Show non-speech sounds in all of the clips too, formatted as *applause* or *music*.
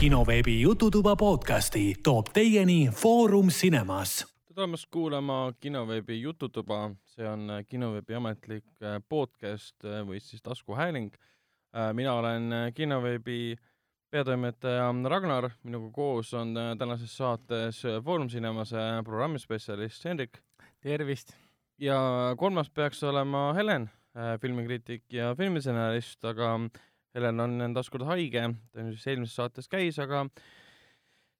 kinoveebi Jututuba podcasti toob teieni Foorum Cinemas. tere tulemast kuulama kinoveebi Jututuba, see on kinoveebi ametlik äh, podcast äh, või siis taskuhääling. Äh, mina olen kinoveebi peatoimetaja Ragnar, minuga koos on tänases saates Foorum Cinemase programmispetsialist Hendrik. tervist! ja kolmas peaks olema Helen Äh, filmikriitik ja filmistsenarist, aga Helen on taaskord haige, ta siis eelmises saates käis, aga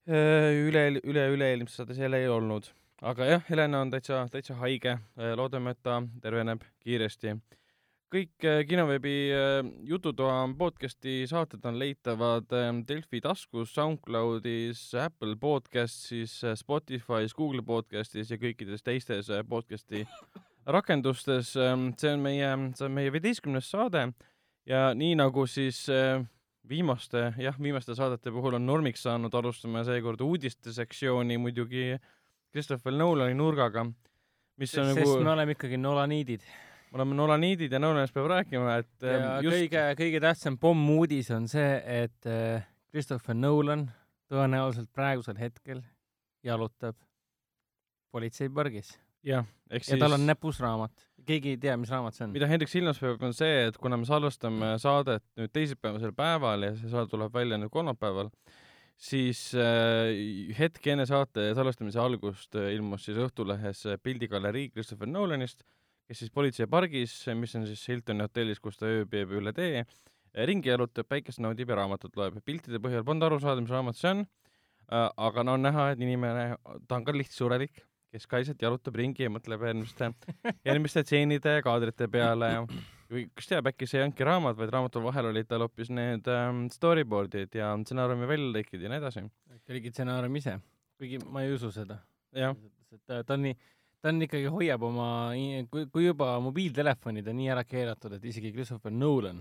üle, üle, üle-eelmises saates jälle ei olnud. aga jah, Helen on täitsa, täitsa haige, loodame, et ta terveneb kiiresti. kõik kinoveebi Jututoa podcasti saated on leitavad Delfi taskus, SoundCloudis, Apple podcastis, Spotify's, Google podcastis ja kõikides teistes podcasti rakendustes, see on meie, see on meie viieteistkümnes saade ja nii nagu siis äh, viimaste, jah, viimaste saadete puhul on normiks saanud, alustame seekord uudiste sektsiooni muidugi Christopher Nolani nurgaga, mis on sest nagu sest me oleme ikkagi nolaniidid. me oleme nolaniidid ja Nolanist peab rääkima, et ja ähm, just... kõige, kõige tähtsam pommuudis on see, et äh, Christopher Nolan tõenäoliselt praegusel hetkel jalutab politseipargis jah, ehk siis ja tal on näpus raamat. Keegi ei tea, mis raamat see on. mida Hendrik silmas peab, on see, et kuna me salvestame saadet nüüd teisipäevasel päeval ja see saade tuleb välja nüüd kolmapäeval, siis äh, hetk enne saate salvestamise algust äh, ilmus siis Õhtulehes pildigalerii Christopher Nolanist, kes siis politseipargis, mis on siis Hiltoni hotellis, kus ta ööbib üle tee, ringi jalutab, päikest naudib ja raamatut loeb. piltide põhjal polnud aru saada, mis raamat see on äh,, aga no on näha, et inimene, ta on ka lihtsurelik kes ka lihtsalt jalutab ringi ja mõtleb järgmiste, *laughs* järgmiste stseenide ja kaadrite peale ja või kes teab, äkki see ei olnudki raamat, vaid raamatu vahel olid tal hoopis need ähm, storyboard'id ja stsenaariumi väljalõikid ja nii edasi. äkki oligi stsenaarium ise, kuigi ma ei usu seda. ta, ta on nii, ta on ikkagi, hoiab oma, kui, kui juba mobiiltelefonid on nii ära keelatud, et isegi Christopher Nolan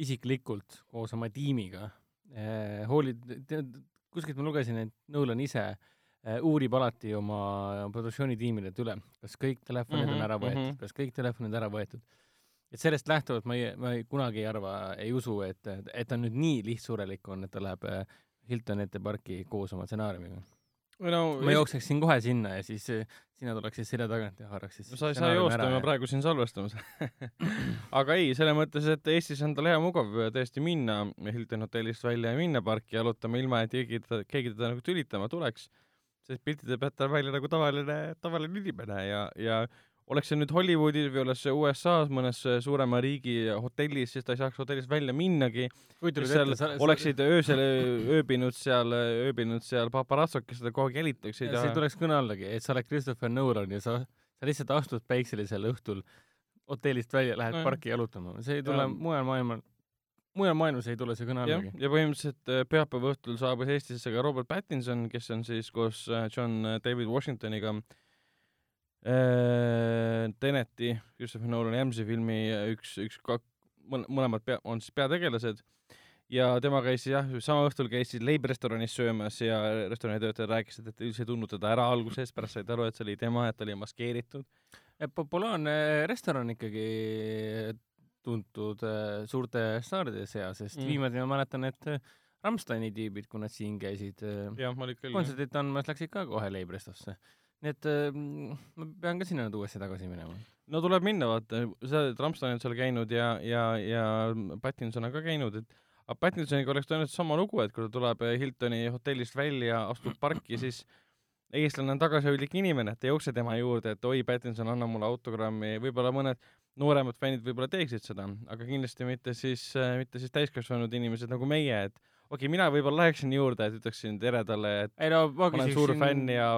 isiklikult koos oma tiimiga eh, hoolib, kuskilt ma lugesin, et Nolan ise eh, Äh, uurib alati oma produktsioonitiimidelt üle, kas kõik telefonid mm -hmm, on mhm, ära võetud mm, -hmm. kas kõik telefonid ära võetud. et sellest lähtuvalt ma ei, ma ei, kunagi ei arva, ei usu, et, et ta nüüd nii lihtsurelik on, et ta läheb äh, Hiltoni ette parki koos oma stsenaariumiga no, ma jookseksin kohe sinna ja siis äh, sina tuleksid selja tagant ja haaraks siis no sa ei saa joosta, me praegu siin salvestamas *clears throat* aga ei, selles mõttes, et Eestis on tal hea mugav tõesti minna Hiltoni hotellist välja ja minna parki jalutama, ilma et keegi, keegi teda nagu tülitama tuleks sest piltide pealt ta välja nagu tavaline, tavaline inimene ja, ja oleks see nüüd Hollywoodis või oleks see USA-s mõnes suurema riigi hotellis, siis ta ei saaks hotellist välja minnagi. seal sa, oleksid öösel ööbinud seal, ööbinud seal paparatsod, kes seda kogu aeg jälitaksid. see ei tuleks kõne allagi, et sa oled Christopher Nolan ja sa, sa lihtsalt astud päikselisel õhtul hotellist välja, lähed no, parki jalutama, see ei tule mujal maailmal mujal maailmas ei tule see kõne allagi. ja põhimõtteliselt äh, pühapäeva õhtul saabus Eestisse ka Robert Pattinson, kes on siis koos äh, John äh, David Washingtoniga Teneti, Christopher Nolan Jamsi filmi üks, üks, mõlemad pea, on siis peategelased ja tema käis jah, sama õhtul käis siis leibrestoranis söömas ja restorani töötajad rääkisid, et üldse ei tundnud teda ära alguses, pärast said aru, et see oli tema, et ta oli maskeeritud. populaarne restoran ikkagi tuntud äh, suurte staaride seas, sest mm. viimati ma mäletan, et äh, Rammsteini tüübid, kui nad siin käisid äh, kontserdit andmas, läksid ka kohe Leibrestosse. nii et ma pean ka sinna nüüd uuesti tagasi minema. no tuleb minna, vaata, sa oled Rammstein seal käinud ja, ja, ja Pattinson on ka käinud, et aga Pattinsoniga oleks tõenäoliselt sama lugu, et kui ta tuleb Hiltoni hotellist välja, astub parki, siis eestlane on tagasihoidlik inimene, et ei jookse tema juurde, et oi, Pattinson, anna mulle autogrammi, võib-olla mõned nooremad fännid võib-olla teeksid seda, aga kindlasti mitte siis, äh, mitte siis täiskasvanud inimesed nagu meie, et okei okay,, mina võib-olla läheksin juurde, et ütleksin tere talle, et ei no ma olen suur fänn ja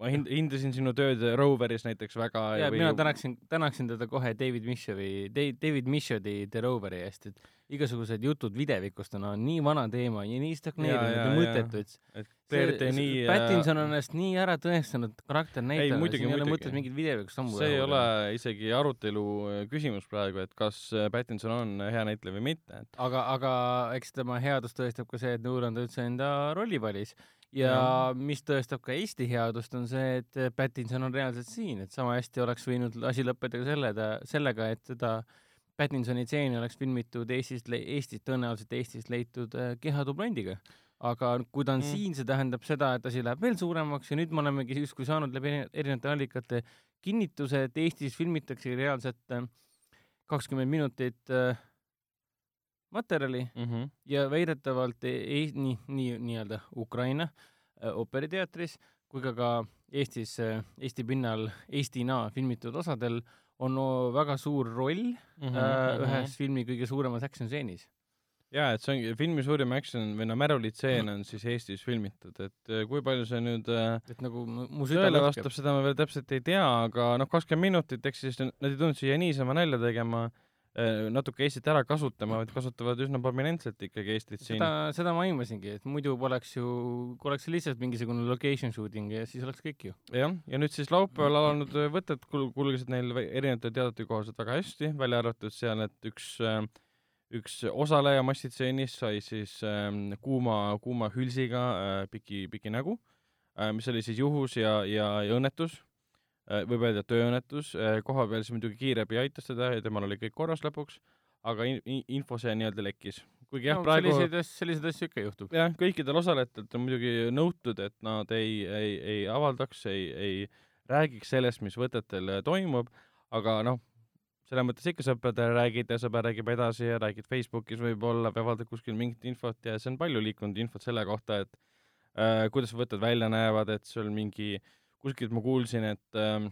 ma hind-, hindasin sinu tööd Roveris näiteks väga. ja või... mina tänaksin, tänaksin teda kohe David Michavi, David Michaudi The Roveri eest, et igasugused jutud videvikust on, nii vana teema ja nii stagneerinud ja, ja mõttetu, et see, nii Pattinson on ennast nii ära tõestanud karakternäitlejana, siin ei ole mõtet mingit videovikust sammu see ei ole isegi arutelu äh, küsimus praegu, et kas äh, Pattinson on hea näitleja või mitte. aga, aga eks tema headust tõestab ka see, et ta üldse enda rolli valis ja, ja mis tõestab ka Eesti headust, on see, et Pattinson on reaalselt siin, et sama hästi oleks võinud asi lõppeda ka selle, sellega, et teda Pattinsoni stseeni oleks filmitud Eestist, Eestis, tõenäoliselt Eestist leitud äh, kehadublandiga. aga kui ta on Mm. mm. siin, see tähendab seda, et asi läheb veel suuremaks ja nüüd me olemegi justkui saanud läbi eri- erinevate allikate kinnituse, et Eestis filmitakse reaalselt äh, kakskümmend minutit äh, materjali mm. -hmm. ja väidetavalt e e nii, nii nii-öelda Ukraina äh, ooperiteatris kui ka ka Eestis äh,, Eesti pinnal Eestina filmitud osadel on väga suur roll mm Mhm, -hmm, äh, ühes filmi kõige suuremas action stseenis. ja et see ongi filmi suurim action või no märulitseen on siis Eestis filmitud, et äh, kui palju see nüüd äh, et nagu mu süda tõele vastab, seda ma veel täpselt ei tea, aga noh, kakskümmend minutit, eks siis nad ei tulnud siia niisama nalja tegema, natuke Eestit ära kasutama, vaid kasutavad üsna prominentselt ikkagi Eestit siin. seda, seda ma aimasingi, et muidu poleks ju, oleks lihtsalt mingisugune location shooting ja siis oleks kõik ju. jah, ja nüüd siis laupäeval alanud äh, võtted kul- kulgesid neil erinevate teadete kohaselt väga hästi, välja arvatud seal, et üks äh, üks osaleja massitseenis sai siis ähm, kuuma, kuuma hülsiga äh, piki, piki nägu äh,, mis oli siis juhus ja, ja, ja õnnetus äh,, võib öelda tööõnnetus äh,, koha peal siis muidugi kiirabi aitas teda ja temal oli kõik korras lõpuks, aga in, in, info see nii-öelda lekkis. kuigi jah no, praegu selliseid asju, selliseid asju ikka juhtub. jah, kõikidel osalejatelt on muidugi nõutud, et nad ei, ei, ei avaldaks, ei, ei räägiks sellest, mis võtetel äh, toimub, aga noh, selles mõttes ikka sõpradele räägid ja sõber räägib edasi ja räägid Facebookis võib-olla või avaldad kuskil mingit infot ja see on palju liikunud infot selle kohta, et äh, kuidas võtted välja näevad, et sul mingi, kuskilt ma kuulsin, et äh,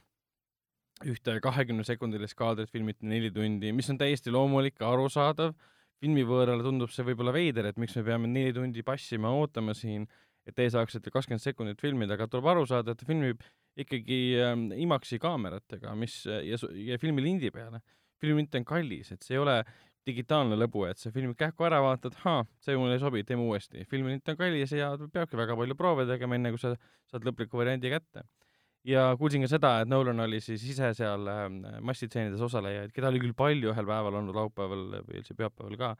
ühte kahekümne sekundilist kaadrit filmiti neli tundi, mis on täiesti loomulik ja arusaadav, filmivõõrale tundub see võib-olla veider, et miks me peame neli tundi passima, ootama siin, et teie saaksite kakskümmend sekundit filmida, aga tuleb aru saada, et ta filmib ikkagi ähm, IMAX-i kaameratega, mis ja, ja filmi lindi peale. filmilint on kallis, et see ei ole digitaalne lõbu, et sa filmid kähku ära, vaatad, haa, see mulle ei sobi, teeme uuesti. filmilint on kallis ja peabki väga palju proove tegema, enne kui sa saad lõpliku variandi kätte. ja kuulsin ka seda, et Nolan oli siis ise seal ähm, massitseenides osalejaid, keda oli küll palju ühel päeval olnud laupäeval või üldse pühapäeval ka,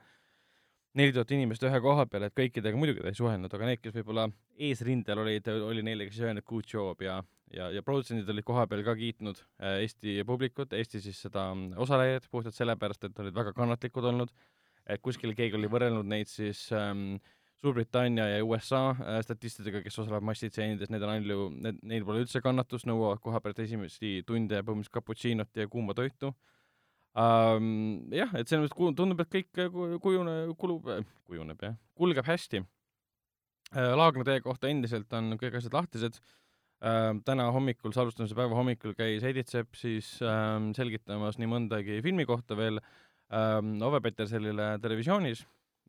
neli tuhat inimest ühe koha peal, et kõikidega muidugi ta ei suhelnud, aga need, kes võib-olla eesrindel olid, oli neile siis öelnud good job ja, ja, ja produtsendid olid koha peal ka kiitnud äh, Eesti publikut, Eesti siis seda mm, osalejaid puhtalt sellepärast, et olid väga kannatlikud olnud, et kuskil keegi oli võrrelnud neid siis ähm, Suurbritannia ja USA äh, statistidega, kes osalevad massitseenides, need on ainult, need, neil pole üldse kannatust, nõuavad koha pealt esimesi tunde põhimõtteliselt cappuccino't ja kuuma toitu um,. jah, et selles mõttes tundub, et kõik äh, ku- kujune-, kulub, kujuneb jah, kulgeb hästi uh,. Laagna tee kohta endiselt on kõik asjad lahtised uh,. täna hommikul, salvestamise päeva hommikul käis Edith Sepp siis um, selgitamas nii mõndagi filmi kohta veel um, Ove Petersonile televisioonis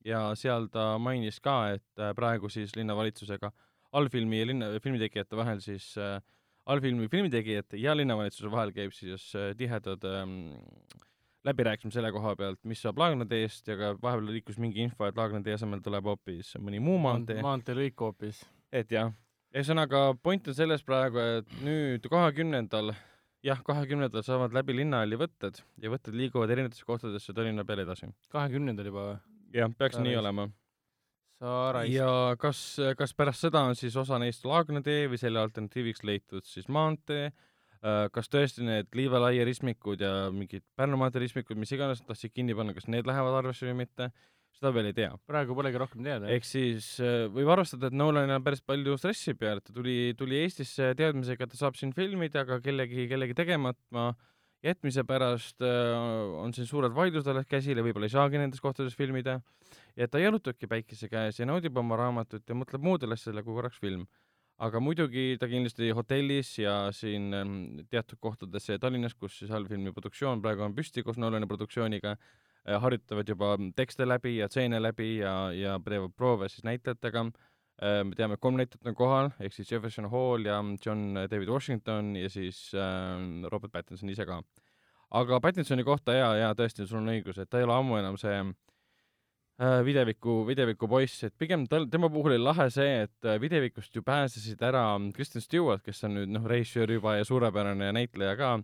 ja seal ta mainis ka, et äh, praegu siis linnavalitsusega allfilmi ja linna, filmitegijate vahel siis äh, allfilmi filmitegijate ja linnavalitsuse vahel käib siis äh, tihedad ähm, läbirääkimised selle koha pealt, mis saab Laagna teest ja ka vahepeal liikus mingi info, et Laagna tee asemel tuleb hoopis mõni muu maantee. maanteelõik hoopis. et jah, ühesõnaga point on selles praegu, et nüüd kahekümnendal, jah, kahekümnendal saavad läbi linnahalli võtted ja võtted liiguvad erinevatesse kohtadesse Tallinna peale edasi. kahekümnendal juba või? jah, peaks Sa nii olema. ja kas, kas pärast seda on siis osa neist Laagna tee või selle alternatiiviks leitud siis maantee, kas tõesti need Liiva laia ristmikud ja mingid Pärnu maantee ristmikud, mis iganes nad tahtsid kinni panna, kas need lähevad arvesse või mitte, seda veel ei tea. praegu polegi rohkem teada. ehk siis äh, võib arvestada, et Nolanil on päris palju stressi peal, et ta tuli, tuli Eestisse teadmisega, et ta saab siin filmida, aga kellegi, kellegi tegemata jätmise pärast äh, on siin suured vaidlused alles käsil ja võib-olla ei saagi nendes kohtades filmida. ja ta jalutabki päikese käes ja naudib oma raamatut ja mõtleb muudele asjadele kui korraks film. Aga muidugi ta kindlasti hotellis ja siin ähm, teatud kohtades ja Tallinnas, kus siis allfilmi produktsioon praegu on püsti koos Nolani produktsiooniga, harjutavad juba tekste läbi ja stseene läbi ja, ja teevad proove siis näitlejatega. me teame, kolm näitlejat on kohal, ehk siis Jefferson Hall ja John David Washington ja siis äh, Robert Pattinson ise ka. aga Pattinsoni kohta jaa, jaa, tõesti, sul on õigus, et ta ei ole ammu enam see äh, videviku, videviku poiss, et pigem tal, tema puhul oli lahe see, et äh, videvikust ju pääsesid ära Kristen Stewart, kes on nüüd noh, režissöör juba ja suurepärane näitleja ka,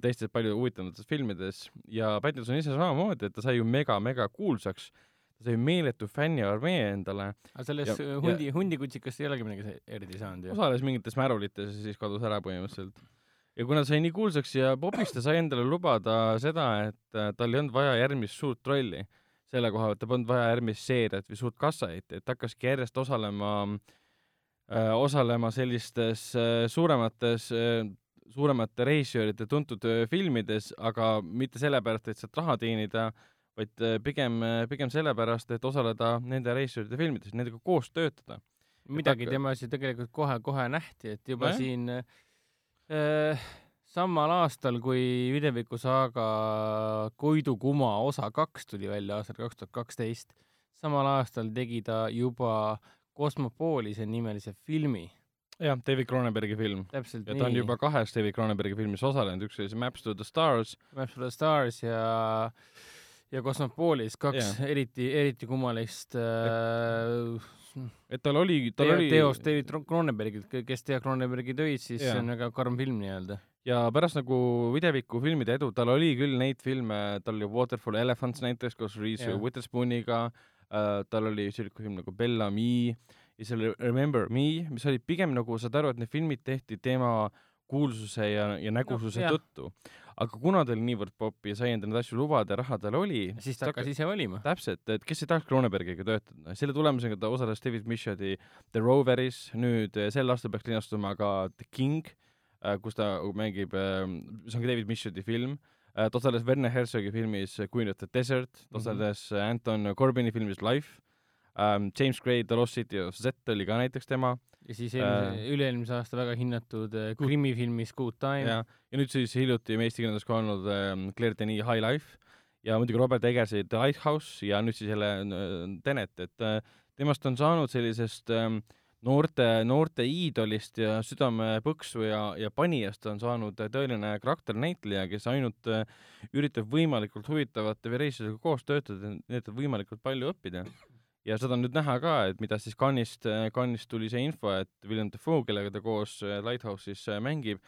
teistes palju huvitavates filmides. Ja Pattinson ise samamoodi, et ta sai ju mega-mega kuulsaks, ta sai meeletu fänniarmee endale, aga selles Ja- ja, hundi, hundikutsikast ei olegi midagi eriti saanud ju. osales mingites märulites ja siis kadus ära põhimõtteliselt. ja kuna sai nii kuulsaks ja popis, ta sai endale lubada seda, et äh, tal ei olnud vaja järgmist suurt rolli selle koha pealt, tal polnud vaja järgmist seeriat või suurt kassahitti, et ta hakkaski järjest osalema äh,, osalema sellistes äh, suuremates äh, suuremate režissööride tuntud filmides, aga mitte sellepärast, et sealt raha teenida, vaid pigem, pigem sellepärast, et osaleda nende režissööride filmides, nendega koos töötada. midagi temas ju tegelikult kohe-kohe nähti, et juba Nojah. siin äh, samal aastal, kui Videviku saaga Koidu kuma osa kaks tuli välja aastal kaks tuhat kaksteist, samal aastal tegi ta juba Kosmopoolise nimelise filmi. jah, David Cronenbergi film. ja nii. ta on juba kahes David Cronenbergi filmis osalenud, üks oli see Maps to the Stars Maps for the Stars ja ja Kosmopoolis kaks Jaa. eriti, eriti kummalist äh, et tal oli, tal teo, oli teost David Cronenbergilt, kes teab Cronenbergi töid, siis Jaa. see on väga karm film nii-öelda. ja pärast nagu videviku filmide edu, tal oli küll neid filme, tal oli Waterfall Elephants näiteks koos Reese. Witherspooniga äh,, tal oli selline film nagu Bellamy ja seal Remember Me, mis oli pigem nagu saad aru, et need filmid tehti tema kuulsuse ja, ja nägususe no, tõttu. aga kuna ta oli niivõrd popp ja sai endale neid asju lubada ja raha tal oli, siis ta hakkas ise valima. täpselt, et kes ei tahaks Cronenbergiga töötada, selle tulemusega ta osales David Michodi The Roveris, nüüd eh, sel aastal peaks linastuma ka The King, kus ta mängib, see on ka David Michodi film, ta osales Werner Herzogi filmis Queen of the Desert, ta Mhm. osales mm -hmm. Anton Corbini filmis Life, James Gray The Lost City of Z oli ka näiteks tema. Ja siis eelmise äh,, üle-eelmise aasta väga hinnatud äh, krimifilmis Good Time. ja, ja nüüd siis hiljuti meie eesti keeles ka olnud äh, Claire Denis High Life. Ja muidugi Robert Eggersi The Lighthouse ja nüüd siis jälle äh, Tenet, et äh, temast on saanud sellisest äh, noorte, noorte iidolist ja südamepõksu ja, ja panijast on saanud tõeline karakternäitleja, kes ainult üritab võimalikult huvitavate režissööridega koos töötada, nii et võimalikult palju õppida. Ja seda on nüüd näha ka, et mida siis Cannes'ist, Cannes'ist tuli see info, et William Dafoe, kellega ta koos äh, Lighthouse'is äh, mängib,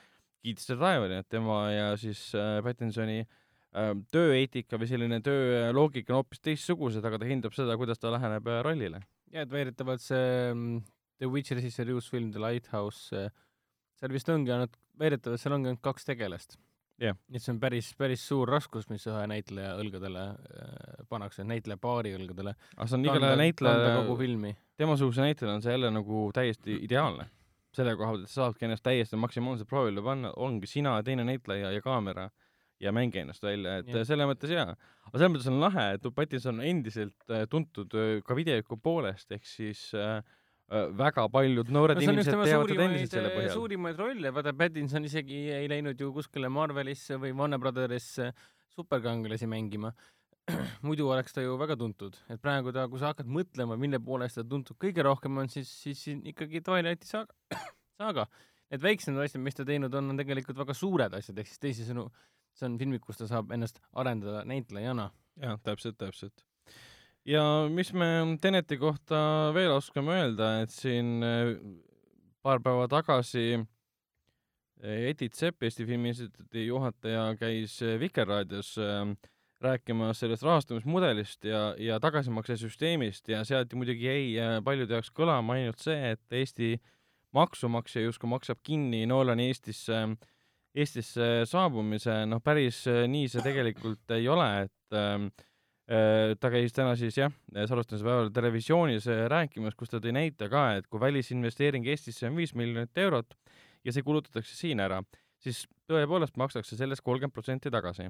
kiitis teda taevani, et tema ja siis äh, Pattinsoni äh, tööeetika või selline tööloogika on hoopis teistsugused, aga ta hindab seda, kuidas ta läheneb äh, rollile. ja et väidetavalt see mm, The Witch režissööri uus film The Lighthouse, seal vist ongi ainult, väidetavalt seal ongi ainult kaks tegelast. Jah. nii et see on päris, päris suur raskus, mis ühe näitleja õlgadele äh, pannakse, näitleja paari õlgadele. aga see on igale näitleja kogu, filmi. temasuguse näitlejale on see jälle nagu täiesti ideaalne. selle koha pealt, et sa saadki ennast täiesti maksimaalselt proovile panna, ongi sina, teine näitleja ja kaamera ja mängi ennast välja, et yeah. selles mõttes jaa. aga selles mõttes on lahe, et Pattinson on endiselt äh, tuntud äh, ka videoku poolest, ehk siis äh, väga paljud noored inimesed teda suurimaid endiselt, selle põhjal. suurimaid rolle, vaata Pattinson isegi ei läinud ju kuskile Marvelisse või Warner Brotherisse superkangelasi mängima. *clears throat* muidu oleks ta ju väga tuntud, et praegu ta, kui sa hakkad mõtlema, mille poolest ta tuntud kõige rohkem on, siis, siis siin ikkagi Twilighti saaga, *clears throat* saaga. Need väiksemad asjad, mis ta teinud on, on tegelikult väga suured asjad, ehk siis teisisõnu, see on filmid, kus ta saab ennast arendada näitlejana. jah, täpselt, täpselt. Ja mis me Teneti kohta veel oskame öelda, et siin äh, paar päeva tagasi äh, Edith Sepp, Eesti Filmi Instituudi juhataja, käis äh, Vikerraadios äh, rääkimas sellest rahastamismudelist ja, ja tagasimaksesüsteemist ja sealt muidugi jäi paljude jaoks kõlama ainult see, et Eesti maksumaksja justkui maksab kinni Nolani Eestisse, Eestisse saabumise, noh päris nii see tegelikult ei ole, et ähm, äh, ta käis täna siis jah, salvestamise päeval televisioonis äh, rääkimas, kus ta tõi näite ka, et kui välisinvesteering Eestisse on viis miljonit eurot ja see kulutatakse siin ära, siis tõepoolest makstakse sellest kolmkümmend protsenti tagasi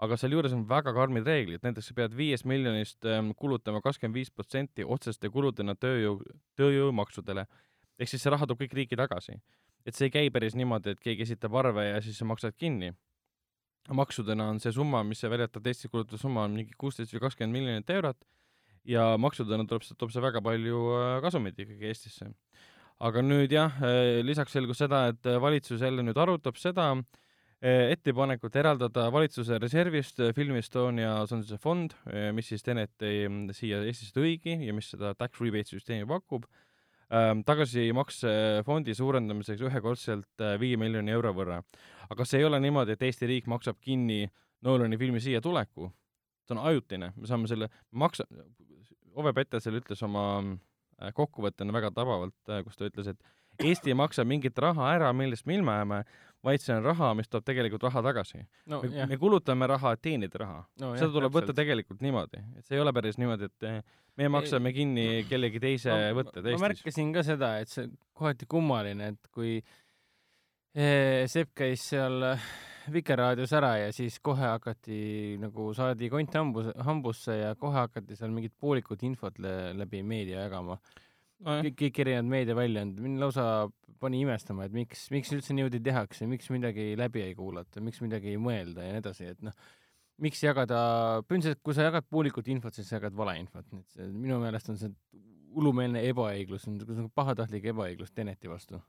aga sealjuures on väga karmid reeglid, näiteks sa pead viiest miljonist ähm, kulutama kakskümmend viis protsenti otseste kuludena tööjõu, tööjõumaksudele. ehk siis see raha tuleb kõik riiki tagasi. et see ei käi päris niimoodi, et keegi esitab arve ja siis sa maksad kinni. Maksudena on see summa, mis see väljatav Eestis kulutatud summa on mingi kuusteist või kakskümmend miljonit eurot ja maksudena tuleb, toob see väga palju äh, kasumit ikkagi Eestisse. aga nüüd jah, lisaks selgus seda, et äh, valitsus jälle nüüd arutab seda, ettepanekut eraldada valitsuse reservist Film Estonia, see on see fond, mis siis Teneti mm, siia Eestisse tõigi ja mis seda tax rebate süsteemi pakub, tagasimaksefondi suurendamiseks ühekordselt eh, viie miljoni euro võrra. aga see ei ole niimoodi, et Eesti riik maksab kinni Nolani filmi siia tuleku, see on ajutine, me saame selle maksa, Ove Petersel ütles oma äh, kokkuvõttena väga tabavalt, kus ta ütles, et Eesti maksab mingit raha ära, millest me ilma jääme, vaid see on raha, mis toob tegelikult raha tagasi no me, me kulutame raha, et teenida raha. no, seda tuleb võtta tegelikult niimoodi, et see ei ole päris niimoodi, et eh, me maksame kinni kellegi teise võtted ma Eestis. märkasin ka seda, et see kohati kummaline, et kui eh, Sepp käis seal eh, Vikerraadios ära ja siis kohe hakati nagu saadi kont hambus, hambusse ja kohe hakati seal mingit poolikut infot läbi meedia jagama. kõik, erinevad meediaväljaanded, mind lausa pani imestama, et miks, miks üldse niimoodi tehakse, miks midagi läbi ei kuulata, miks midagi ei mõelda ja nii edasi, et noh, miks jagada, põhimõtteliselt kui sa jagad poolikut infot, siis sa jagad valeinfot, nii et see minu meelest on see hullumeelne ebaõiglus, on niisugune pahatahtlik ebaõiglus Teneti vastu.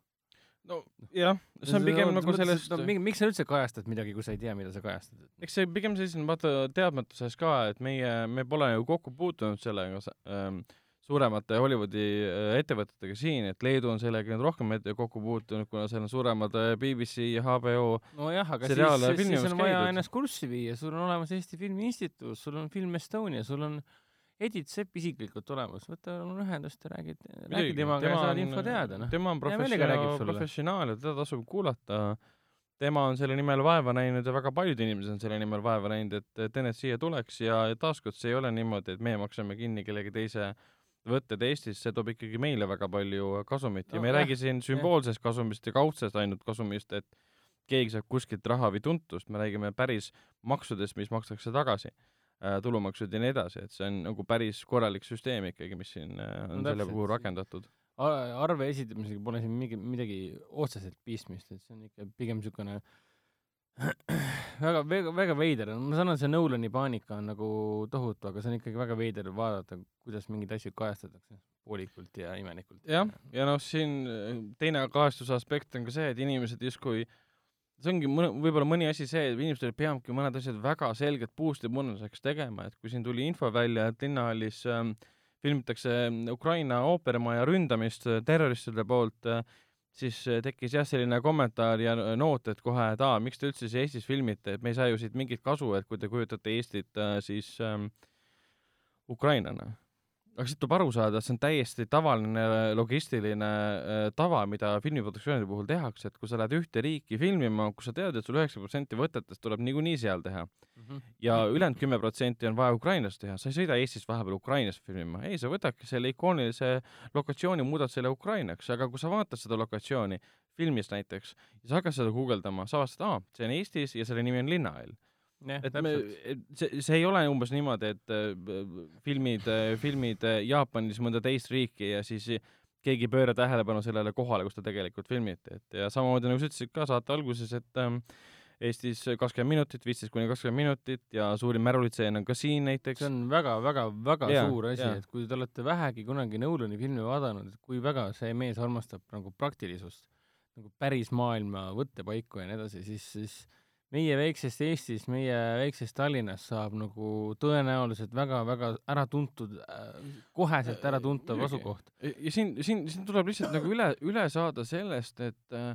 no jah, see on pigem nagu sellest no,, miks sa üldse kajastad midagi, kui sa ei tea, mida sa kajastad? eks see pigem selline vaata teadmatuses ka, et meie, me pole ju kokku puutunud sellega ähm, suuremate Hollywoodi äh, ettevõtetega siin, et Leedu on sellega nüüd rohkem kokku puutunud, kuna seal on suuremad äh, BBC ja HBO nojah, aga siis, seriaale siis, siis on vaja käidud. ennast kurssi viia, sul on olemas Eesti Filmi Instituut, sul on Film Estonia, sul on Edith Sepp isiklikult olemas, võta palun ühendust ja räägi, räägi temaga ja saad info teada, noh. tema on professionaal, professionaal ja teda tasub kuulata. tema on selle nimel vaeva näinud ja väga paljud inimesed on selle nimel vaeva näinud, et Tenet siia tuleks ja taaskord see ei ole niimoodi, et meie maksame kinni kellegi teise võtted Eestis, see toob ikkagi meile väga palju kasumit. Ja No me ei räägi siin sümboolsest kasumist ja kaudsest ainult kasumist, et keegi saab kuskilt raha või tuntust, me räägime päris maksudest, mis makstakse tagasi, tulumaksud ja nii edasi, et see on nagu päris korralik süsteem ikkagi, mis siin äh, on No selle puhul rakendatud. arve esitamisega pole siin mingi, midagi otseselt pistmist, et see on ikka pigem niisugune väga, väga, väga veider, ma saan aru, see Nolani paanika on nagu tohutu, aga see on ikkagi väga veider vaadata, kuidas mingeid asju kajastatakse poolikult ja imelikult. jah, ja noh, siin äh, teine kahestuse aspekt on ka see, et inimesed justkui see ongi mõne, võib-olla mõni asi see, et inimestel peabki mõned asjad väga selgelt puust ja punaseks tegema, et kui siin tuli info välja, et linnahallis ähm, filmitakse Ukraina ooperimaja ründamist äh, terroristide poolt äh,, siis äh, tekkis jah, selline kommentaar ja noot, et kohe, et aa, miks te üldse siis Eestis filmite, et me ei saa ju siit mingit kasu, et kui te kujutate Eestit äh, siis ähm, Ukrainana aga siit tuleb aru saada, et see on täiesti tavaline logistiline äh, tava, mida filmiproduktsioonide puhul tehakse, et kui sa lähed ühte riiki filmima, kus sa tead, et sul üheksa protsenti võtetest tuleb niikuinii seal teha. Mhm. ja ülejäänud kümme protsenti on vaja Ukrainas teha, sa ei sõida Eestist vahepeal Ukrainas filmima, ei, sa võtadki selle ikoonilise lokatsiooni, muudad selle Ukrainaks, aga kui sa vaatad seda lokatsiooni filmis näiteks ja sa hakkad seda guugeldama, sa avastad, aa, see on Eestis ja selle nimi on Linnahall jah, et me täpselt., see, see ei ole umbes niimoodi, et äh, filmid, filmid äh, Jaapanis mõnda teist riiki ja siis keegi ei pööra tähelepanu sellele kohale, kus ta tegelikult filmiti, et ja samamoodi nagu sa ütlesid ka saate alguses, et ähm, Eestis kakskümmend minutit, viisteist kuni kakskümmend minutit ja suurim märulitseen on ka siin näiteks see. on väga-väga-väga suur asi et kui te olete vähegi kunagi Nolani filmi vaadanud, et kui väga see mees armastab nagu praktilisust, nagu päris maailma võttepaiku ja nii edasi, siis, siis meie väiksest Eestis, meie väiksest Tallinnas saab nagu tõenäoliselt väga-väga äratuntud, koheselt äratuntav Muidugi. asukoht. ja siin, siin, siin tuleb lihtsalt nagu üle, üle saada sellest, et äh,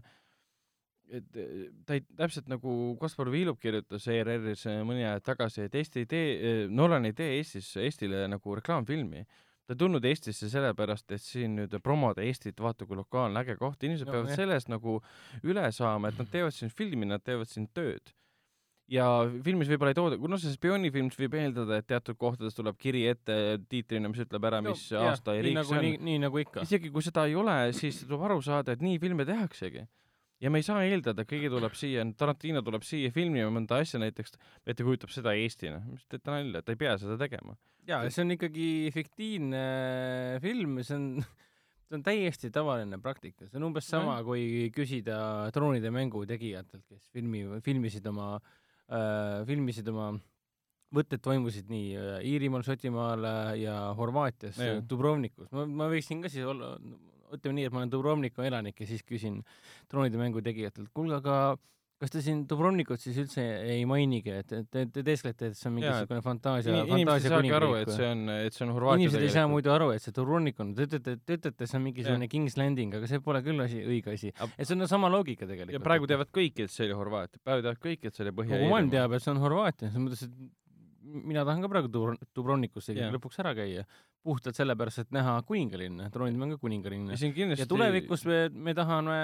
et äh, ta ei, täpselt nagu Kaspar Viilub kirjutas ERR-is äh, mõni aeg tagasi, et Eesti ei tee, Nolan ei tee Eestis, Eestile nagu reklaamfilmi. Ta ei tulnud Eestisse sellepärast, et siin nüüd promoda Eestit, vaata kui lokaalne äge koht, inimesed No peavad jah. sellest nagu üle saama, et nad teevad siin filmi, nad teevad siin tööd ja filmis võib-olla ei tooda, kuna see spioonifilm, siis võib eeldada, et teatud kohtades tuleb kiri ette tiitrina, mis ütleb ära, mis no, aasta ja riik nagu, see on nii nagu ikka. isegi kui seda ei ole, siis tuleb aru saada, et nii filme tehaksegi. Ja me ei saa eeldada, et keegi tuleb siia, Tarantino tuleb siia filmima mõnda asja näiteks, et ta kujutab seda Eestina, mis teete nalja, ta ei pea seda tegema. jaa, see on ikkagi fiktiivne film, see on, see on täiesti tavaline praktika, see on umbes sama, kui küsida droonide mängu tegijatelt, kes filmi, filmisid oma äh,, filmisid oma võtted toimusid nii äh, Iirimaal, Šotimaal äh, ja Horvaatias äh, Dubrovnikus, ma, ma võiksin ka siis olla, ütleme nii, et ma olen Dubrovniku elanik ja siis küsin droonide mängu tegijatelt, kuulge, aga kas te siin Dubrovnikut siis üldse ei mainigi, et, et te, te teesklete, et see on mingisugune fantaasia, fantaasia kuningriik et see on, et see on Horvaatia inimesed ei saa muidu aru, et see Dubrovnik on, te ütlete, te ütlete, see on mingisugune Jah. King's Landing, aga see pole küll asi, õige asi et see on sama loogika tegelikult. ja praegu teavad kõik, et see oli Horvaatia, praegu teavad kõik, et see oli Põhja- kogu maailm teab, et see on Horvaatia, selles mõttes, et mina tahan ka praegu Dubro- Dubrovnikus Jah. lõpuks ära käia. puhtalt sellepärast, et näha kuningalinna, troonid on ka siin kindlasti ja tulevikus me, me tahame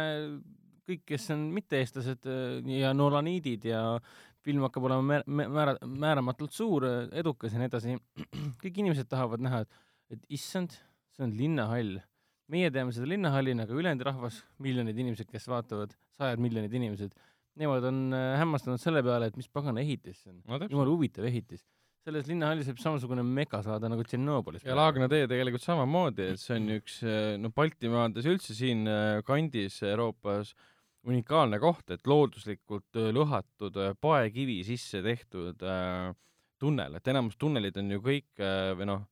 kõik, kes on mitte-eestlased äh, ja Nolaniidid ja film hakkab olema määr-, määra-, määramatult suur, edukas ja nii edasi, *clears throat* kõik inimesed tahavad näha, et, et issand, see on linnahall. meie teame seda linnahallina, aga ülejäänud rahvas, miljonid inimesed, kes vaatavad, sajad miljonid inimesed, nemad on äh, hämmastunud selle peale, et mis pagana ehitis see on. no jumala huvitav ehitis. selles linnahallis võib samasugune mega saada nagu Tšernobõlis. ja Laagna tee tegelikult samamoodi, et see on üks no Baltimaades üldse siin äh, kandis Euroopas unikaalne koht, et looduslikult lõhatud paekivi sisse tehtud äh, tunnel, et enamus tunnelid on ju kõik või noh,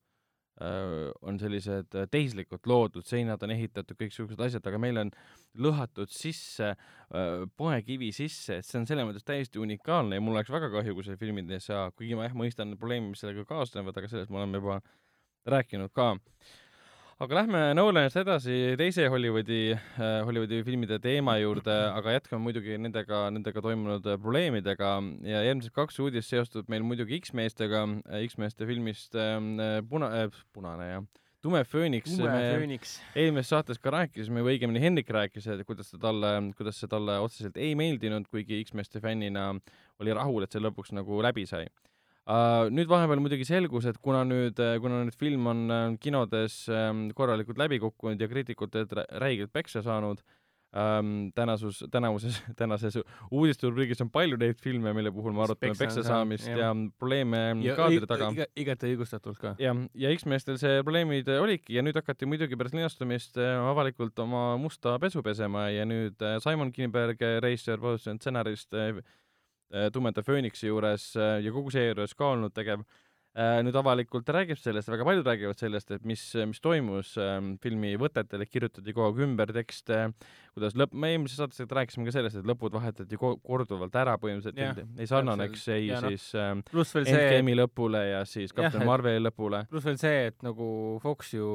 on sellised äh, tehislikult loodud, seinad on ehitatud, kõiksugused asjad, aga meil on lõhatud sisse äh, paekivi sisse, et see on selles mõttes täiesti unikaalne ja mul oleks väga kahju, kui selle filmid ei saa, kuigi ma jah mõistan probleeme, mis sellega kaasnevad, aga sellest me oleme juba rääkinud ka. Aga lähme Nolanist edasi teise Hollywoodi äh,, Hollywoodi filmide teema juurde, aga jätkame muidugi nendega, nendega toimunud äh, probleemidega ja järgmised kaks uudist seostub meil muidugi X-meestega, X-meeste filmist äh, Puna- äh,, punane jah, Tume Fööniks. tume fööniks. eelmises saates ka rääkisime või õigemini Hendrik rääkis, et kuidas ta talle, kuidas see talle otseselt ei meeldinud, kuigi X-meeste fännina oli rahul, et see lõpuks nagu läbi sai. Nüüd vahepeal muidugi selgus, et kuna nüüd, kuna nüüd film on äh, kinodes ähm, korralikult läbi kukkunud ja kriitikutelt rä- räigelt peksa saanud ähm,, tänasus, tänavuses, *laughs* tänases uudisterubriigis on palju neid filme, mille puhul me arutame Peksa saamist jah. ja probleeme kaadri taga iga, igati õigustatult ka. jah, ja X-meestel see probleemid äh, olidki ja nüüd hakati muidugi pärast linastumist äh, avalikult oma musta pesu pesema ja nüüd äh, Simon Kinberg, režissöör, produtsent, stsenarist äh, äh, Tumeda Phoenixi juures äh, ja kogu seejuures ka olnud tegev, nüüd avalikult räägib sellest, väga paljud räägivad sellest, et mis, mis toimus ähm, filmi võtetele, kirjutati kogu aeg ümber tekste, kuidas lõpp, me eelmises saates rääkisime ka sellest, et lõpud vahetati ko- korduvalt ära põhimõtteliselt ei sarnaneks ei Ja noh, siis ähm, veel see, Endgame'i lõpule ja siis Captain Marveli lõpule. pluss veel see, et nagu Fox ju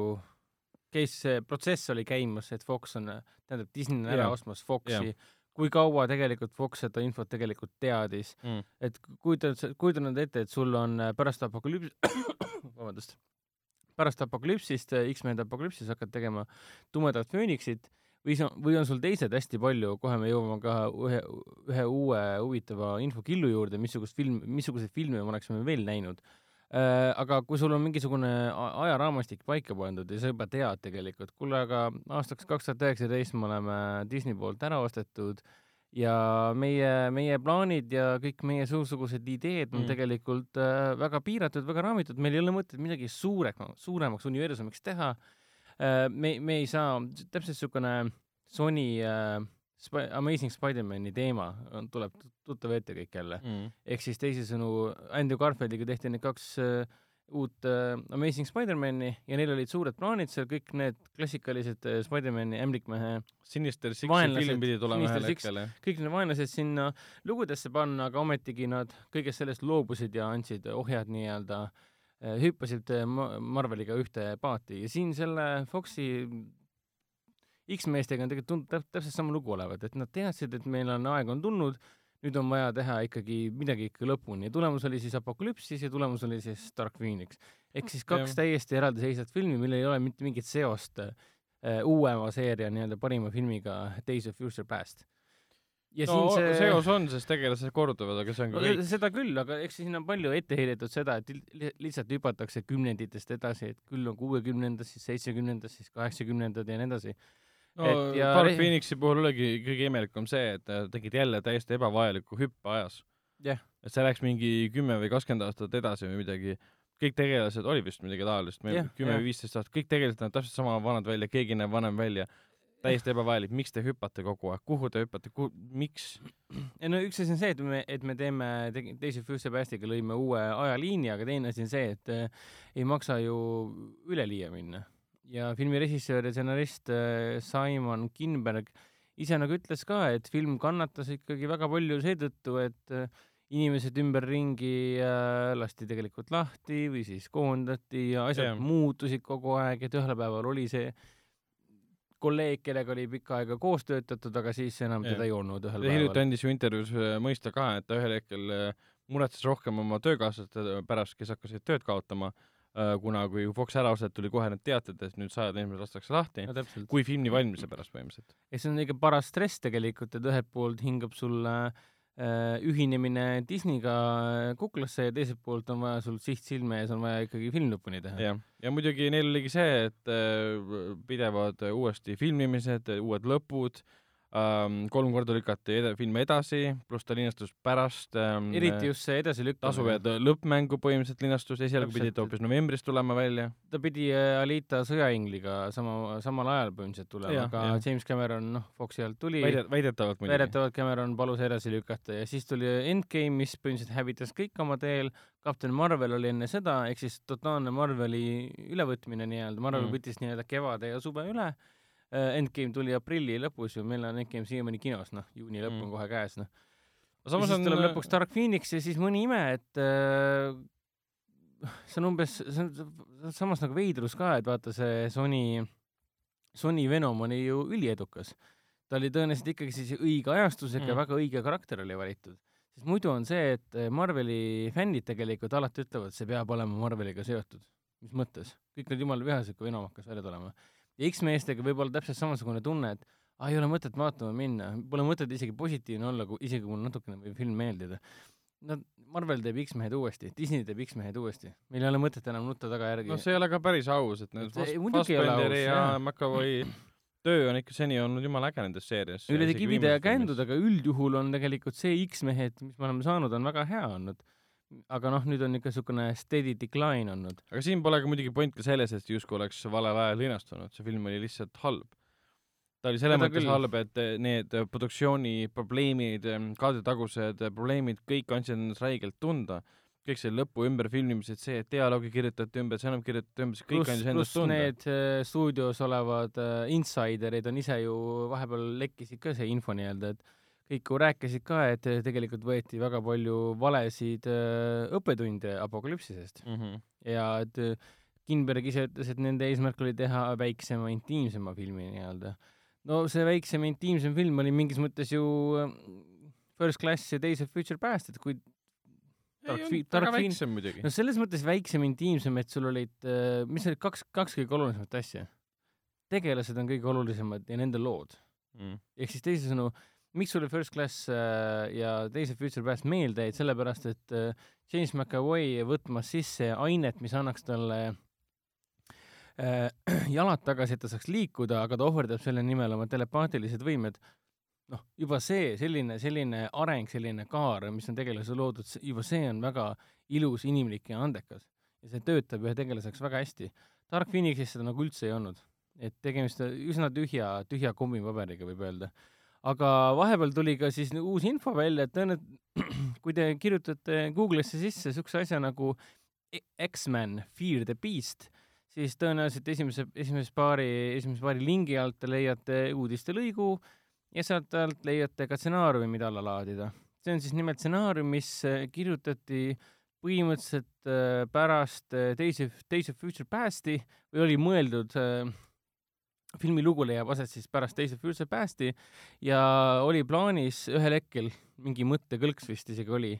käis, see protsess oli käimas, et Fox on, tähendab Disney on ära ostmas Foxi, kui kaua tegelikult Fox seda infot tegelikult teadis, Mm. et kujutad, kujuta nüüd ette, et sul on äh, pärast apokalüps-, *coughs* vabandust, pärast apokalüpsist, X-men apokalüpsis hakkad tegema tumedat fööniksit või sa, või on sul teised hästi palju, kohe me jõuame ka ühe, ühe uue huvitava infokillu juurde, missugust film, missuguseid filme me oleksime veel näinud äh,. Aga kui sul on mingisugune ajaraamistik paika pandud ja sa juba tead tegelikult, kuule, aga aastaks kaks tuhat üheksateist me oleme Disney poolt ära ostetud ja meie, meie plaanid ja kõik meie suusugused ideed on Mm. tegelikult äh, väga piiratud, väga raamitud, meil ei ole mõtet midagi suuremaks, suuremaks universumiks teha äh,. me, me ei saa, täpselt niisugune Sony äh, Sp- Amazing Spider-man'i teema on, tuleb tut- tuttav ette kõik jälle. Mm. ehk siis teisisõnu, Andrew Garfieldiga tehti need kaks äh, uut äh, Amazing Spider-man'i ja neil olid suured plaanid seal, kõik need klassikalised äh, Spider-man'i ämblikmehe Sinister Sixi film pidi tulema ühel hetkel, jah. kõik need vaenlased sinna lugudesse panna, aga ometigi nad kõigest sellest loobusid ja andsid ohjad nii-öelda, hüppasid äh, Ma- Marveliga ühte paati ja siin selle Foxi X-meestega on tegelikult täp- täpselt sama lugu olevat, et nad teadsid, et meil on aeg on tulnud, nüüd on vaja teha ikkagi midagi ikka lõpuni ja tulemus oli siis Apokalüpsis ja tulemus oli siis Dark Phoenix. ehk siis kaks Jah. täiesti eraldiseisvat filmi, millel ei ole mitte mingit seost äh, uuema seeria nii-öelda parima filmiga Days of Future Past. ja no siin see seos on, sest tegelased korduvad, aga see on ka kõik. seda küll, aga eks siin on palju ette heidetud seda, et li- lihtsalt hüpatakse kümnenditest edasi, et küll on kuuekümnendad, siis seitsmekümnendad, siis kaheksakümnendad ja nii edasi. No et ja Dark re- Phoenixi puhul oligi kõige imelikum see, et tegid jälle täiesti ebavajaliku hüppe ajas. Jah. et see läks mingi kümme või kakskümmend aastat edasi või midagi. kõik tegelased, oli vist midagi taolist, kümme või viisteist aastat, kõik tegelased näevad täpselt sama vanad välja, keegi näeb vanem välja. täiesti ebavajalik, miks te hüppate kogu aeg, kuhu te hüppate, miks? ei no üks asi on see, et me, et me teeme, teise Fuse Päästiga lõime uue ajaliini, aga teine asi on see, et äh, ei maksa ju üleliia minna. Ja filmi režissöör ja stsenarist äh, Simon Kinberg ise nagu ütles ka, et film kannatas ikkagi väga palju seetõttu, et äh, inimesed ümberringi äh, lasti tegelikult lahti või siis koondati ja asjad yeah. muutusid kogu aeg, et ühel päeval oli see kolleeg, kellega oli pikka aega koos töötatud, aga siis enam Jah. teda ei olnud ühel hiljuti päeval. andis ju intervjuus mõista ka, et ta ühel hetkel muretses rohkem oma töökaaslaste pärast, kes hakkasid tööd kaotama, kuna kui Fox ära osteti, tuli kohe need teated, et nüüd sajad inimesed lastakse lahti, no kui filmi valmimise pärast põhimõtteliselt. ja see on õige paras stress tegelikult, et ühelt poolt hingab sulle äh, ühinemine Disneyga kuklasse ja teiselt poolt on vaja sul siht silme ees, on vaja ikkagi film lõpuni teha. jah, ja muidugi neil oligi see, et äh, pidevad uuesti filmimised, uued lõpud ähm,, kolm korda lükati ed filme edasi, pluss ta linastus pärast ähm, eriti just see edasilükkamine. tasujad lõppmängu põhimõtteliselt linastus, esialgu pidi ta hoopis novembris tulema välja. ta pidi äh, Alita sõjaingliga sama, samal ajal põhimõtteliselt tulema, aga jah. James Cameron, noh, Foxi alt tuli. väidet-, väidetavalt muidugi. väidetavalt Cameron palus edasi lükata ja siis tuli Endgame, mis põhimõtteliselt hävitas kõik oma teel, Captain Marvel oli enne seda, ehk siis totaalne Marveli ülevõtmine nii-öelda, Marvel mm. võttis nii-öelda kevade ja suve üle, Endgame tuli aprilli lõpus ju, meil on Endgame siiamaani kinos, noh, juuni lõpp Mm. on kohe käes, noh. samas on tuleb lõpuks Dark Phoenix ja siis mõni ime, et äh, *laughs* see on umbes, see on samas nagu veidrus ka, et vaata see Sony, Sony Venom oli ju üliedukas. ta oli tõenäoliselt ikkagi siis õige ajastusega mm. ja Mm. väga õige karakter oli valitud. sest muidu on see, et äh, Marveli fännid tegelikult alati ütlevad, see peab olema Marveliga seotud. mis mõttes? kõik need jumala vihased, kui Venom hakkas välja tulema. Ja X-meestega võib olla täpselt samasugune tunne, et aa, ei ole mõtet vaatama minna, pole mõtet isegi positiivne olla, kui isegi mulle natukene võib film meeldida. Nad, Marvel teeb X-mehed uuesti, Disney teeb X-mehed uuesti, meil ei ole mõtet enam nutta tagajärgi no see ei ole ka päris aus, et need Fassbenderi ja. McAvoy töö on ikka seni olnud jumala äge nendes seerias. üle kivide ja kändudega üldjuhul on tegelikult see X-mehed, mis me oleme saanud, on väga hea olnud. Aga noh, nüüd on ikka niisugune steady decline olnud. aga siin pole ka muidugi point ka selles, et justkui oleks valel ajal linastunud, see film oli lihtsalt halb. ta oli selles mõttes küll. halb, et eh, need eh, produktsiooni probleemid, kaadritagused eh, probleemid, kõik andsid ennast räigelt tunda. kõik see lõpu ümber filmimised, see, et dialoogi kirjutati ümber, sõnum kirjutati ümber, see kõik andis endast tunda. need stuudios olevad äh, insiderid on ise ju vahepeal lekkisid ka see info nii-öelda, et kõik rääkisid ka, et äh, tegelikult võeti väga palju valesid äh, õppetunde apokalüpsisest Mm -hmm. ja et äh, Kinberg ise ütles, et nende eesmärk oli teha väiksema, intiimsema filmi nii-öelda. no see väiksem, intiimsem film oli mingis mõttes ju First Class ja Days of Future Past, et kui Dark Phi- väiksem muidugi no. selles mõttes väiksem, intiimsem, et sul olid, mis olid kaks, kaks kõige olulisemat asja. tegelased on kõige olulisemad ja nende lood. Mm. ehk siis teisisõnu, miks sulle First Class äh, ja of Future Past meelde jäid, sellepärast et äh, James McAvoy võtmas sisse ainet, mis annaks talle äh, *clears throat* jalad tagasi, et ta saaks liikuda, aga ta ohverdab selle nimel oma telepaatilised võimed. noh, juba see, selline, selline areng, selline kaar, mis on tegelase loodud, juba see on väga ilus, inimlik ja andekas. ja see töötab ühe tegelaseks väga hästi. Dark Phoenixis seda nagu üldse ei olnud. et tegemist üsna tühja, tühja kommipaberiga, võib öelda. Aga vahepeal tuli ka siis uus info välja, et tõenäoliselt *clears throat* kui te kirjutate Google'isse sisse niisuguse asja nagu E- X-Men Fear the Beast, siis tõenäoliselt esimese, esimese paari, esimese paari lingi alt te leiate uudistelõigu ja sealt alt leiate ka stsenaariumi, mida alla laadida. see on siis nimelt stsenaarium, mis äh, kirjutati põhimõtteliselt äh, pärast äh, Days of, Days of Future Pasti või oli mõeldud filmi lugu leiab aset siis pärast Days of Future Pasti ja oli plaanis ühel hetkel, mingi mõttekõlks vist isegi oli,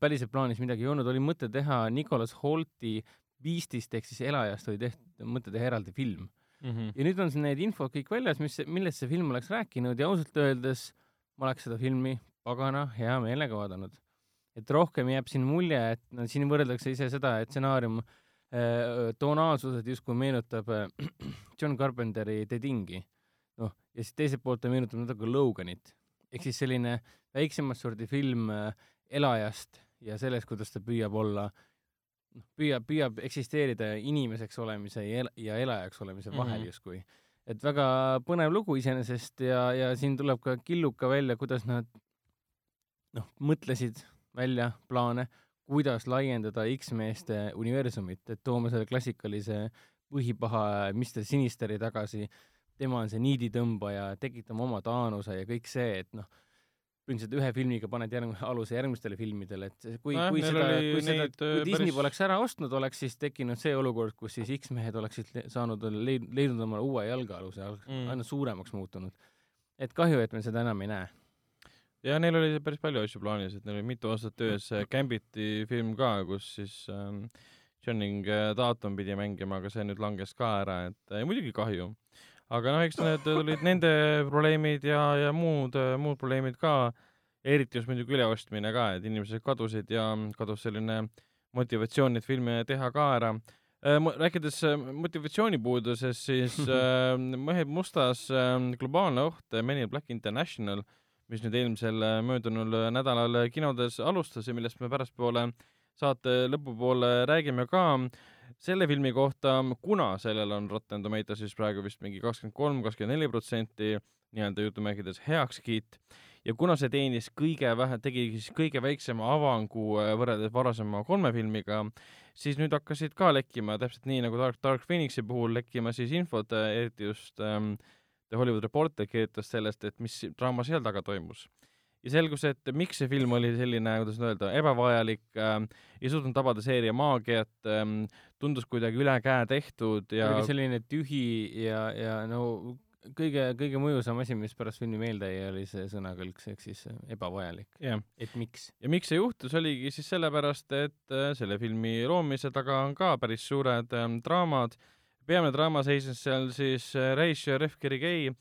päriselt plaanis midagi ei olnud, oli mõte teha Nicholas Holti Beastist ehk siis Elajast oli tehtud, mõte teha eraldi film. Mm -hmm. ja nüüd on see- need infod kõik väljas, mis, millest see film oleks rääkinud ja ausalt öeldes ma oleks seda filmi pagana hea meelega vaadanud. et rohkem jääb siin mulje, et no siin võrreldakse ise seda, et stsenaarium äh, tonaalsuselt justkui meenutab äh, *clears throat* John Carpenteri The Thing'i. noh, ja siis teiselt poolt ta meenutab natuke Loganit. ehk siis selline väiksemat sorti film äh, elajast ja sellest, kuidas ta püüab olla noh, püüab, püüab eksisteerida inimeseks olemise ja, el ja elajaks olemise vahel mm. -hmm. justkui. et väga põnev lugu iseenesest ja, ja siin tuleb ka killuka välja, kuidas nad noh, mõtlesid välja plaane, kuidas laiendada X-meeste universumit, et toome selle klassikalise põhipaha Mr Sinisteri tagasi, tema on see niiditõmbaja, tekitame oma taanuse ja kõik see, et noh, põhimõtteliselt ühe filmiga paned järg-, aluse järgmistele filmidele, et kui Nojah, kui seda, oli kui seda, kui äh, Disney päris- poleks ära ostnud, oleks siis tekkinud see olukord, kus siis X-mehed oleksid le- saanud leid-, leidnud omale uue jalgealuse, Mm. aina suuremaks muutunud. et kahju, et me seda enam ei näe. Ja neil oli päris palju asju plaanis, et neil oli mitu aastat töös Gambiti film ka, kus siis ähm, Channing äh, Tatum pidi mängima, aga see nüüd langes ka ära, et äh, muidugi kahju. aga noh, eks need olid nende probleemid ja, ja muud, muud probleemid ka, eriti just muidugi üleostmine ka, et inimesed kadusid ja kadus selline motivatsioon neid filme teha ka ära. rääkides äh, motivatsioonipuudusest, siis *laughs* äh, Mehed mustas äh, globaalne oht, Men in Black International, mis nüüd eelmisel äh, möödunud äh, nädalal kinodes alustas ja millest me pärastpoole saate lõpupoole räägime ka. Selle filmi kohta, kuna sellel on Rotten Tomatoesis praegu vist mingi kakskümmend kolm, kakskümmend neli protsenti nii-öelda jutumärkides heakskiit ja kuna see teenis kõige vähe, tegi siis kõige väiksema avangu äh, võrreldes varasema kolme filmiga, siis nüüd hakkasid ka lekkima täpselt nii nagu Dark, Dark Phoenixi puhul lekkima siis infot, eriti just ähm, The Hollywood Reporter kirjutas sellest, et mis draama seal taga toimus ja selgus, et miks see film oli selline, kuidas nüüd öelda, ebavajalik äh,, ei suutnud tabada seeria maagiat ähm,, tundus kuidagi üle käe tehtud ja oli selline tühi ja, ja no kõige, kõige mõjusam asi, mis pärast filmi meelde jäi, oli see sõnakõlks ehk siis ebavajalik. jah, et miks? ja miks see juhtus, oligi siis sellepärast, et äh, selle filmi loomise taga on ka päris suured ähm, draamad. Peamine draama seisnes seal siis äh, Reish ja Refkeri Gay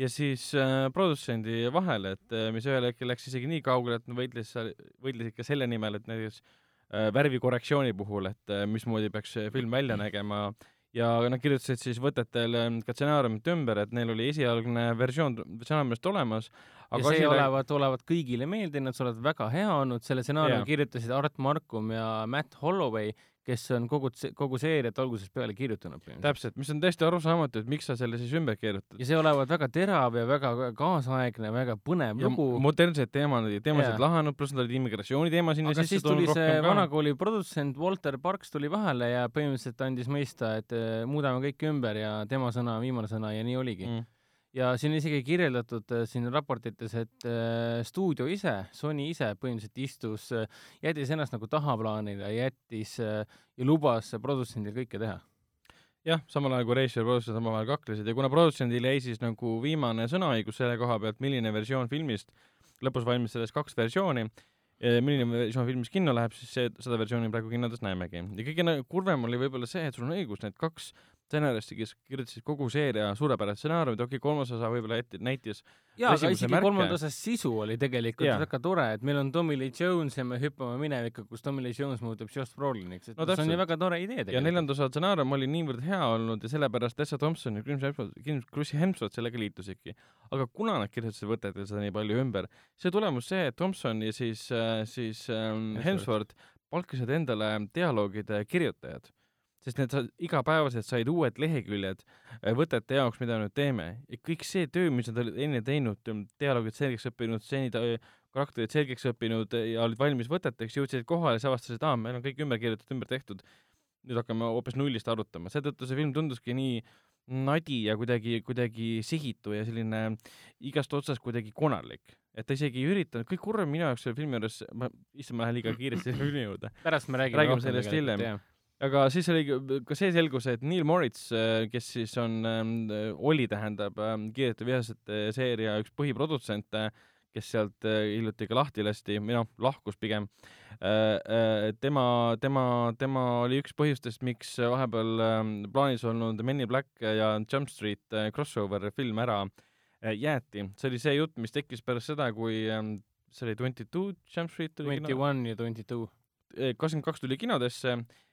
ja siis äh, produtsendi vahel, et äh, mis ühel hetkel läks isegi nii kaugele, et nad võitles võitlesid ka selle nimel, et näiteks äh, värvikorrektsiooni puhul, et äh, mismoodi peaks film välja nägema. Ja nad kirjutasid siis võtetel ka stsenaariumit ümber, et neil oli esialgne versioon stsenaariumist olemas, ja see olevat, olevat kõigile meeldinud, see olevat väga hea olnud, selle stsenaariumi kirjutasid Art Markum ja Matt Holloway, kes on kogu, kogu seeriat algusest peale kirjutanud täpselt, mis on täiesti arusaamatu, et miks sa selle siis ümber keerutad. ja see olevat väga terav ja väga kaasaegne, väga põnev ja lugu. modernseid teemad, teemasid Jaa. lahanud, pluss nad olid immigratsiooniteema sinna aga sisse siis tuli toonud see rohkem ka. vanakooli produtsent Walter Parks tuli vahele ja põhimõtteliselt andis mõista, et eh, muudame kõik ümber ja tema sõna on viimane sõna ja nii oligi mm.. Ja siin isegi kirjeldatud eh, siin raportites, et äh, stuudio ise, Sony ise põhimõtteliselt istus, jättis ennast nagu tahaplaanile, jättis äh, ja lubas produtsendil kõike teha. jah, samal ajal kui reisijad ja produtsendid omavahel kaklesid ja kuna produtsendil jäi siis nagu viimane sõnaõigus selle koha pealt, milline versioon filmist, lõpus valmis sellest kaks versiooni, milline versioon filmist kinno läheb, siis see, seda versiooni praegu kinodes näemegi. ja kõige nagu kurvem oli võib-olla see, et sul on õigus, need kaks stsenaristi, kes kirjutasid kogu seeria suurepärast stsenaariumit, okei okay,, kolmas osa võib-olla ette- näitis jaa, aga isegi märke. kolmanda osas sisu oli tegelikult Jaa. väga tore, et meil on Tommy Lee Jones ja me hüppame minevikku, kus Tommy Lee Jones muutub Josh Broliniks, et No see on ju väga tore idee ja tegelikult. neljanda osa stsenaarium oli niivõrd hea olnud ja sellepärast Tessa Thompson ja Chris Hemsworth, Chris Hemsworth sellega liitusidki. aga kuna nad kirjutasid võtetel seda nii palju ümber, see tulemus see, et Thompson ja siis, siis ähm. Hemsworth palkasid endale dialoogide kirjutajad, sest need sa- igapäevaselt said uued leheküljed äh, võtete jaoks, mida nüüd teeme ja kõik see töö, mis nad olid enne teinud, dialoogid selgeks õppinud, stseenid, karakterid selgeks õppinud ja olid valmis võteteks, jõudsid kohale, siis avastasid, aa, meil on kõik ümber kirjutatud, ümber tehtud. nüüd hakkame hoopis nullist arutama, seetõttu see film tunduski nii nadi ja kuidagi, kuidagi sihitu ja selline igast otsast kuidagi konarlik. et ta isegi ei üritanud, kõik kurvem minu jaoks selle filmi juures, ma, issand, ma lähen liiga kiiresti *clears throat* selle filmi juurde, pärast me räägime, Räägime sellest hiljem. Aga siis oli ka- see selgus, et Neil Moritz, kes siis on, oli, tähendab, Kiirete vihasete seeria üks põhiprodutsente, kes sealt äh, hiljuti ka lahti lasti või noh, lahkus pigem. tema, tema, tema oli üks põhjustest, miks vahepeal ähm, plaanis olnud Men in Black ja Jump Street äh, crossover film ära äh, jäeti. see oli see jutt, mis tekkis pärast seda, kui ähm, see oli Twenty Two Jump Street tuli kino- Twenty One ja Twenty Two. kakskümmend kaks tuli kinodesse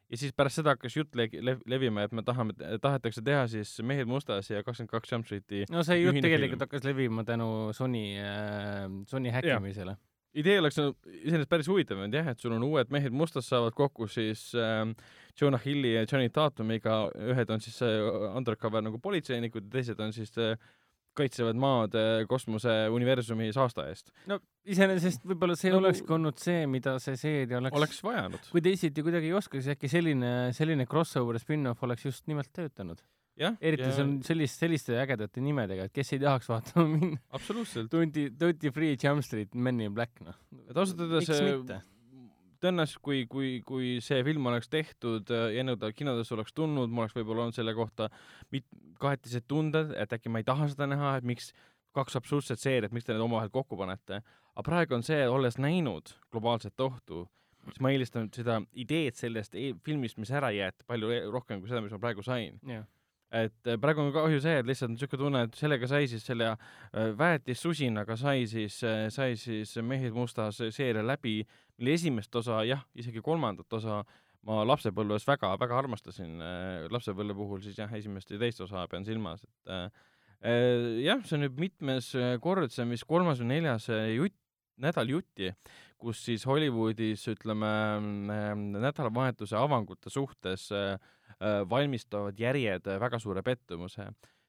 ja siis pärast seda hakkas jutt le- lev- levima, et me tahame, tahetakse teha siis Mehed mustas ja kakskümmend kaks Jump Streeti no see jutt tegelikult film. hakkas levima tänu Sony äh,, Sony häkkimisele. idee oleks nagu iseenesest päris huvitav olnud jah, et sul on uued Mehed mustas saavad kokku siis äh, Jonah Hilli ja Johnny Tatumiga, ühed on siis äh, undercover nagu politseinikud ja teised on siis äh, kaitsevad maad äh, kosmose universumi saasta eest. no iseenesest võib-olla see Nagu- nagu... olekski olnud see, mida see seeria oleks, oleks vajanud. kui teisiti kuidagi ei oska, siis äkki selline, selline crossover spin-off oleks just nimelt töötanud. eriti see on sellist, selliste ägedate nimedega, et kes ei tahaks vaatama minna. absoluutselt. Twenty, Twenty Free Jump Street, Men in Black, noh. et ausalt öeldes äh, mitte? Tõenäoliselt kui, kui, kui see film oleks tehtud äh, ja enne ta kinodes oleks tulnud, mul oleks võib-olla olnud selle kohta mit-, kahetised tunded, et äkki ma ei taha seda näha, et miks kaks absurdset seeriat, miks te need omavahel kokku panete. aga praegu on see, olles näinud globaalset ohtu, siis ma eelistan seda ideed sellest e filmist, mis ära jäeti, palju e rohkem kui seda, mis ma praegu sain jah, et äh, praegu on kahju see, et lihtsalt niisugune tunne, et sellega sai siis selle äh, väetissusinaga sai siis, sai siis Mehed mustas seeria läbi, mille esimest osa, jah, isegi kolmandat osa ma lapsepõlves väga-väga armastasin, lapsepõlve puhul siis jah, esimest ja teist osa pean silmas, et äh, äh, jah, see on nüüd mitmes äh, kord, see on vist kolmas või neljas äh, jutt, nädal jutti, kus siis Hollywoodis ütleme äh, nädalavahetuse avangute suhtes äh, äh, valmistavad järjed äh, väga suure pettumuse,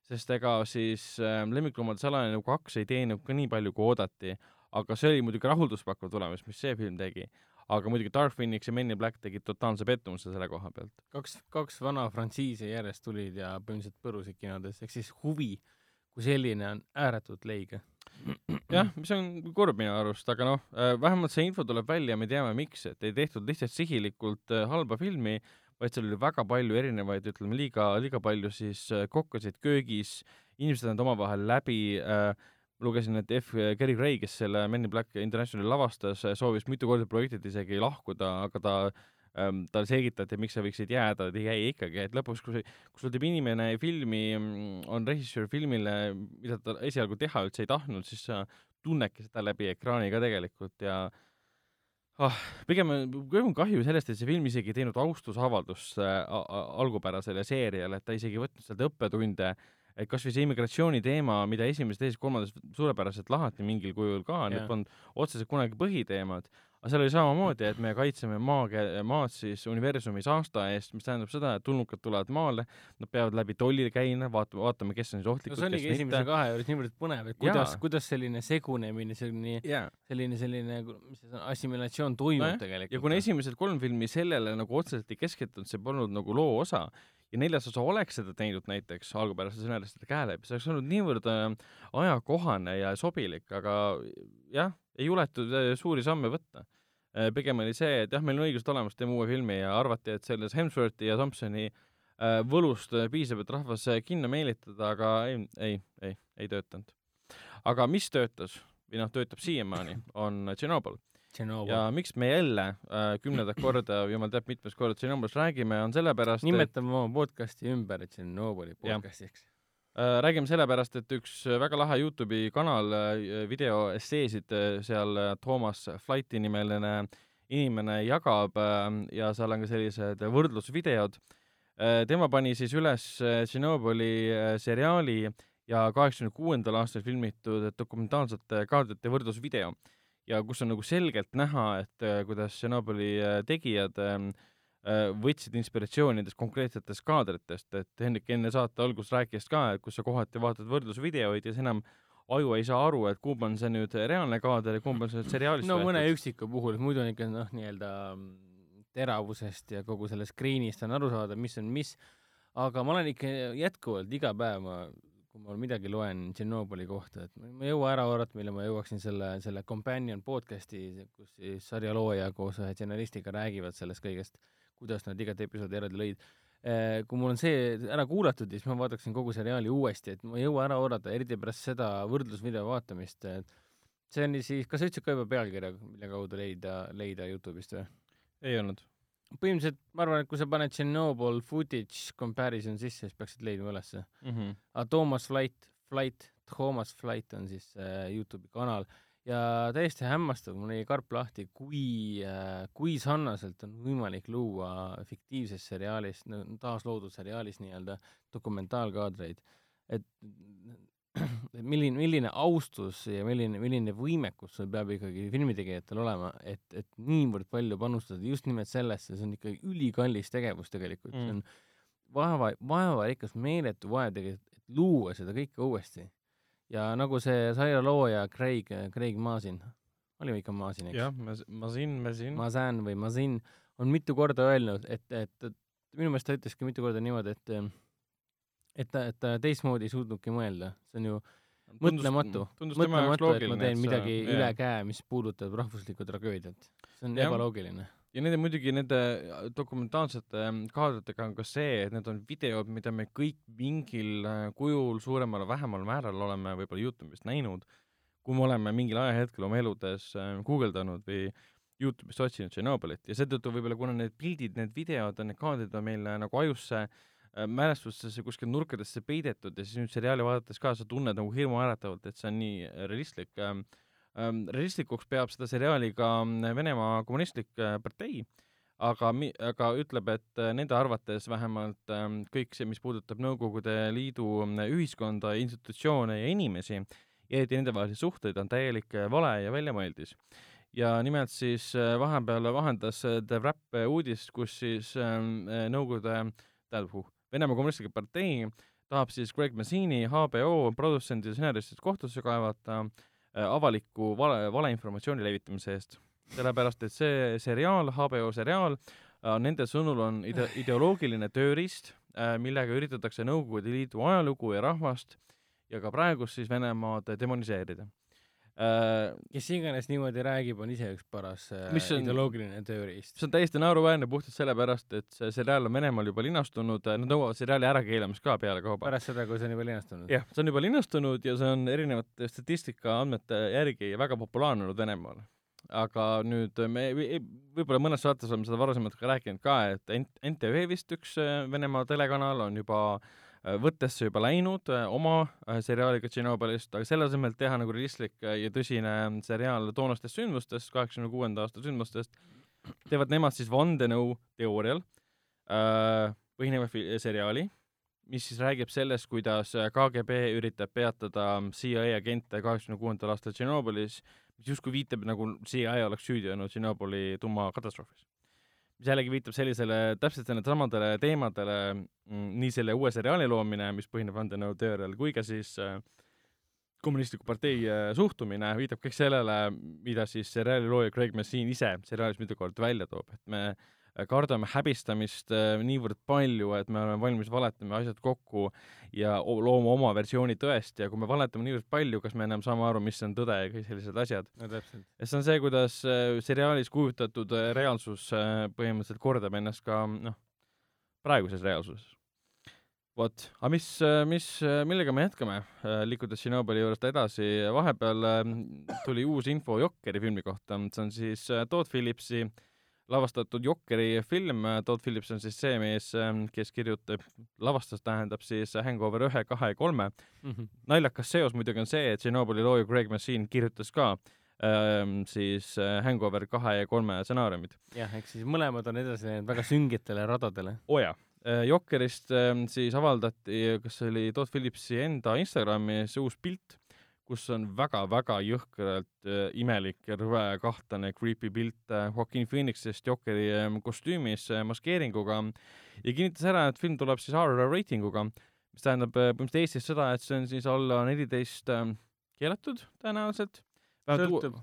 sest ega siis äh, Lemmikloomade salajane kaks ei teeninud ka nii palju, kui oodati, aga see oli muidugi rahulduspakkuv tulemus, mis see film tegi. aga muidugi Dark Phoenix ja Men in Black tegid totaalse pettumuse selle koha pealt. kaks, kaks vana frantsiisi järjest tulid ja põhimõtteliselt põrusid kinodes, ehk siis huvi kui selline on ääretult leige. jah, mis on kurb minu arust, aga noh, vähemalt see info tuleb välja, me teame, miks, et ei tehtud lihtsalt sihilikult äh, halba filmi, vaid seal oli väga palju erinevaid, ütleme liiga, liiga palju siis äh, kokkasid köögis, inimesed on omavahel läbi äh,, lugesin, et F. Gary Gray, kes selle Men in Black Internationali lavastas, soovis mitu korda projektilt isegi lahkuda, aga ta ähm, talle selgitati, miks sa võiksid jääda, ta jäi ikkagi, et lõpuks, kui, kui sul teeb inimene filmi, on režissöör filmile, mida ta esialgu teha üldse ei tahtnud, siis sa tunnedki seda läbi ekraani ka tegelikult ja ah, pigem, pigem on kahju sellest, et see film isegi ei teinud austusavaldust äh, algupärasele seeriale, et ta isegi ei võtnud sealt õppetunde, et kas või see immigratsiooni teema, mida esimeses, teises, kolmandas suurepäraselt lahati mingil kujul ka, need polnud otseselt kunagi põhiteemad, aga seal oli samamoodi, et me kaitseme maa, maad siis universumi saasta eest, mis tähendab seda, et tulnukad tulevad maale, nad peavad läbi tolli käima, vaatama, vaatame, kes on siis no ohtlikud, see oligi kes esimese mitte. kahe juures niivõrd põnev, et kuidas kuidas selline segunemine, selline, jaa selline, selline, mis see on, assimilatsioon toimub Nojah, tegelikult. ja kuna esimesed kolm filmi sellele nagu otseselt ei keskendunud, see polnud nagu loo osa ja neljas osa oleks seda teinud näiteks algupärase stsenaristide käe läbi, see oleks olnud niivõrd äh, ajakohane ja sobilik, aga jah, ei juletud äh, suuri samme võtta. pigem oli see, et jah, meil on õigused olemas, teeme uue filmi ja arvati, et selles Hemsworthi ja Thompsoni äh, võlust äh, piisab, et rahvas äh, kinno meelitada, aga ei, ei, ei, ei töötanud. aga mis töötas või noh, töötab siiamaani, on Tšernobõl ja miks me jälle äh, kümnendat korda, jumal teab mitmes kord Tšernobõlist räägime, on sellepärast, et nimetame oma podcasti ümber Tšernobõli podcastiks. Äh, räägime sellepärast, et üks väga lahe Youtube'i kanal äh, video esseesid äh, seal äh, Toomas Flighti nimeline inimene jagab äh, ja seal on ka sellised võrdlusvideod äh,. tema pani siis üles äh, Tšernobõli äh, seriaali ja kaheksakümne kuuendal aastal filmitud dokumentaalsete kaadrite võrdlusvideo ja kus on nagu selgelt näha, et äh, kuidas Tšernobõli äh, tegijad äh, võtsid inspiratsiooni nendest konkreetsetest kaadritest, et Hendrik enne saate algust rääkis ka, et kus sa kohati vaatad võrdlusvideoid ja siis enam aju ei saa aru, et kumb on see nüüd reaalne kaader ja kumb on see seriaalist no mõne üksiku puhul, muidu on ikka noh, nii-öelda mm, teravusest ja kogu sellest screen'ist on aru saada, mis on mis, aga ma olen ikka jätkuvalt iga päev ma kui ma midagi loen Tšernobõli kohta, et ma ei jõua ära oodata, millal ma jõuaksin selle, selle companion podcast'i, kus siis sarja looja koos ühe stsenaristiga räägivad sellest kõigest, kuidas nad igat episoodi eraldi lõid. Kui mul on see ära kuulatud, siis ma vaataksin kogu seriaali uuesti, et ma ei jõua ära oodata, eriti pärast seda võrdlusvideo vaatamist. see on siis, kas sa ütlesid ka juba pealkirja, mille kaudu leida, leida Youtube'ist või? ei olnud. põhimõtteliselt ma arvan, et kui sa paned Chernobyl footage comparison sisse, siis peaksid leidma ülesse. Mhm. aga Toomas Flight, Flight, Toomas Flight on siis äh, Youtube'i kanal ja täiesti hämmastav, mul jäi karp lahti, kui äh,, kui sarnaselt on võimalik luua fiktiivses seriaalis, taasloodud seriaalis nii-öelda dokumentaalkaadreid, et *clears throat* milline, milline austus ja milline, milline võimekus sul peab ikkagi filmitegijatel olema, et, et niivõrd palju panustada just nimelt sellesse, see on ikkagi ülikallis tegevus tegelikult mm., see on vaeva, vaevarikas meeletu vaev tegelikult, et luua seda kõike uuesti. Ja nagu see sarja looja Craig, Craig Masin, oli ikka Masin, eks? jah, ma, ma siin, ma siin. Mazan või Mazin on mitu korda öelnud, et, et, minu meelest ta ütleski mitu korda niimoodi, et et ta, et ta teistmoodi ei suutnudki mõelda, see on ju mõtlematu, mõtlematu, et ma teen midagi üle käe, mis puudutab rahvuslikku tragöödiat. see on Jah. ebaloogiline. Ja nende muidugi nende dokumentaalsete ähm, kaadritega on ka see, et need on videod, mida me kõik mingil äh, kujul suuremal või vähemal määral oleme võib-olla Youtube'ist näinud, kui me oleme mingil ajahetkel oma eludes äh, guugeldanud või Youtube'ist otsinud Tšernobõlit ja seetõttu võib-olla kuna need pildid, need videod, need kaadrid on meil äh, nagu ajusse äh, mälestustesse kuskil nurkadesse peidetud ja siis nüüd seriaali vaadates ka sa tunned nagu hirmuäratavalt, et see on nii äh, realistlik ähm,. Ähm, realistlikuks peab seda seriaali ka mm, Venemaa Kommunistlik äh, Partei, aga mi-, aga ütleb, et äh, nende arvates vähemalt ähm, kõik see, mis puudutab Nõukogude Liidu mm, ühiskonda, institutsioone ja inimesi, eriti nendevahelisi suhteid, on täielik äh, vale ja väljamõeldis. Ja nimelt siis vahepeal vahendas The Wrap uudist, kus siis ähm, äh, Nõukogude, tähendab, Venemaa Kommunistlik Partei tahab siis Greg Massini, HBO produtsendi ja stsenaristid kohtusse kaevata äh, avaliku vale, valeinformatsiooni levitamise eest. sellepärast, et see seriaal, HBO seriaal äh,, nende sõnul on ide-, *sighs* ideoloogiline tööriist äh,, millega üritatakse Nõukogude Liidu ajalugu ja rahvast ja ka praegust siis Venemaad demoniseerida äh, kes iganes niimoodi räägib, on ise üks paras äh, Mis on- ideoloogiline tööriist. see on täiesti naeruväärne puhtalt sellepärast, et see seriaal on Venemaal juba linastunud, nad nõuavad seriaali ärakeelamist ka pealekauba. pärast seda, kui see on juba linastunud. jah, see on juba linastunud ja see on erinevate statistikaandmete järgi väga populaarne olnud Venemaal. aga nüüd me vi- võib-olla mõnes saates oleme seda varasemalt ka rääkinud ka, et NTV vist üks äh, Venemaa telekanal on juba äh, võttesse juba läinud äh, oma äh, seriaaliga Tšernobõlist, aga selle asemel teha nagu realistlik äh, ja tõsine seriaal toonastest sündmustest, kaheksakümne kuuenda aasta sündmustest, teevad nemad siis vandenõuteoorial äh, põhineva seriaali, mis siis räägib sellest, kuidas äh, KGB üritab peatada CIA agente kaheksakümne kuuendal aastal Tšernobõlis, mis justkui viitab nagu CIA oleks süüdi olnud Tšernobõli tuumakatastroofis. Mis jällegi viitab sellisele täpselt nendele samadele teemadele, nii selle uue seriaali loomine, mis põhineb vandenõuteoorial, kui ka siis äh, kommunistliku partei äh, suhtumine viitab kõik sellele, mida siis seriaali looja Craig Massin ise seriaalis mitu korda välja toob, et me äh, kardame häbistamist äh, niivõrd palju, et me oleme valmis valetama asjad kokku ja looma oma versiooni tõest ja kui me valetame niivõrd palju, kas me enam saame aru, mis on tõde ja kõik sellised asjad. no täpselt. ja see on see, kuidas äh, seriaalis kujutatud äh, reaalsus äh, põhimõtteliselt kordab ennast ka noh, praeguses reaalsuses. vot, aga mis, mis, millega me jätkame, liikudes Tšernobõli juurest edasi, vahepeal äh, tuli uus info Jokkeri filmi kohta, see on siis äh, Todd Phillipsi lavastatud Jokkeri film, Todd Phillips on siis see mees, kes kirjutab, lavastas tähendab siis Hangover ühe, kahe ja kolme naljakas seos muidugi on see, et Tšernobõli looja Greg Massin kirjutas ka ähm, siis äh, Hangover kahe ja kolme stsenaariumid. jah, ehk siis mõlemad on edasi läinud väga süngetele radadele. oo oh jaa, Jokkerist ähm, siis avaldati, kas see oli Todd Phillipsi enda Instagramis uus pilt, kus on väga-väga jõhkralt äh, imelik ja rõve kahtlane creepy pilt äh, Joaquin Phoenixist Jokeri äh, kostüümis äh, maskeeringuga ja kinnitas ära, et film tuleb siis RR reitinguga, mis tähendab äh, põhimõtteliselt Eestis seda, et see on siis alla neliteist äh, keelatud tõenäoliselt. sõltub,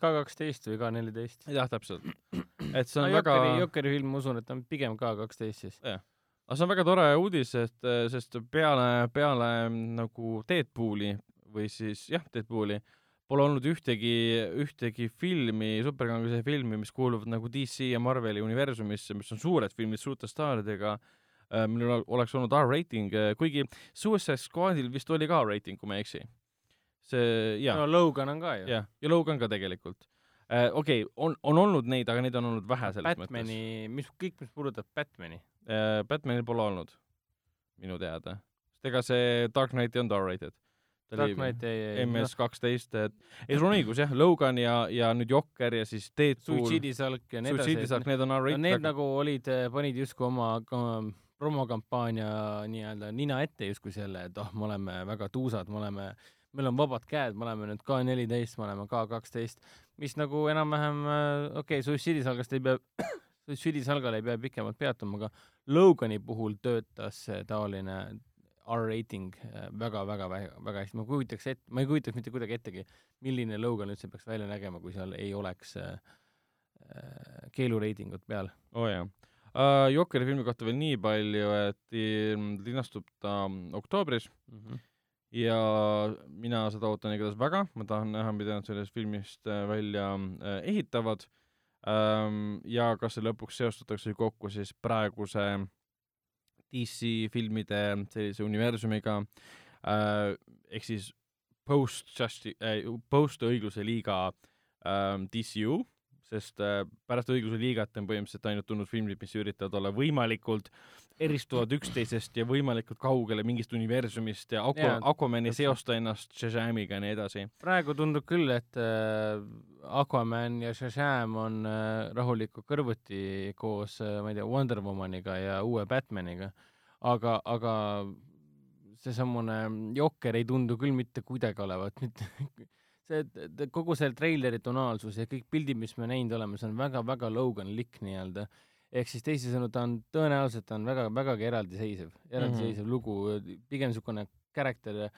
K kaksteist või K neliteist. jah, täpselt. *clears throat* et see on no, väga Jokeri, Jokeri film, ma usun, et on pigem K kaksteist siis. aga see on väga tore uudis, et äh, sest peale, peale nagu Deadpooli või siis jah, Deadpooli pole olnud ühtegi, ühtegi filmi, superkangelase filmi, mis kuuluvad nagu DC ja Marveli universumisse, mis on suured filmid suurte staaridega, millel oleks olnud R-reiting, kuigi Suicide Squadil vist oli ka R-reiting, kui ma ei eksi. see, jaa no Logan on ka ju. jah, ja Logan ka tegelikult äh,. okei okay,, on, on olnud neid, aga neid on olnud vähe selles Batmani, mis kõik, mis puudutab Batmani. mõttes äh,. Batmanil pole olnud, minu teada. sest ega see Dark Knight ei olnud R-rated. Dark Knight ei, ei, MS kaksteist, et ei, sul on õigus jah, Logan ja, ja nüüd Jokker ja siis Deadpool, Suicide Salk ja nii edasi. Suicide Salk, need on R-rated need. nagu olid, panid justkui oma ka- promokampaania nii-öelda nina ette justkui selle, et oh, me oleme väga tuusad, me oleme, meil on vabad käed, me oleme nüüd K neliteist, me oleme K kaksteist, mis nagu enam-vähem, okei okay,, Suicide Salgast ei pea, *coughs* Suicide Salgal ei pea pikemalt peatuma, aga Logani puhul töötas see taoline R-rating väga-väga väga, väga hästi, ma kujutaks ette, ma ei kujutaks mitte kuidagi ettegi, milline Logan üldse peaks välja nägema, kui seal ei oleks äh, äh, keelureitingut peal. oo oh, jaa uh,. Jokeri filmi kohta veel nii palju, et ilm- linastub ta oktoobris Mm -hmm. ja mina seda ootan igatahes väga, ma tahan näha, mida nad sellest filmist äh, välja äh, ehitavad ähm, ja kas see lõpuks seostatakse kokku siis praeguse DC filmide sellise universumiga äh,, ehk siis post justi- äh,, post õigluse liiga äh, DCU, sest äh, pärast õiguse liigat on põhimõtteliselt ainult tulnud filmid, mis üritavad olla võimalikult eristuvad üksteisest ja võimalikult kaugele mingist universumist ja Aqu- Jaa, Aquaman ei seosta ennast Shazamiga ja nii edasi. praegu tundub küll, et äh, Aquaman ja Shazam on äh, rahulikult kõrvuti koos äh,, ma ei tea, Wonder Womaniga ja uue Batmaniga, aga, aga seesamune Jokker ei tundu küll mitte kuidagi olevat, mitte *laughs* see, kogu see treileri tonaalsus ja kõik pildid, mis me näinud oleme, see on väga-väga Logan-lik nii-öelda. Ehk siis teisisõnu, ta on tõenäoliselt on väga, vägagi eraldiseisev, eraldiseisev mm -hmm. lugu, pigem niisugune character,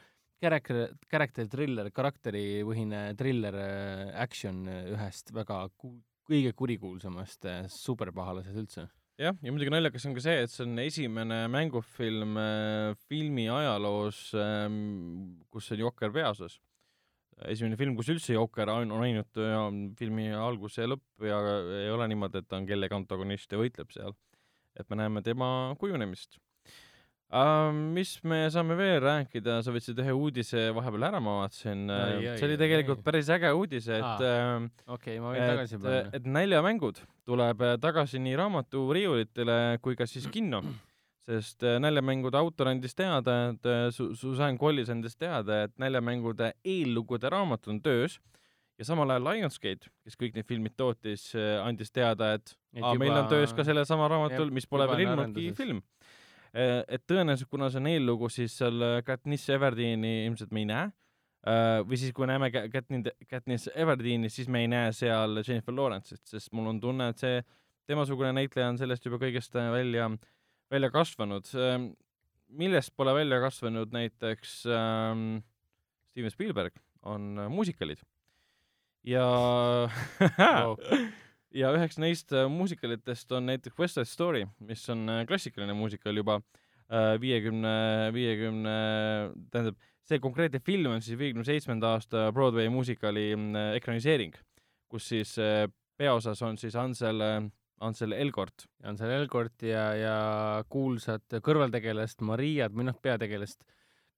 character, character thriller, karakteripõhine thriller äh, action ühest väga ku-, kõige kurikuulsamast äh, superpahalasest üldse. jah, ja muidugi naljakas on ka see, et see on esimene mängufilm äh, filmi ajaloos ähm,, kus on Jokker peaosas. Esimene film, kus üldse Jokker on on ainult ja, filmi algus ja lõpp ja ei ole niimoodi, et ta on kellegi antagonist ja võitleb seal. et me näeme tema kujunemist uh,. mis me saame veel rääkida, sa võtsid ühe uudise vahepeal ära, ma vaatasin uh,, ai, see oli tegelikult ai. päris äge uudis, et okei okay,, ma võin tagasi et, panna. et näljamängud tuleb äh, tagasi nii raamaturiiulitele kui ka siis kinno, sest äh, näljamängude autor andis teada, et äh, Su- Susanne Collis andis teada, et näljamängude eellugude raamat on töös ja samal ajal Lionsgate, kes kõik need filmid tootis, andis teada, et Et aa, meil on juba- töös ka sellesama raamatul, mis pole juba veel ilmunudki film. et tõenäoliselt, kuna see on eellugu, siis seal äh, Katniss Everdeen'i ilmselt me ei näe. või siis, kui näeme Katnin-, Katniss Everdeen'i, siis me ei näe seal Jennifer Lawrence'it, sest mul on tunne, et see temasugune näitleja on sellest juba kõigest äh, välja, välja kasvanud. millest pole välja kasvanud näiteks ähm, Steven Spielberg, on äh, muusikalid. ja *laughs* Wow. ja üheks neist äh, muusikalitest on näiteks West Side Story, mis on äh, klassikaline muusikal juba viiekümne, viiekümne, tähendab, see konkreetne film on siis viiekümne seitsmenda aasta Broadway muusikali ekraniseering, kus siis peaosas on siis Ansel, Ansel Elgort. on seal Elgort ja, ja kuulsat kõrvaltegelast Mariat või noh, peategelast.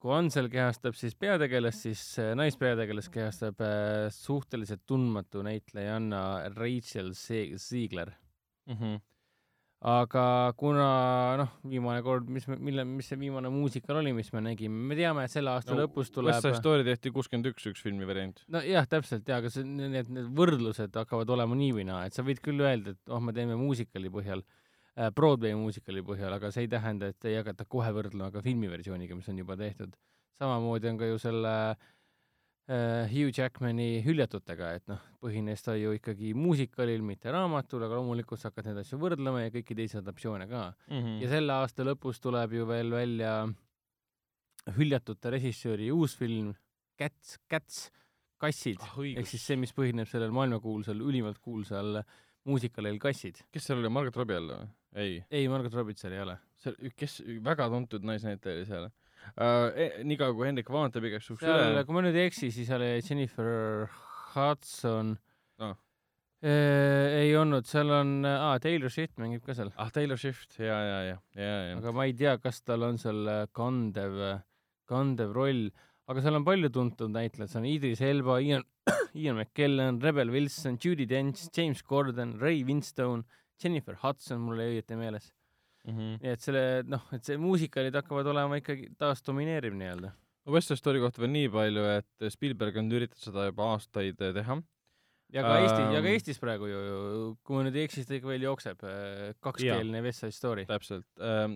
kui Ansel kehastab siis peategelast, siis äh, naispeategelast kehastab äh, suhteliselt tundmatu näitlejanna Rachel Ziegler. Mm -hmm. Aga kuna noh, viimane kord, mis mille, mis see viimane muusikal oli, mis me nägime, me teame, et selle aasta no, lõpus West tuleb Side Story tehti kuuskümmend üks, üks filmi variant. nojah, täpselt jaa, aga see, need, need võrdlused hakkavad olema nii või naa, et sa võid küll öelda, et oh, me teeme muusikali põhjal äh,, Broadway muusikali põhjal, aga see ei tähenda, et ei hakata kohe võrdlema ka filmiversiooniga, mis on juba tehtud. samamoodi on ka ju selle äh, Hugh Jackmani Hüljatutega, et noh, põhines ta ju ikkagi muusikalil, mitte raamatul, aga loomulikult sa hakkad neid asju võrdlema ja kõiki teisi adaptatsioone ka Mm -hmm. ja selle aasta lõpus tuleb ju veel välja Hüljatute režissööri uus film Cats, Cats, kassid ah, ehk siis see, mis põhineb sellel maailmakuulsal, ülimalt kuulsal muusikalil Kassid. kes seal oli, Margaret Robbie jälle või? ei, ei, Margot Robbit seal ei ole. seal, kes, väga tuntud naisnäitleja oli seal uh,. niikaua kui Hendrik vaatab igaks juhuks üle. kui ma nüüd ei eksi, siis oli Jennifer Hudson Ah. eh,. ei olnud, seal on, aa, Taylor Swift mängib ka seal, ah, Taylor Swift, ja, ja, ja, ja, ja. aga ma ei tea, kas tal on seal äh, kandev, kandev roll, aga seal on palju tuntud näitlejad, seal on Idris Elba, Ian, *coughs* Ian McKellen, Rebel Wilson, Judi Dench, James Corden, Ray Winstone, Jennifer Hudson, mul ei õieti meeles. mm. -hmm. nii et selle, noh, et see muusikalid hakkavad olema ikkagi taas domineeriv nii-öelda. West Side Story kohta veel nii palju, et Spielberg on üritanud seda juba aastaid äh, teha. ja ka Eesti, ja ka Ähm. Eestis praegu ju, kui ma nüüd ei eksi, siis ta ikka veel jookseb, kakskeelne West Side Story. täpselt.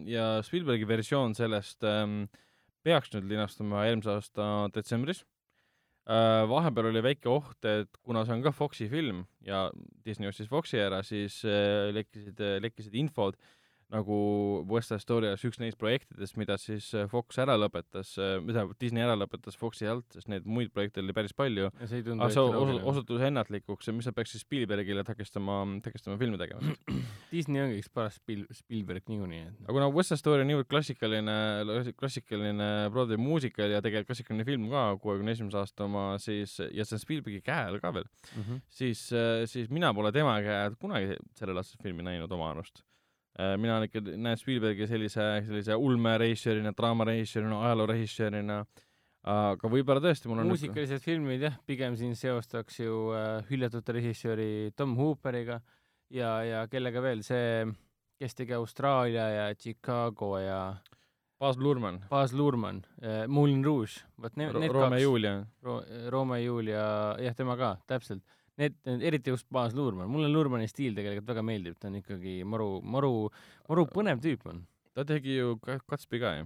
ja Spielbergi versioon sellest ähm, peaks nüüd linastuma eelmise aasta detsembris. vahepeal oli väike oht, et kuna see on ka Foxi film ja Disney ostis Foxi ära, siis äh, lekkisid, lekkisid infod nagu West oleks üks neist projektidest, mida siis äh, Fox ära lõpetas, mida Disney ära lõpetas Foxi alt, sest neid muid projekte oli päris palju. aga see osu- osutus ennatlikuks ja mis sa peaks siis Spielbergile takistama, takistama filmi tegemast. *clears throat* Disney ongi üks paras Spiel-, Spielberg niikuinii, et aga kuna West Side Story on niivõrd klassikaline, klassikaline Broadway muusikal ja tegelikult klassikaline film ka, kuuekümne esimese aasta oma, siis, ja see on Spielbergi käe all ka veel, mm -hmm. siis, siis mina pole tema käe kunagi sellel aastal filmi näinud oma arust. Mina olen ikka, näen Spielbergi sellise, sellise ulmerežissöörina, draamarežissöörina, ajaloorežissöörina, aga võib-olla tõesti mul on muusikalised filmid jah, pigem siin seostaks ju äh, hüljatud režissööri Tom Hooperiga ja, ja kellega veel see, kes tegi Austraalia ja Chicago ja Baz Luhrmann, Baz Luhrmann äh,, Moulin Rouge, vot need, need Roome kaks, Julia. Ro-, Roome Julia, jah, tema ka, täpselt. Need, eriti just Baz Luhrmann, mulle Luhrmanni stiil tegelikult väga meeldib, ta on ikkagi maru, maru, maru põnev tüüp on. ta tegi ju Gatsby ka ju.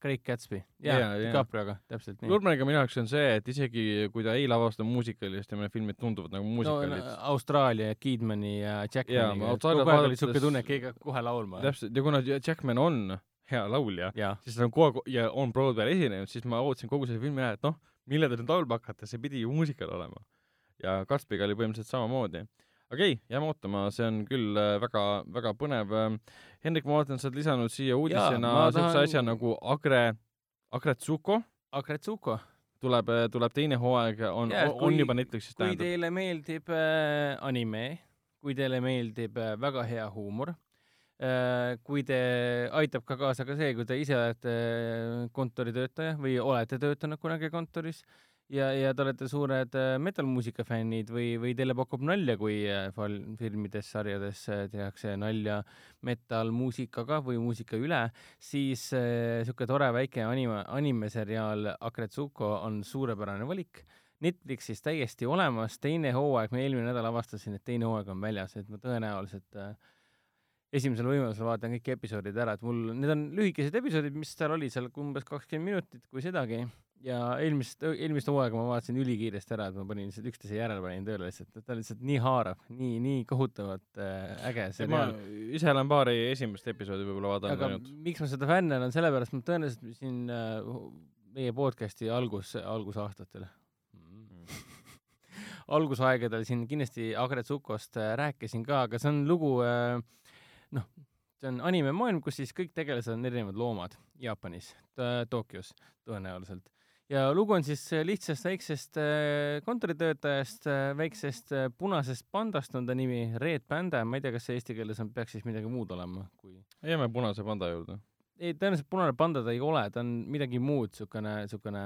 Great Gatsby, Jaa. DiCaprioga, täpselt nii. Luhrmanniga minu jaoks on see, et isegi kui ta ei lavasta muusikalist, tema filmid tunduvad nagu no muusikalid. Austraalia, Kidmani ja Jackmaniga, kogu aeg oli siuke tunne, et keegi hakkab kohe laulma. täpselt, ja kuna Jackman on hea laulja, siis ta on kogu aeg ja on Broadway'l esinenud, siis ma ootasin kogu selle filmi ajal, et noh, millal te nüüd laulma hakkate, see pidi ju muusikal olema. Ja Gatsby'ga oli põhimõtteliselt samamoodi. aga ei, jääme ootama, see on küll äh, väga, väga põnev. Hendrik, ma vaatan, sa oled lisanud siia uudisena siukse tahan- asja nagu Agre, Agretsuko Agretsuko, tuleb, tuleb teine hooaeg, on on kui- juba Netflixis kui tähendab. teile meeldib äh, anime, kui teile meeldib äh, väga hea huumor äh,, kui te, aitab ka kaasa ka see, kui te ise olete äh, kontoritöötaja või olete töötanud kunagi kontoris ja, ja te olete suured äh, metal-muusika fännid või, või teile pakub nalja, kui äh, filmides, sarjades äh, tehakse nalja metal-muusikaga või muusika üle, siis niisugune tore väike anime, animeseriaal Akretsuko on suurepärane valik. Netflixis täiesti olemas, teine hooaeg, ma eelmine nädal avastasin, et teine hooaeg on väljas, et ma tõenäoliselt äh, esimesel võimalusel vaatan kõik episoodid ära, et mul, need on lühikesed episoodid, mis seal oli, seal umbes kakskümmend minutit, kui sedagi, ja eelmist, eelmist hooaega ma vaatasin ülikiiresti ära, et ma panin lihtsalt üksteise järel panin tööle lihtsalt, et ta on lihtsalt nii haarav, nii, nii kohutavalt äh, äge seriaal. ise olen paari esimest episoodi võib-olla vaadanud aga ainult. miks ma seda fänn olen, sellepärast ma tõenäoliselt siin äh, meie podcast'i algus, algusaastatel *laughs* algusaegadel siin kindlasti Agretsukost äh, rääkisin ka, aga see on lugu äh, noh, see on animemaailm, kus siis kõik tegelased on erinevad loomad Jaapanis, Tokyos tõenäoliselt. Ja lugu on siis äh, lihtsast väiksest äh, kontoritöötajast, väiksest äh, punasest pandast on ta nimi, Red Panda, ma ei tea, kas see eesti keeles on, peaks siis midagi muud olema, kui jääme punase panda juurde. ei, tõenäoliselt punane panda ta ei ole, ta on midagi muud, niisugune, niisugune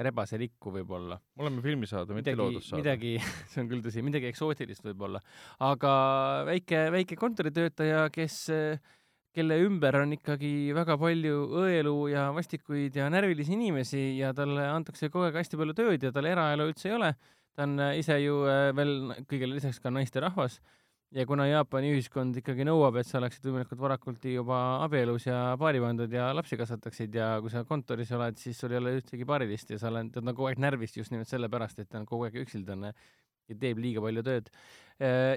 rebaselikku võib-olla. me oleme filmisaade, mitte loodussaade. midagi, *laughs* see on küll tõsi, midagi eksootilist võib-olla, aga väike, väike kontoritöötaja, kes, kelle ümber on ikkagi väga palju õelu ja vastikuid ja närvilisi inimesi ja talle antakse kogu aeg hästi palju tööd ja tal eraelu üldse ei ole. ta on äh, ise ju äh, veel kõigele lisaks ka naisterahvas ja kuna Jaapani ühiskond ikkagi nõuab, et sa oleksid võimalikult varakult juba abielus ja paari pandud ja lapsi kasvataksid ja kui sa kontoris oled, siis sul ei ole ühtegi paarilist ja sa oled, on kogu aeg närvis just nimelt sellepärast, et ta on kogu aeg üksildane ja teeb liiga palju tööd.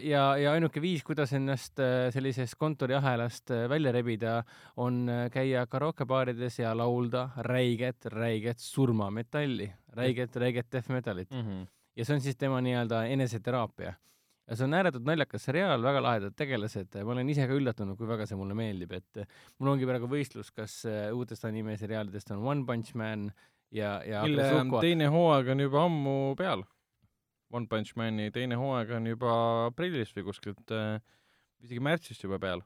ja, ja ainuke viis, kuidas ennast äh, sellisest kontoriahelast äh, välja rebida, on äh, käia karookebaarides ja laulda räiget, räiget surmametalli, räiget, räiget death metalit Mm -hmm. ja see on siis tema nii-öelda eneseteraapia. ja see on ääretult naljakas seriaal, väga lahedad tegelased, ma olen ise ka üllatunud, kui väga see mulle meeldib, et mul ongi praegu võistlus, kas uutest animeseriaalidest on One Punch Man ja, ja mille teine hooaeg on juba ammu peal. One Punch Mani teine hooaeg on juba aprillis või kuskilt äh, isegi märtsist juba peal.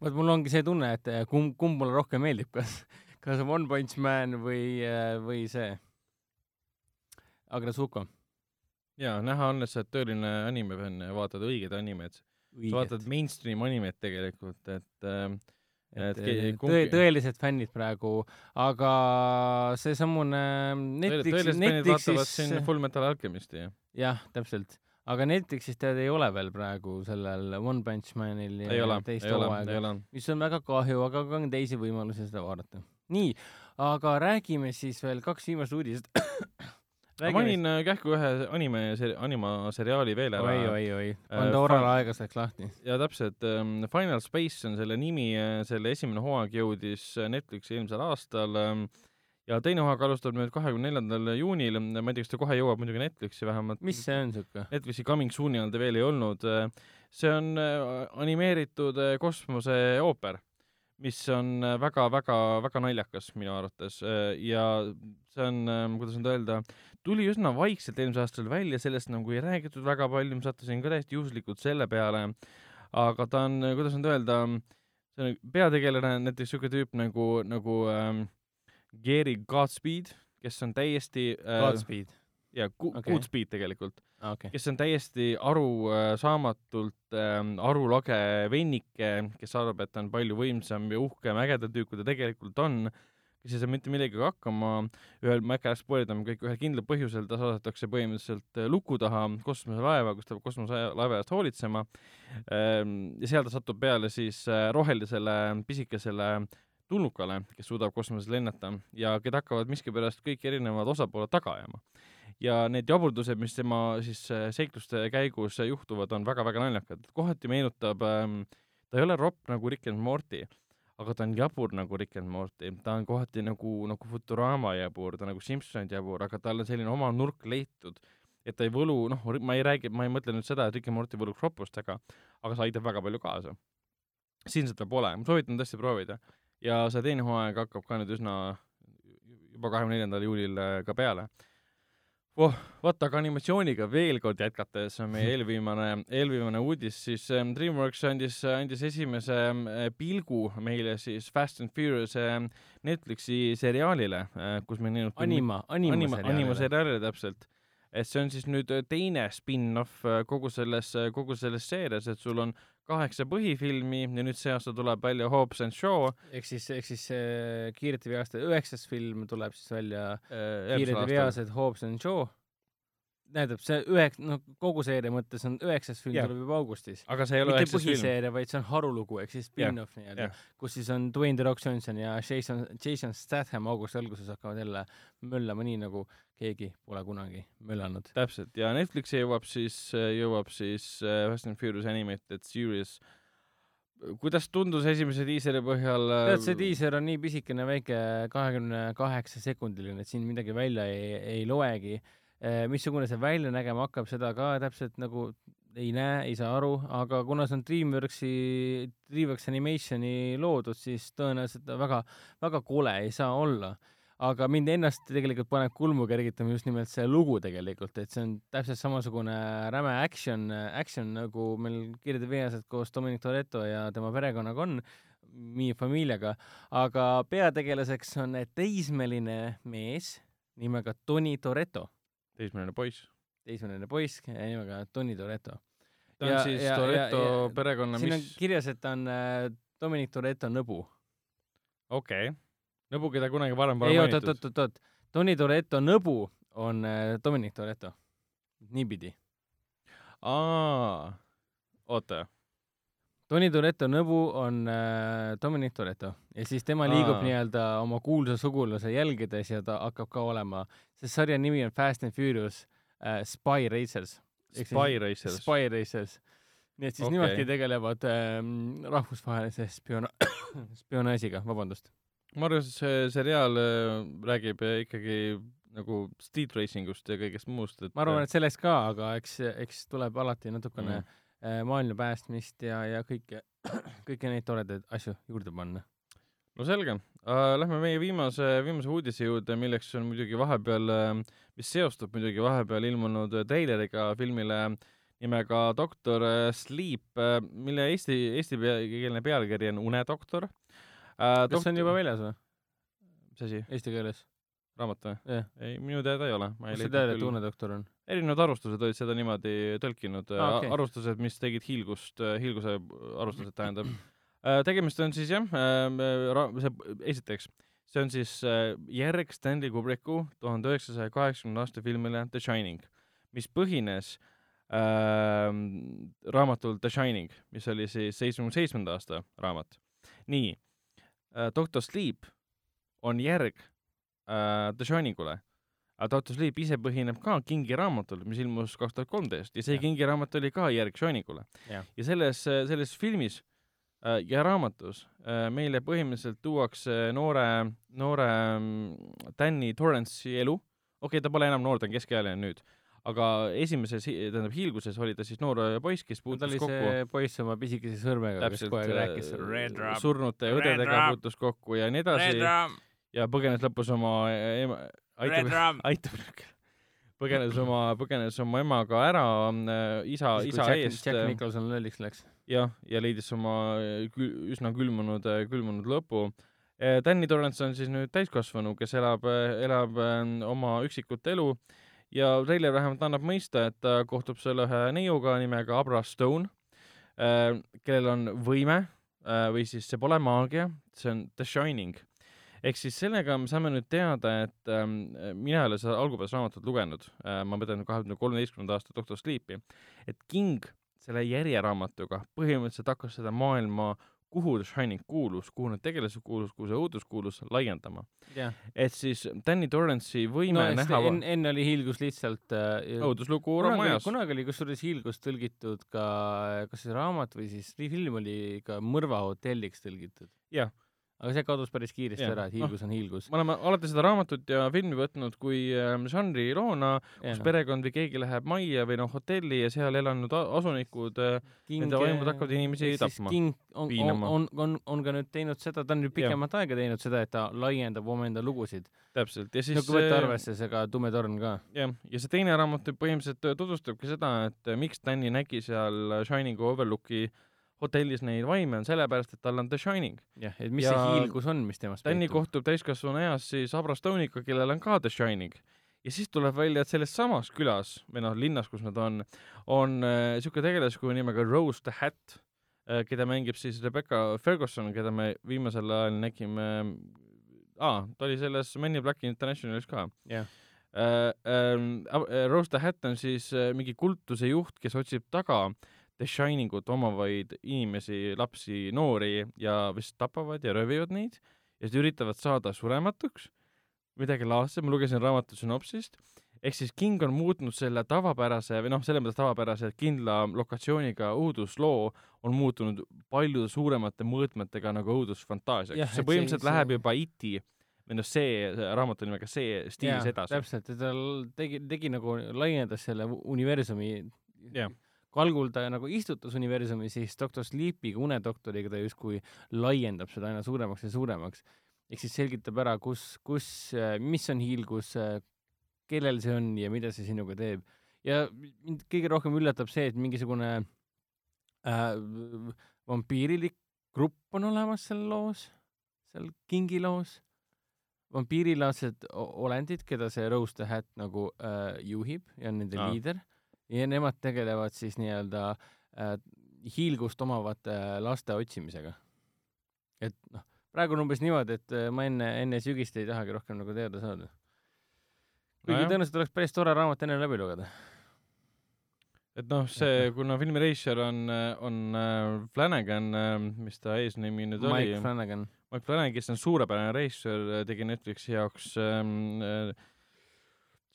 vot mul ongi see tunne, et eh, kumb, kumb mulle rohkem meeldib, kas, kas One Punch Man või, või see Agrasuko. jaa, näha on, et sa oled tõeline animefänn ja vaatad õigeid animeid. sa vaatad mainstream animet tegelikult, et äh, et tõe, tõelised fännid praegu, aga seesamune Netflix, Netflixis siin Full Metal Alchemisti ja jah, täpselt. aga Netflixis tead ei ole veel praegu sellel One Punch Manil ja ei ole, teist hooaega, mis on väga kahju, aga ka on teisi võimalusi seda vaadata. nii, aga räägime siis veel kaks viimast uudist. Ma mainin äh, kähku ühe anime, animaseriaali veel ära. oi, oi, oi, Äh, Pandoral fan- aegas läks lahti. ja täpselt ähm,, Final Space on selle nimi, selle esimene hooaeg jõudis äh, Netflixi eelmisel aastal ähm, ja teine hooaeg alustab nüüd kahekümne neljandal juunil, ma ei tea, kas ta kohe jõuab muidugi Netflixi vähemalt. mis see on siuke? Netflixi Coming Soon'i all ta veel ei olnud. see on äh, animeeritud äh, kosmoseooper, mis on väga-väga-väga naljakas minu arvates äh, ja see on, kuidas nüüd öelda, tuli üsna vaikselt eelmisel aastal välja, sellest nagu ei räägitud väga palju, ma sattusin ka täiesti juhuslikult selle peale, aga ta on, kuidas nüüd öelda, see on peategelane näiteks niisugune tüüp nagu, nagu ähm, Gary Godspeed, kes on täiesti äh, Godspeed, ja okay. Goodspeed tegelikult, okei. kes on täiesti arusaamatult äh, arulage vennike, kes arvab, et ta on palju võimsam ja uhkem, ägedam tüüp, kui ta tegelikult on, kes ei saa mitte millegagi hakkama, ühel, ma ei hakka ära spoilerdama kõik, ühel kindlal põhjusel ta saadetakse põhimõtteliselt äh, luku taha kosmoselaeva, kus ta peab kosmoselaeva eest hoolitsema. Ähm, ja seal ta satub peale siis äh, rohelisele pisikesele tulnukale, kes suudab kosmoses lennata ja keda hakkavad miskipärast kõik erinevad osapooled taga ajama. Ja need jaburdused, mis tema siis äh, seikluste käigus juhtuvad, on väga-väga naljakad. kohati meenutab ähm,, ta ei ole ropp nagu Rick and Morty, aga ta on jabur nagu Rick and Morty, ta on kohati nagu, nagu Futurama jabur, ta on nagu Simpsonid jabur, aga tal on selline oma nurk leitud, et ta ei võlu, noh, ma ei räägi, ma ei mõtle nüüd seda, et Rick and Morty võlub roppustega, aga see aitab väga palju kaasa. siin seda pole, ma soovitan tõesti proovida. Ja see teine hooaeg hakkab ka nüüd üsna juba kahekümne neljandal juulil äh, ka peale oh,. vot, aga animatsiooniga veel kord jätkates on meie eelviimane, eelviimane uudis, siis ähm, DreamWorks andis, andis esimese ähm, pilgu meile siis Fast and Furious ähm, Netflixi seriaalile äh,, kus me näinud anima, anima, anima animaseriaalile täpselt. et see on siis nüüd äh, teine spin-off äh, kogu selles, kogu selles seerias, et sul on kaheksa põhifilmi ja nüüd see aasta tuleb välja Hobbs and Shaw ehk siis, ehk siis äh, Kiirete veaste üheksas film tuleb siis välja äh, Kiired veased Hobbs and Shaw. tähendab, see ühek-, noh, kogu seeria mõttes on üheksas film tuleb juba augustis. aga see ei ole mitte põhiseeria, vaid see on harulugu ehk siis spin-off nii-öelda kus siis on Dwayne The Rock Johnson ja Jason, Jason Statham augusti alguses hakkavad jälle möllama nii, nagu keegi pole kunagi möllanud. täpselt, ja Netflixi jõuab siis, jõuab siis äh, Fast and Furious Animated Series. kuidas tundus esimese diiseli põhjal? äh, tead, see diiser on nii pisikene, väike, kahekümne kaheksa sekundiline, et siin midagi välja ei, ei loegi. Missugune see välja nägema hakkab, seda ka täpselt nagu ei näe, ei saa aru, aga kuna see on DreamWorksi, DreamWorks Animationi loodud, siis tõenäoliselt väga, väga kole ei saa olla. Aga mind ennast tegelikult paneb kulmu kergitama just nimelt see lugu tegelikult, et see on täpselt samasugune räme action, action nagu meil Kiired ja veased koos Dominic Toretto ja tema perekonnaga on, Mi Familiaga, aga peategelaseks on teismeline mees nimega Tony Toretto, teismeline poiss. teismeline poiss nimega Tony Toretto. ta on Ja- siis ja- Toretto ja- ja- perekonna, siin on mis, kirjas, et ta on äh, Dominic Toretto nõbu. okei okay., nõbu, keda kunagi varem pole ei, oot, oot, mainitud. oot, oot, oot, Tony Toretto nõbu on äh, Dominic Toretto, niipidi. aa, oota, Tony Toretto nõbu on äh, Dominic Toretto ja siis tema liigub nii-öelda oma kuulsa sugulase jälgedes ja ta hakkab ka olema, see sarja nimi on Fast and Furious äh, Spy Racers. Spy Racers. Spy Racers. nii et siis okay. niimoodi tegelevad ähm, rahvusvahelise spiona-, *coughs* spionaažiga, vabandust. ma arvan, et see seriaal äh, räägib äh, ikkagi nagu street racing ust ja kõigest muust, et ma arvan, et sellest ka, aga eks, eks tuleb alati natukene Mm. Mm. maailma päästmist ja, ja kõike, kõiki neid toredaid asju juurde panna. no selge uh,, lähme meie viimase, viimase uudise juurde, milleks on muidugi vahepeal, mis seostub muidugi vahepeal ilmunud treileriga filmile nimega Doktor äh, Sleep, mille eesti, eestikeelne pealkiri on Unedoktor uh,. kas see on juba väljas või, mis asi, eesti keeles? Raamat või? jah, ei, minu teada ei ole. kust sa tead, et unedoktor on? erinevad arvustused olid seda niimoodi tõlkinud ah,, okay. arvustused, mis tegid hiilgust, hiilguse arvustused tähendab. tegemist on siis jah, see esiteks, see on siis äh, järg Stanley Kubricku tuhande üheksasaja kaheksakümnenda aasta filmile The Shining, mis põhines äh, raamatul The Shining, mis oli siis seitsmekümne seitsmenda aasta raamat. nii äh,, Doctor Sleep on järg äh, The Shiningule. Aga Doctor Sleep ise põhineb ka Kingi raamatul, mis ilmus kaks tuhat kolmteist ja see Jah. Kingi raamat oli ka järg Shiningule. Ja selles, selles filmis äh, ja raamatus äh, meile põhimõtteliselt tuuakse noore, noore mm, Danny Torrance'i elu, okei okay,, ta pole enam noor, ta on keskealine nüüd, aga esimeses, tähendab hiilguses oli ta siis noor äh, poiss, kes ta puutus oli kokku. see poiss oma pisikese sõrmega, kes aeg äh, rääkis Red õdedega puutus kokku ja nii edasi ja põgenes lõpus oma ema, aitab, aitab põgenes oma, põgenes oma emaga ära äh, isa, isa Jack, eest Jack Nicholson lolliks läks. jah, ja leidis oma kül- üsna külmunud, külmunud lõpu Eh, Danny Torrance on siis nüüd täiskasvanu, kes elab, elab äh, oma üksikut elu ja treiler vähemalt annab mõista, et ta kohtub seal ühe neiuga nimega Abra Stone, kellel on võime äh, või siis see pole maagia, see on The Shining. Ehk siis sellega me saame nüüd teada, et ähm, mina ei ole seda algupärast raamatut lugenud äh,, ma mõtlen kahe tuhande kolmeteistkümnenda aasta Doctor Sleepi, et King selle järjeraamatuga põhimõtteliselt hakkas seda maailma, kuhu The Shining kuulus, kuhu need tegelased kuulus, kuhu see õudus kuulus, laiendama. jah. et siis Danny Torrance'i võime no näha enne, enne oli hiilgus lihtsalt äh, õuduslugu kunagi, majas. kunagi oli kusjuures hiilgus tõlgitud ka, kas see raamat või siis film oli ka Mõrva hotelliks tõlgitud. Jah. Aga see kadus päris kiiresti Jah. ära, et hiilgus on hiilgus. me oleme alati seda raamatut ja filmi võtnud kui äh, žanri loona, kus perekond või keegi läheb majja või noh, hotelli ja seal elanud asunikud äh, nende vaimud hakkavad inimesi tapma, King on, on, on, on, on ka nüüd teinud seda, ta on nüüd pikemat aega teinud seda, et ta laiendab omaenda lugusid. täpselt ja siis no kui võtta äh, arvesse see ka Tume torn ka. jah, ja see teine raamat põhimõtteliselt äh, tutvustabki seda, et äh, miks Danny nägi seal Shiningu Overlooki hotellis neid vaime, on sellepärast, et tal on The Shining. jah, et mis Ja see hiilgus on, mis temast Danny kohtub täiskasvanu eas siis Abra Stone'iga, kellel on ka The Shining. ja siis tuleb välja, et selles samas külas või noh, linnas, kus nad on, on niisugune äh, tegelaskuju nimega Rose the Hat äh,, keda mängib siis Rebecca Ferguson, keda me viimasel ajal nägime, aa, ta oli selles Men in Black Internationalis ka jah, äh,. Äh, Rose the Hat on siis äh, mingi kultuse juht, kes otsib taga The Shiningut omavaid inimesi, lapsi, noori ja vist tapavad ja röövivad neid ja siis üritavad saada surematuks, midagi laadset, ma lugesin raamatu sünopsist, ehk siis King on muutnud selle tavapärase või noh, selles mõttes tavapärase kindla lokatsiooniga õudusloo on muutunud palju suuremate mõõtmetega nagu õudusfantaasiaks see põhimõtteliselt see- läheb see- juba IT või noh, see raamatu nimega see stiilis edasi. täpselt, ta tegi, tegi nagu, laiendas selle universumi Jah. Kalgul ta nagu istutas universumi, siis doktor Sleepiga, unedoktoriga ta justkui laiendab seda aina suuremaks ja suuremaks. ehk siis selgitab ära, kus, kus, mis on hiilgus, kellel see on ja mida see sinuga teeb. ja mind kõige rohkem üllatab see, et mingisugune äh, vampiirilik grupp on olemas seal loos, seal Kingi loos vampiirilaadsed olendid, keda see Rose the Hat nagu äh, juhib ja on nende Aa. liider ja nemad tegelevad siis nii-öelda äh, hiilgust omavate äh, laste otsimisega. et noh, praegu on umbes niimoodi, et äh, ma enne, enne sügist ei tahagi rohkem nagu teada saada. kuigi Nojah. tõenäoliselt oleks päris tore raamat enne läbi lugeda. et noh, see, kuna filmi reisijal on, on äh, Flanagan, mis ta eesnimi nüüd Mike oli, Flanagan. Mike Flanagan, kes on suurepärane reisijal, tegi Netflixi jaoks ähm, äh,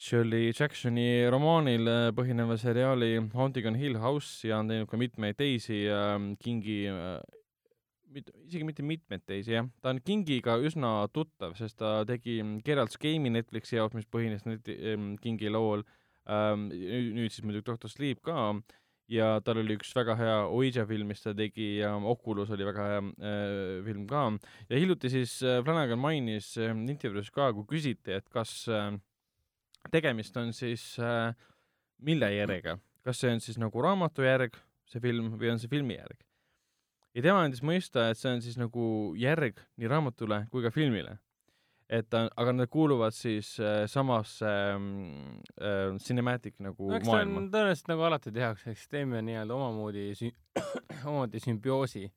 Shirley Jacksoni romaanil äh, põhineva seriaali Haunting on Hill House ja on teinud ka mitmeid teisi ähm, Kingi äh, mit-, isegi mitte mitmeid teisi jah, ta on Kingiga üsna tuttav, sest ta tegi Gerald's Game'i Netflixi jaoks, mis põhines net- ähm, Kingi lool ähm,, nüüd siis muidugi Doctor Sleep ka. Ja tal oli üks väga hea Ouija film, mis ta tegi ja Oculus oli väga hea äh, film ka. Ja hiljuti siis äh, Flanagan mainis äh, intervjuus ka, kui küsiti, et kas äh, tegemist on siis äh, mille järjega, kas see on siis nagu raamatu järg, see film, või on see filmi järg. ja tema andis mõista, et see on siis nagu järg nii raamatule kui ka filmile. et ta, aga nad kuuluvad siis äh, samasse ähm, äh, cinematic nagu no maailma on. tõenäoliselt nagu alati tehakse, eks teeme nii-öelda omamoodi sü-, *coughs* omamoodi sümbioosi.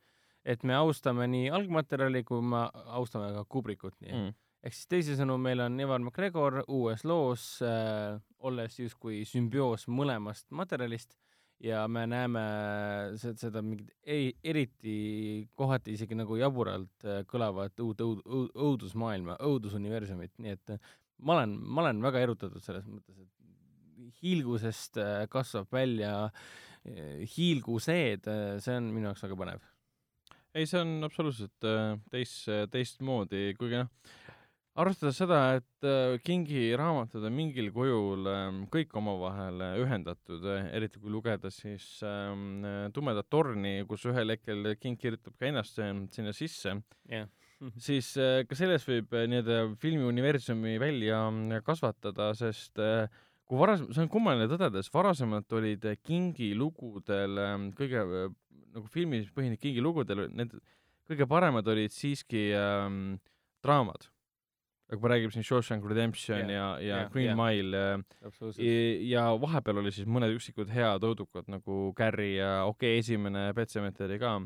et me austame nii algmaterjali, kui me austame ka Kubrickut nii mm.. Ehk siis teisisõnu, meil on Evan McGregor uues loos äh,, olles justkui sümbioos mõlemast materjalist ja me näeme seda, seda mingit ei, eriti kohati isegi nagu jaburalt äh, kõlavat uut õud, õud, õudusmaailma, õudusuniversumit, nii et äh, ma olen, ma olen väga erutatud selles mõttes, et hiilgusest äh, kasvab välja äh, hiilguseed, see on minu jaoks väga põnev. ei, see on absoluutselt äh, teist, teistmoodi, kuigi noh, arvestades seda, et äh, Kingi raamatud on mingil kujul äh, kõik omavahel äh, ühendatud, eriti kui lugeda siis ähm, äh, Tumedat torni, kus ühel hetkel King kirjutab ka ennast äh, sinna sisse, jah. siis äh, ka selles võib äh, nii-öelda filmiuniversumi välja äh, kasvatada, sest äh, kui varasem, see on kummaline tõdeda, sest varasemalt olid äh, Kingi lugudel äh, kõige äh, nagu filmis põhinenud Kingi lugudel, need kõige paremad olid siiski ähm, draamad. Aga kui me räägime siin Shawshank Redemption Jah, ja, ja jah, Green jah. Mile äh, absoluutselt. ja vahepeal oli siis mõned üksikud head õudukad nagu Carrie ja okei okay,, esimene Pet Sematary ka,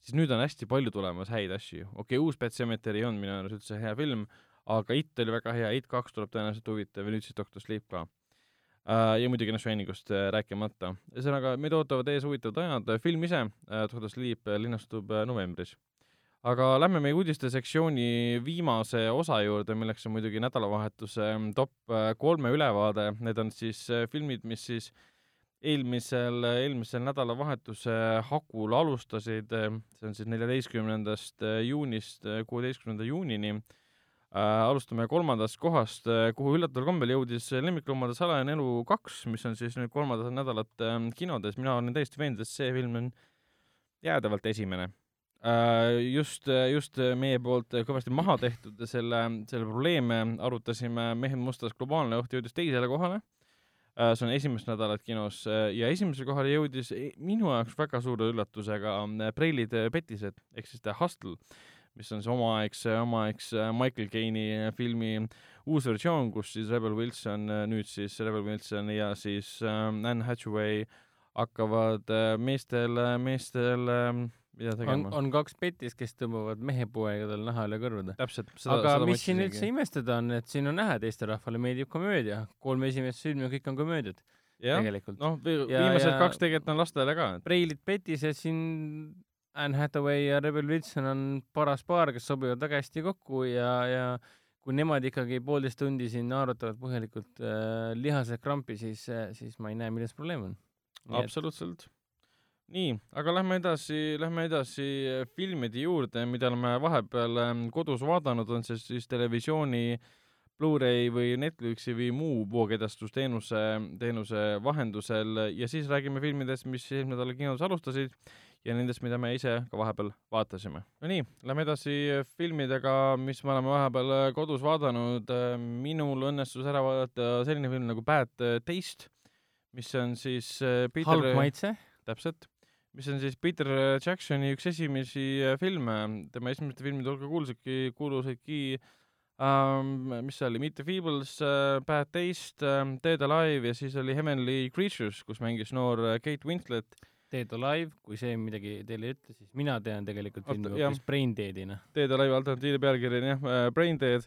siis nüüd on hästi palju tulemas häid asju. okei okay,, uus Pet Sematary on minu arust üldse hea film, aga It oli väga hea, It kaks tuleb tõenäoliselt huvitav ja nüüd siis Doctor Sleep ka. ja muidugi noh, Shiningust äh, rääkimata. ühesõnaga, meid ootavad ees huvitavad ajad, film ise, Doctor Sleep äh, linastub äh, novembris. Aga lähme meie uudiste sektsiooni viimase osa juurde, milleks on muidugi nädalavahetuse mm, top äh, kolme ülevaade, need on siis äh, filmid, mis siis eelmisel, eelmisel nädalavahetuse hakul alustasid, see on siis neljateistkümnendast juunist kuueteistkümnenda juunini äh,. alustame kolmandast kohast, kuhu üllataval kombel jõudis Lemmikloomade salajane elu kaks, mis on siis nüüd kolmandat nädalat äh, kinodes, mina olen täiesti veendunud, et see film on jäädavalt esimene äh,. just, just meie poolt kõvasti maha tehtud selle, selle probleeme arutasime Mehed mustas globaalne õht jõudis teisele kohale. Äh, see on esimest nädalat kinos äh, ja esimesele kohale jõudis e- minu jaoks väga suure üllatusega äh, Preilid äh, petised ehk siis The Hustle, mis on see omaaegse, omaaegse Michael Caine'i filmi uus versioon, kus siis Rebel Wilson, nüüd siis Rebel Wilson ja siis äh, Anne Hathaway hakkavad äh, meestel, meestel äh, mida on, tegema. on kaks petis, kes tõmbavad mehepoegadel naha üle kõrvade. täpselt, aga mis siin üldse imestada on, et siin on näha, et Eesti rahvale meeldib komöödia. kolm esimest filmi kõik on komöödiad tegelikult. noh, Ja- viimased ja- kaks tegelikult on lastele ka, et Preilid petised siin, Anne Hathaway ja Rebel Wilson on paras paar, kes sobivad väga hästi kokku ja, ja kui nemad ikkagi poolteist tundi siin naerutavad põhjalikult äh, lihased krampi, siis, siis ma ei näe, milles probleem on. absoluutselt. nii, aga lähme edasi, lähme edasi äh, filmide juurde, mida oleme vahepeal ähm, kodus vaadanud, on see siis televisiooni Blu-ray või Netflixi või muu voogedastusteenuse, teenuse vahendusel ja siis räägime filmidest, mis eelmine nädal kinos alustasid ja nendest, mida me ise ka vahepeal vaatasime. Nonii, lähme edasi filmidega, mis me oleme vahepeal kodus vaadanud. minul õnnestus ära vaadata selline film nagu Bad Taste, mis on siis Peter halb maitse, täpselt, mis on siis Peter Jacksoni üks esimesi äh, filme, tema esimeste filmide hulka kuulsidki, kuulusidki ähm,, mis see oli, Meet the Feebles äh,, Bad Taste äh,, Dead Alive ja siis oli Heavenly Creatures, kus mängis noor äh, Kate Winslet. Dead Alive, kui see midagi teile ei ütle, siis mina tean tegelikult filmi hoopis Brain Deadina. Dead Alive alternatiivne pealkiri on jah Brain Dead.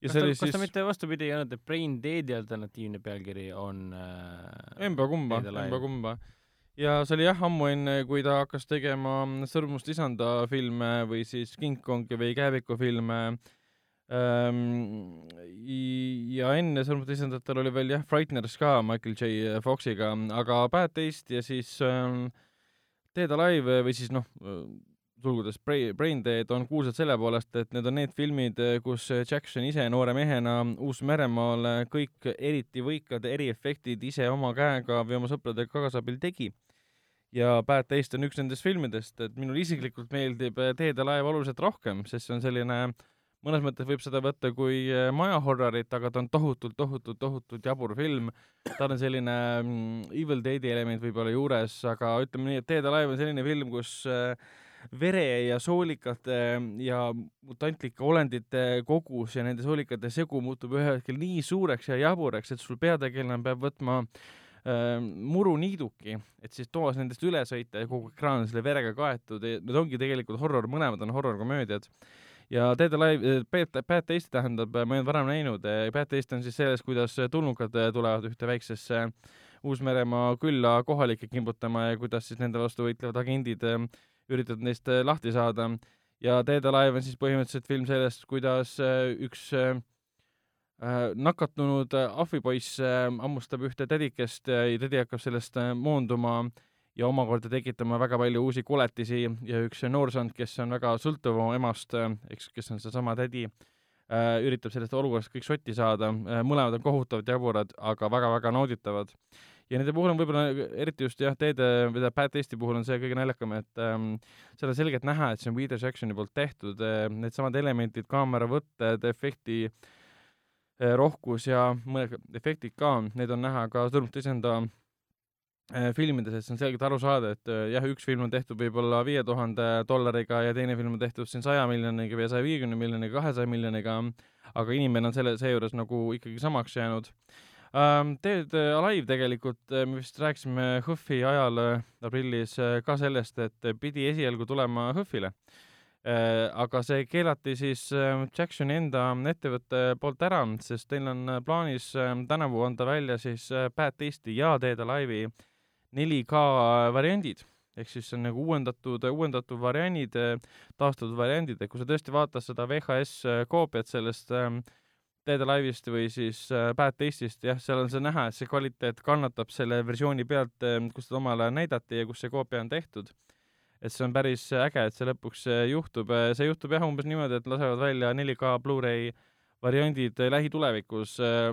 ja kas see ta, oli kas ta siis mitte vastupidi ei olnud, et Brain Deadi alternatiivne pealkiri on äh, emba-kumba, emba-kumba. Ja see oli jah ammu enne, kui ta hakkas tegema Sõrmust isanda filme või siis King Kongi või Kääviku filme ähm,. ja enne Sõrmust isandat tal oli veel jah, Frighteners ka Michael J Foxiga, aga Bad Taste ja siis ähm, Dead Alive või siis noh, sulgudes Brain Dead on kuulsad selle poolest, et need on need filmid, kus Jackson ise noore mehena Uus-Meremaal kõik eriti võikad eriefektid ise oma käega või oma sõprade kaasabil tegi. Ja Bad Taste on üks nendest filmidest, et minule isiklikult meeldib Dead Alive oluliselt rohkem, sest see on selline mõnes mõttes võib seda võtta kui äh, maja horrorit, aga ta on tohutult, tohutult, tohutult jabur film. tal on selline mm, Evil Deadi element võib-olla juures, aga ütleme nii, et Dead Alive on selline film, kus äh, vere ja soolikate ja mutantlike olendite kogus ja nende soolikate segu muutub ühel hetkel nii suureks ja jaburaks, et sul peategelane peab võtma äh, muruniiduki, et siis toas nendest üle sõita ja kogu ekraan on selle verega kaetud, need ongi tegelikult horror, mõlemad on horror-komöödiad. ja Dead Alive, Bad Bad Taste tähendab, ma ei olnud varem näinud, Bad Taste on siis selles, kuidas tulnukad tulevad ühte väiksesse Uus-Meremaa külla kohalikke kimbutama ja kuidas siis nende vastu võitlevad agendid äh, üritavad neist äh, lahti saada. ja Dead Alive on siis põhimõtteliselt film sellest, kuidas äh, üks äh, äh, nakatunud äh, ahvipoiss äh, hammustab ühte tädikest äh, ja tädi hakkab sellest äh, moonduma ja omakorda tekitama väga palju uusi koletisi ja üks noorsand, kes on väga sõltuv oma emast, eks, kes on seesama tädi äh,, üritab sellest olukorrast kõik sotti saada, mõlemad on kohutavalt jaburad, aga väga-väga nauditavad. ja nende puhul on võib-olla eriti just jah, teede või Bad Taste'i puhul on see kõige naljakam, et ähm, seal on selgelt näha, et see on Peter Jacksoni poolt tehtud äh,, needsamad elemendid, kaameravõtted, efekti äh, rohkus ja mõned efektid ka, need on näha ka Sõrmuste isanda äh, filmides, et see on selgelt aru saada, et äh, jah, üks film on tehtud võib-olla viie tuhande dollariga ja teine film on tehtud siin saja miljoniga või saja viiekümne miljoniga, kahesaja miljoniga, aga inimene on selle, seejuures nagu ikkagi samaks jäänud um,. Dead Alive tegelikult, me vist rääkisime HÖFFi ajal äh, aprillis äh, ka sellest, et pidi esialgu tulema HÖFFile Äh, aga see keelati siis äh, Jacksoni enda ettevõtte poolt ära, sest neil on äh, plaanis äh, tänavu anda välja siis äh, Bad Taste'i ja Dead Alive'i 4K variandid. Ehk siis see on nagu uuendatud, uuendatud variandid, taastatud variandid, et kui sa tõesti vaatad seda VHS koopiat sellest ähm, Dead Alive'ist või siis äh, Bad Taste'ist, jah, seal on see näha, et see kvaliteet kannatab selle versiooni pealt, kus seda omal ajal näidati ja kus see koopia on tehtud et see on päris äge, et see lõpuks äh, juhtub, see juhtub jah, umbes niimoodi, et lasevad välja 4K Blu-ray variandid äh, lähitulevikus äh,.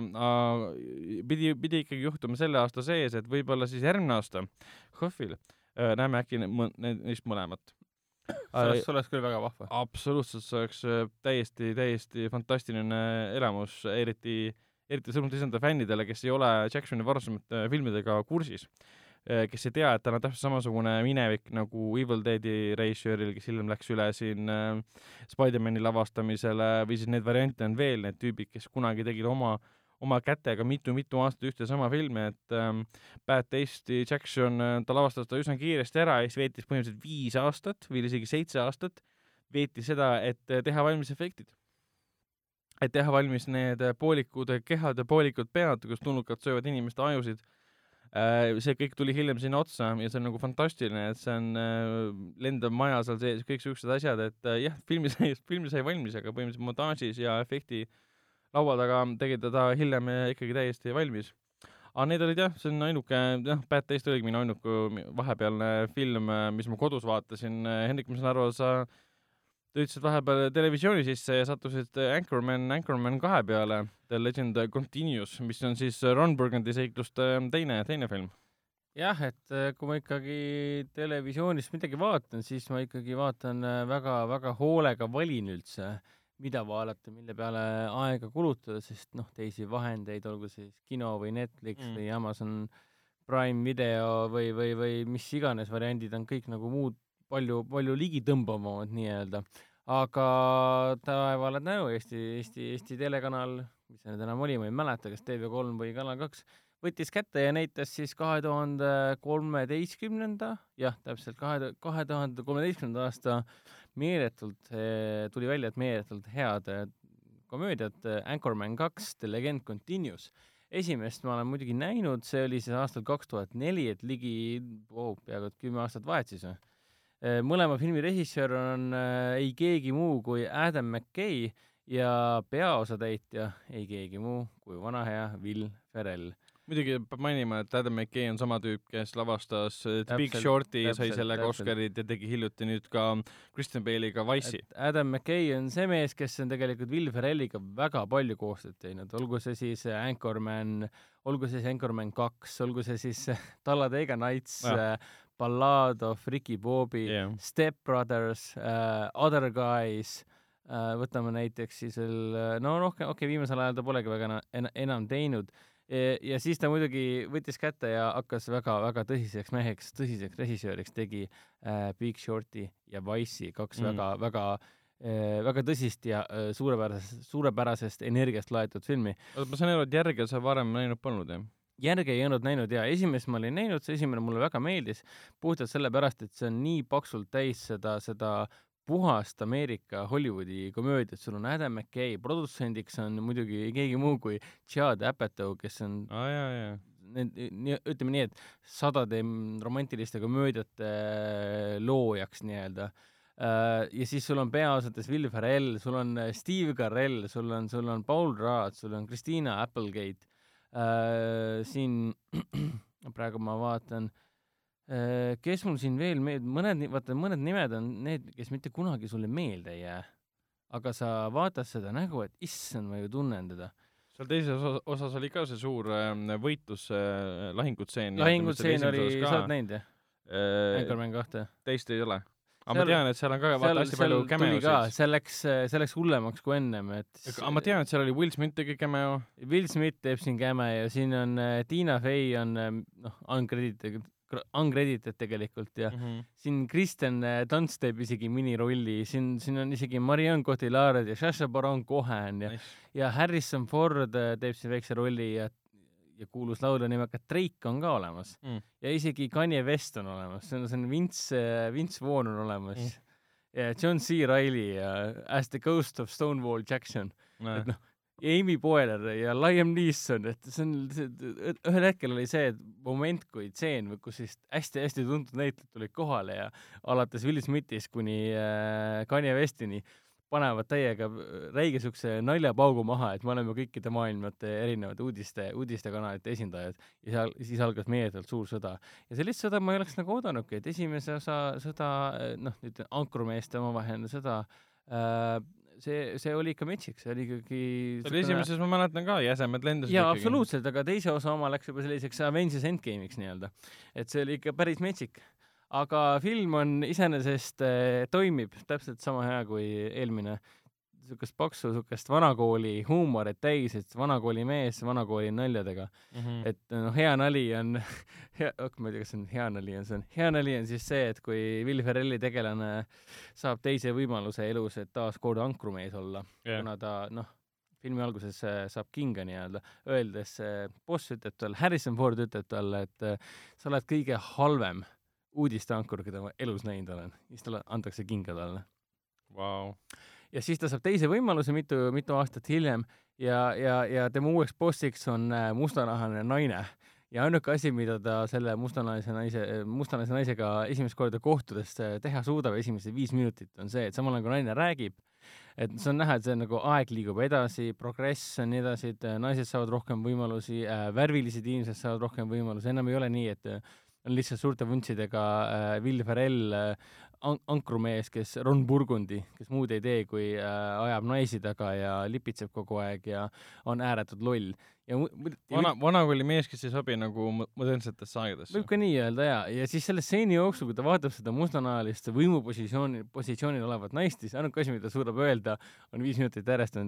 pidi, pidi ikkagi juhtuma selle aasta sees, et võib-olla siis järgmine aasta HÖFFil äh, näeme äkki neist mõlemat. see oleks, see oleks küll väga vahva. absoluutselt, see oleks äh, täiesti, täiesti fantastiline elamus, eriti, eriti sõnum enda fännidele, kes ei ole Jacksoni varasemate filmidega kursis. Kes ei tea, et tal on täpselt samasugune minevik nagu Evil Deadi režissööril, kes hiljem läks üle siin äh, Spider-man'i lavastamisele või siis neid variante on veel, need tüübid, kes kunagi tegid oma oma kätega mitu-mitu aastat ühte sama filmi, et ähm, Bad Taste'i Jackson, ta lavastas ta üsna kiiresti ära ja siis veetis põhimõtteliselt viis aastat või isegi seitse aastat, veeti seda, et äh, teha valmis efektid. et teha valmis need äh, poolikud kehad ja poolikud pead, kus tulnukad söövad inimeste ajusid. See kõik tuli hiljem sinna otsa ja see on nagu fantastiline, et see on äh, lendav maja seal sees, kõik siuksed asjad, et äh, jah, filmi *laughs* sai, filmi sai valmis, aga põhimõtteliselt montaažis ja efekti laua taga tegi ta hiljem äh, ikkagi täiesti valmis. aga need olid jah, see on ainuke, jah, Bad Taste oligi minu ainuke vahepealne film, mis ma kodus vaatasin. Hendrik, ma saan aru, sa töötasid vahepeal televisiooni sisse ja sattusid Anchorman, Anchorman kahe peale, The Legend Continues, mis on siis Ron Burgundy seikluste teine, teine film. jah, et äh, kui ma ikkagi televisioonist midagi vaatan, siis ma ikkagi vaatan väga-väga hoolega valin üldse, mida vaadata, mille peale aega kulutada, sest noh, teisi vahendeid, olgu siis kino või Netflix mm. või Amazon Prime video või, või, või mis iganes variandid on kõik nagu muud palju, palju ligitõmbavamad nii-öelda. aga taevale tänu, Eesti, Eesti, Eesti telekanal, mis see nüüd enam oli, ma ei mäleta, kas TV3 või Kanal kaks, võttis kätte ja näitas siis kahe tuhande kolmeteistkümnenda, jah, täpselt kahe, kahe tuhande kolmeteistkümnenda aasta meeletult, tuli välja, et meeletult head eh, komöödiat eh, Anchorman kaks, The Legend Continues. esimest ma olen muidugi näinud, see oli siis aastal kaks tuhat neli, et ligi oh, peaaegu et kümme aastat vahet siis või. Mõlema filmi režissöör on eh, ei keegi muu kui Adam McKay ja peaosatäitja ei keegi muu kui vana hea Will Ferrell muidugi peab mainima, et Adam McKay on sama tüüp, kes lavastas äh, The Big Shorti, sai sellega. Oscarid ja tegi hiljuti nüüd ka Kristen Bale'iga Wise'i. Adam McKay on see mees, kes on tegelikult Will Ferrelliga väga palju koostööd teinud, olgu see siis äh, Anchorman, olgu see siis Anchorman kaks, olgu see siis äh, Talladega Nights Ballad of Ricky Bobby jah, Step Brothers uh,, Other Guys uh,, võtame näiteks siis veel, no rohkem, okei okay,, viimasel ajal ta polegi väga ena- en, enam teinud. ja siis ta muidugi võttis kätte ja hakkas väga-väga tõsiseks meheks, tõsiseks režissööriks, tegi uh, Big Shorti ja Wise'i, kaks Mm. mm. väga, väga tõsist ja suurepärasest, suurepärasest energiast laetud filmi. ma saan aru, et järge sa varem näinud polnud, jah? Järge ei olnud näinud ja esimest ma olin näinud, see esimene mulle väga meeldis, puhtalt sellepärast, et see on nii paksult täis seda, seda puhast Ameerika Hollywoodi komöödiat, sul on Adam McKay, produtsendiks on muidugi keegi muu kui Chad Apatow, kes on aa jaa, jaa. need, nii, ütleme nii, et sadade romantiliste komöödiate loojaks nii-öelda. ja siis sul on peaosades Will Ferrell, sul on äh, Steve Carell, sul on, sul on Paul Rudd, sul on Christina Applegate. Siin *clears throat* praegu ma vaatan, kes mul siin veel meeld-, mõned, vaata mõned nimed on need, kes mitte kunagi sulle meelde ei jää. aga sa vaatad seda nägu, et issand, ma ju tunnen teda seal teises osas, osas oli ka see suur äh, võitlus äh, lahingutseen. lahingutseen oli, sa oled näinud jah? äh, Anchorman kahte? teist ei ole. Aga ma tean, et seal on ka vaata hästi palju cameosid. see läks, see läks hullemaks kui ennem, et aga ma tean, et seal oli Will Smith tegi cameo. Will Smith teeb siin käme ja siin on äh, Tiina Fey on äh, noh, uncredited, uncredited tegelikult ja Mhm. siin Kristen äh, Dunst teeb isegi minirolli, siin, siin on isegi Marianne Cotillard ja Sacha Baron Cohen ja, ja Harrison Ford teeb siin väikse rolli ja ja kuulus laulja nimega Drake on ka olemas. Mm. ja isegi Kanye West on olemas, see on, see on Vince, Vince Vaughn on olemas. Mm. ja John C. Reilly ja As the Ghost of Stonewall Jackson. Et noh, ja Amy Poehler ja Liam Neeson, et see on, ühel hetkel oli see et moment, kui tseen, kus siis hästi-hästi tuntud näitlejad tulid kohale ja alates Will Smithist kuni äh, Kanye Westini panevad täiega räige siukse naljapaugu maha, et me oleme kõikide maailmate erinevate uudiste, uudistekanalite esindajad ja seal, siis algas meeletult suur sõda. ja sellist sõda ma ei oleks nagu oodanudki, et esimese osa sõda, noh, ütleme ankrumeeste omavaheline sõda äh, see, see oli ikka metsik, see oli ikkagi see oli esimeses, ma mäletan ka, jäsemed lendasid jaa, absoluutselt, aga teise osa oma läks juba selliseks Avengers Endgame'iks nii-öelda. et see oli ikka päris metsik. Aga film on iseenesest äh, toimib täpselt sama hea kui eelmine. niisugust paksu, niisugust vanakooli huumorit täis, et vanakooli mees vanakooli naljadega. mm. et noh, hea nali on, *laughs* hea, ma ei tea, kas see on hea nali on, see on, hea nali on siis see, et kui Will Ferrelli tegelane saab teise võimaluse elus, et taas kord ankrumees olla Jah. kuna ta noh, filmi alguses äh, saab kinga nii-öelda, öeldes äh, boss ütleb talle, Harrison Ford ütleb talle, et sa oled kõige halvem uudisteankur, keda ma elus näinud olen. siis talle antakse kinga talle. Vau. ja siis ta saab teise võimaluse mitu, mitu aastat hiljem ja, ja, ja tema uueks bossiks on äh, mustanahaline naine ja ainuke asi, mida ta selle mustanahalise naise, mustanahalise naisega esimest korda kohtudes äh, teha suudab esimesed viis minutit, on see, et samal ajal kui naine räägib, et see on näha, et see on nagu aeg liigub edasi, progress on nii edasi, et äh, naised saavad rohkem võimalusi äh,, värvilised inimesed saavad rohkem võimalusi, enam ei ole nii, et on lihtsalt suurte vuntsidega äh, Will Ferrell äh, an-, ankrumees, kes, Ron Burgundi, kes muud ei tee, kui äh, ajab naisi taga ja lipitseb kogu aeg ja on ääretult loll. ja vana, vanakooli mees, kes ei sobi nagu mo- modernsetesse aegadesse võib. ka nii öelda jaa, ja siis selle stseeni jooksul, kui ta vaatab seda mustanahalist võimupositsiooni, positsioonil olevat naist, siis ainuke asi, mida suudab öelda, on viis minutit järjest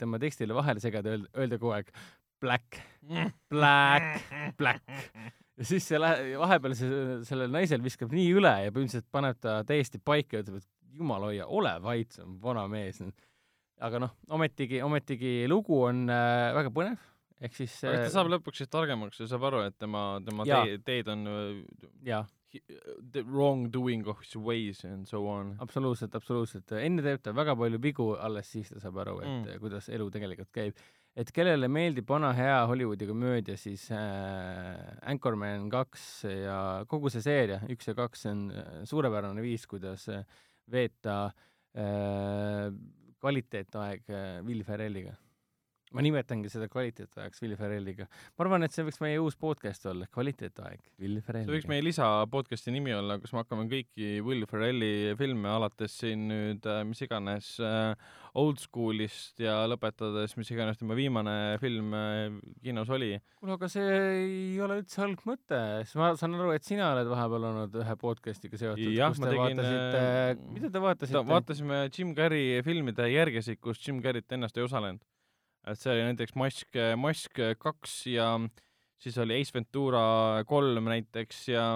tema tekstile vahele segada, öelda, öelda kogu aeg black, black, black. *laughs* ja siis see lähe-, vahepeal see, sellel naisel viskab nii üle ja põhimõtteliselt paneb ta täiesti paika ja ütleb, et jumal hoia, ole vait, see on vana mees. aga noh, ometigi, ometigi lugu on äh, väga põnev, ehk siis aga ta saab lõpuks siis targemaks ja saab aru, et tema, tema tee, teed on uh, jaa, the wrong doing of his ways and so on. absoluutselt, absoluutselt, enne teeb ta väga palju vigu, alles siis ta saab aru, et Mm. mm. kuidas elu tegelikult käib. et kellele meeldib vana hea Hollywoodi komöödia, siis äh, Anchorman kaks ja kogu see seeria, üks ja kaks, see on äh, suurepärane viis, kuidas äh, veeta äh, kvaliteetaeg äh, Will Ferrelliga. Ma nimetangi seda kvaliteetaegaks Will Ferrelliga. ma arvan, et see võiks meie uus podcast olla, kvaliteetaeg Will Ferrelliga. see võiks meie lisa podcast'i nimi olla, kus me hakkame kõiki Will Ferrelli filme alates siin nüüd äh, mis iganes äh, old school'ist ja lõpetades mis iganes tema viimane film äh, kinos oli. kuule, aga see ei ole üldse halb mõte, sest ma saan aru, et sina oled vahepeal olnud ühe podcast'iga seotud, kus te tegin, vaatasite mida te vaatasite? vaatasime Jim Carrey filmide järgesid, kus Jim Carrey't ennast ei osalenud. Et see oli näiteks Mask, Mask kaks ja siis oli Ace Ventura kolm näiteks ja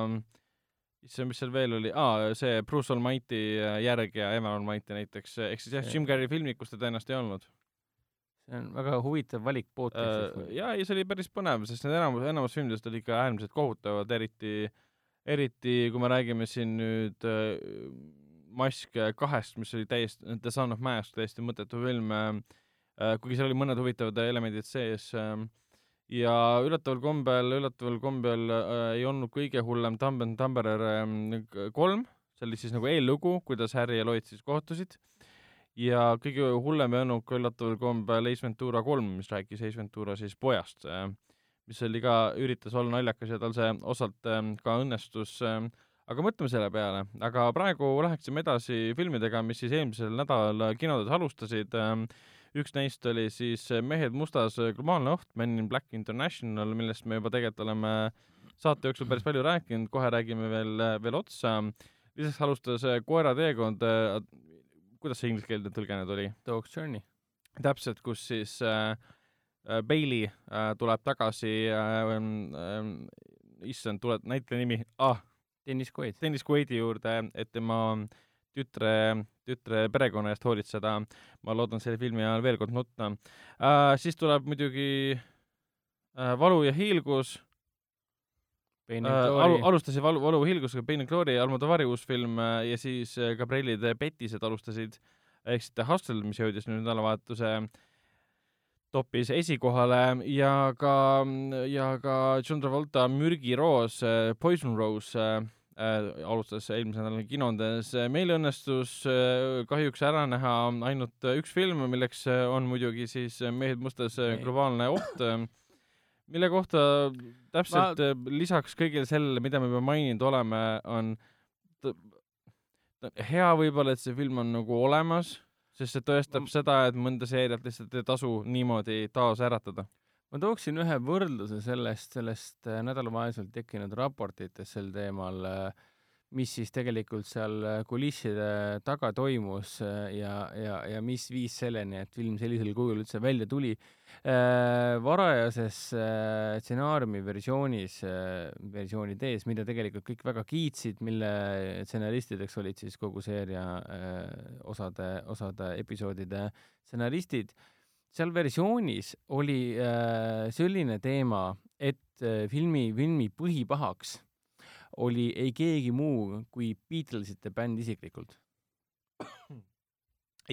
issand, mis seal veel oli, aa, see Bruce Almighty järg ja Evan Almighty näiteks, ehk siis jah, Jim Carrey filmid, kus teda ennast ei olnud. see on väga huvitav valik podcast'ist. ja, ja see oli päris põnev, sest need enamus, enamus filmidest olid ikka äärmiselt kohutavad, eriti, eriti kui me räägime siin nüüd äh, Mask kahest, mis oli täiesti, The Son of Mask, täiesti mõttetu film äh,, kuigi seal oli mõned huvitavad elemendid sees äh, ja üllataval kombel, üllataval kombel äh, ei olnud kõige hullem Dumb and Dumberer äh, kolm, see oli siis nagu eellugu, kuidas Harry ja Lloyd siis kohtusid. Ja kõige hullem ei olnud ka üllataval kombel Ace Ventura kolm, mis rääkis Ace Ventura siis pojast, mis oli ka, üritas olla naljakas ja tal see osalt ähm, ka õnnestus, aga mõtleme selle peale, aga praegu läheksime edasi filmidega, mis siis eelmisel nädalal kinodes alustasid, üks neist oli siis Mehed mustas globaalne oht, Men in Black International, millest me juba tegelikult oleme saate jooksul päris palju rääkinud, kohe räägime veel, veel otsa lisaks alustas äh, Koera teekond äh,, kuidas see ingliskeelne tõlge nüüd oli? Dog's Journey. täpselt, kus siis äh, äh, Bailey äh, tuleb tagasi äh, äh, issand, tuleb näitleja nimi ah,, Dennis Quaid. Dennis Quaidi juurde, et tema tütre, tütre perekonna eest hoolitseda. ma loodan selle filmi ajal veel kord nutta äh,. siis tuleb muidugi äh, Valu ja hiilgus äh, alu, Glory. alustasin Valu, Valu ja hiilgusega Pain and Glory, Almodovari uus film äh, ja siis äh, Gabrielid Petised alustasid ehk siis The Hustle, mis jõudis nüüd nädalavahetuse topis esikohale ja ka, ja ka John Travolta Mürgiroos, Poison Rose äh, äh, alustas eelmisel nädalal kinodes. meil õnnestus äh, kahjuks ära näha ainult üks film, milleks äh, on muidugi siis Mehed mustas äh, globaalne oht, äh, mille kohta täpselt Ma... lisaks kõigele sellele, mida me juba maininud oleme, on hea võib-olla, et see film on nagu olemas, sest see tõestab Ma- seda, et mõnda seeriat lihtsalt ei tasu niimoodi taas äratada. Ma tooksin ühe võrdluse sellest, sellest äh, nädalavahetusel tekkinud raportitest sel teemal, mis siis tegelikult seal äh, kulisside taga toimus äh, ja, ja, ja mis viis selleni, et film sellisel kujul üldse välja tuli. varajases äh, stsenaariumi versioonis, versiooni D-s, mida tegelikult kõik väga kiitsid, mille stsenaristideks olid siis kogu seeria äh, osade, osade episoodide stsenaristid, seal versioonis oli äh, selline teema, et äh, filmi, filmi põhipahaks oli ei keegi muu kui Beatlesite bänd isiklikult.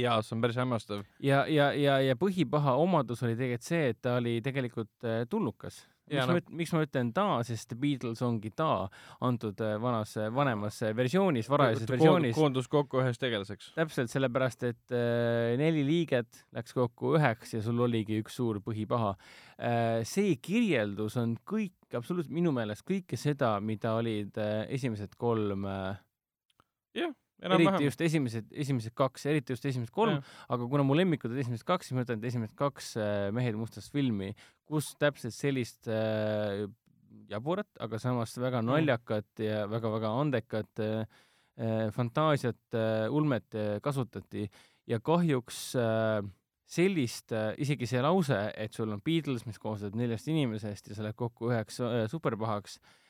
jaa, see on päris hämmastav. ja, ja, ja, ja põhipaha omadus oli tegelikult see, et ta oli tegelikult äh, tulnukas. Miks no- ma üt-, miks ma ütlen ta, sest The Beatles ongi ta antud äh, vanas, vanemas versioonis, varajases versioonis. koondus kokku üheks tegelaseks. täpselt sellepärast, et äh, neli liiget läks kokku üheks ja sul oligi üks suur põhipaha äh,. see kirjeldus on kõik, absoluutselt minu meelest kõike seda, mida olid äh, esimesed kolm äh,, eriti enam-vähem. just esimesed, esimesed kaks, eriti just esimesed kolm, aga kuna mu lemmikud on esimesed kaks, siis ma ütlen, et esimesed kaks äh, Mehed mustast filmi, kus täpselt sellist äh, jaburat, aga samas väga Mm. naljakat ja väga-väga andekat äh, äh, fantaasiat äh,, ulmet äh, kasutati ja kahjuks äh, sellist äh,, isegi see lause, et sul on Beatles, mis koosneb neljast inimesest ja sa lähed kokku üheks äh, superpahaks äh,,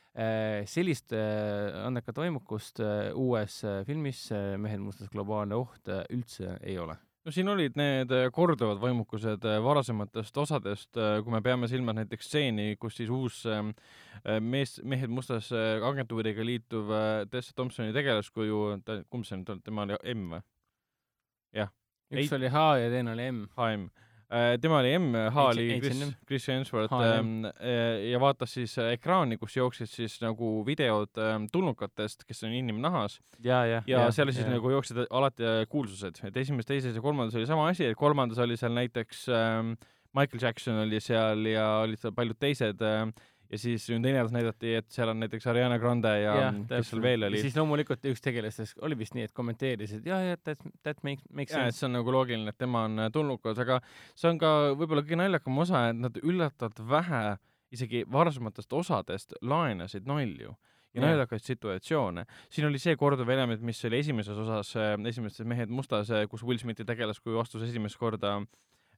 sellist äh, andekat vaimukust äh, uues äh, filmis äh, Mehed mustas globaalne oht äh, üldse ei ole. no siin olid need äh, korduvad vaimukused äh, varasematest osadest, kui me peame silmas näiteks stseeni, kus siis uus ähm, äh, mees, mehed mustas äh, agentuuriga liituv äh, Tessa Thompsoni tegelaskuju, kumb see nüüd on, tema oli M või? üks Ei- oli H ja teine oli M. HM. Tema oli M, H oli Chris Chris Hemsworth H&M. ähm, äh, ja vaatas siis äh, ekraani, kus jooksid siis nagu videod ähm, tulnukatest, kes on inimnahas ja, ja, ja seal siis nagu jooksid alati äh, kuulsused, et esimeses, teises ja kolmandas oli sama asi, et kolmandas oli seal näiteks ähm, Michael Jackson oli seal ja olid seal paljud teised äh, ja siis neljandas näidati, et seal on näiteks Ariana Grande ja, ja kes seal veel oli. siis loomulikult üks tegelastest oli vist nii, et kommenteeris, et jah, jah, that, that makes, makes sense. see on nagu loogiline, et tema on äh, tulnukas, aga see on ka võib-olla kõige naljakam osa, et nad üllatavalt vähe isegi varasematest osadest laenasid nalju ja naljakaid situatsioone. siin oli see korduv element, mis oli esimeses osas, esimeses Mehed mustas, kus Will Smithi tegelaskuju astus esimest korda äh,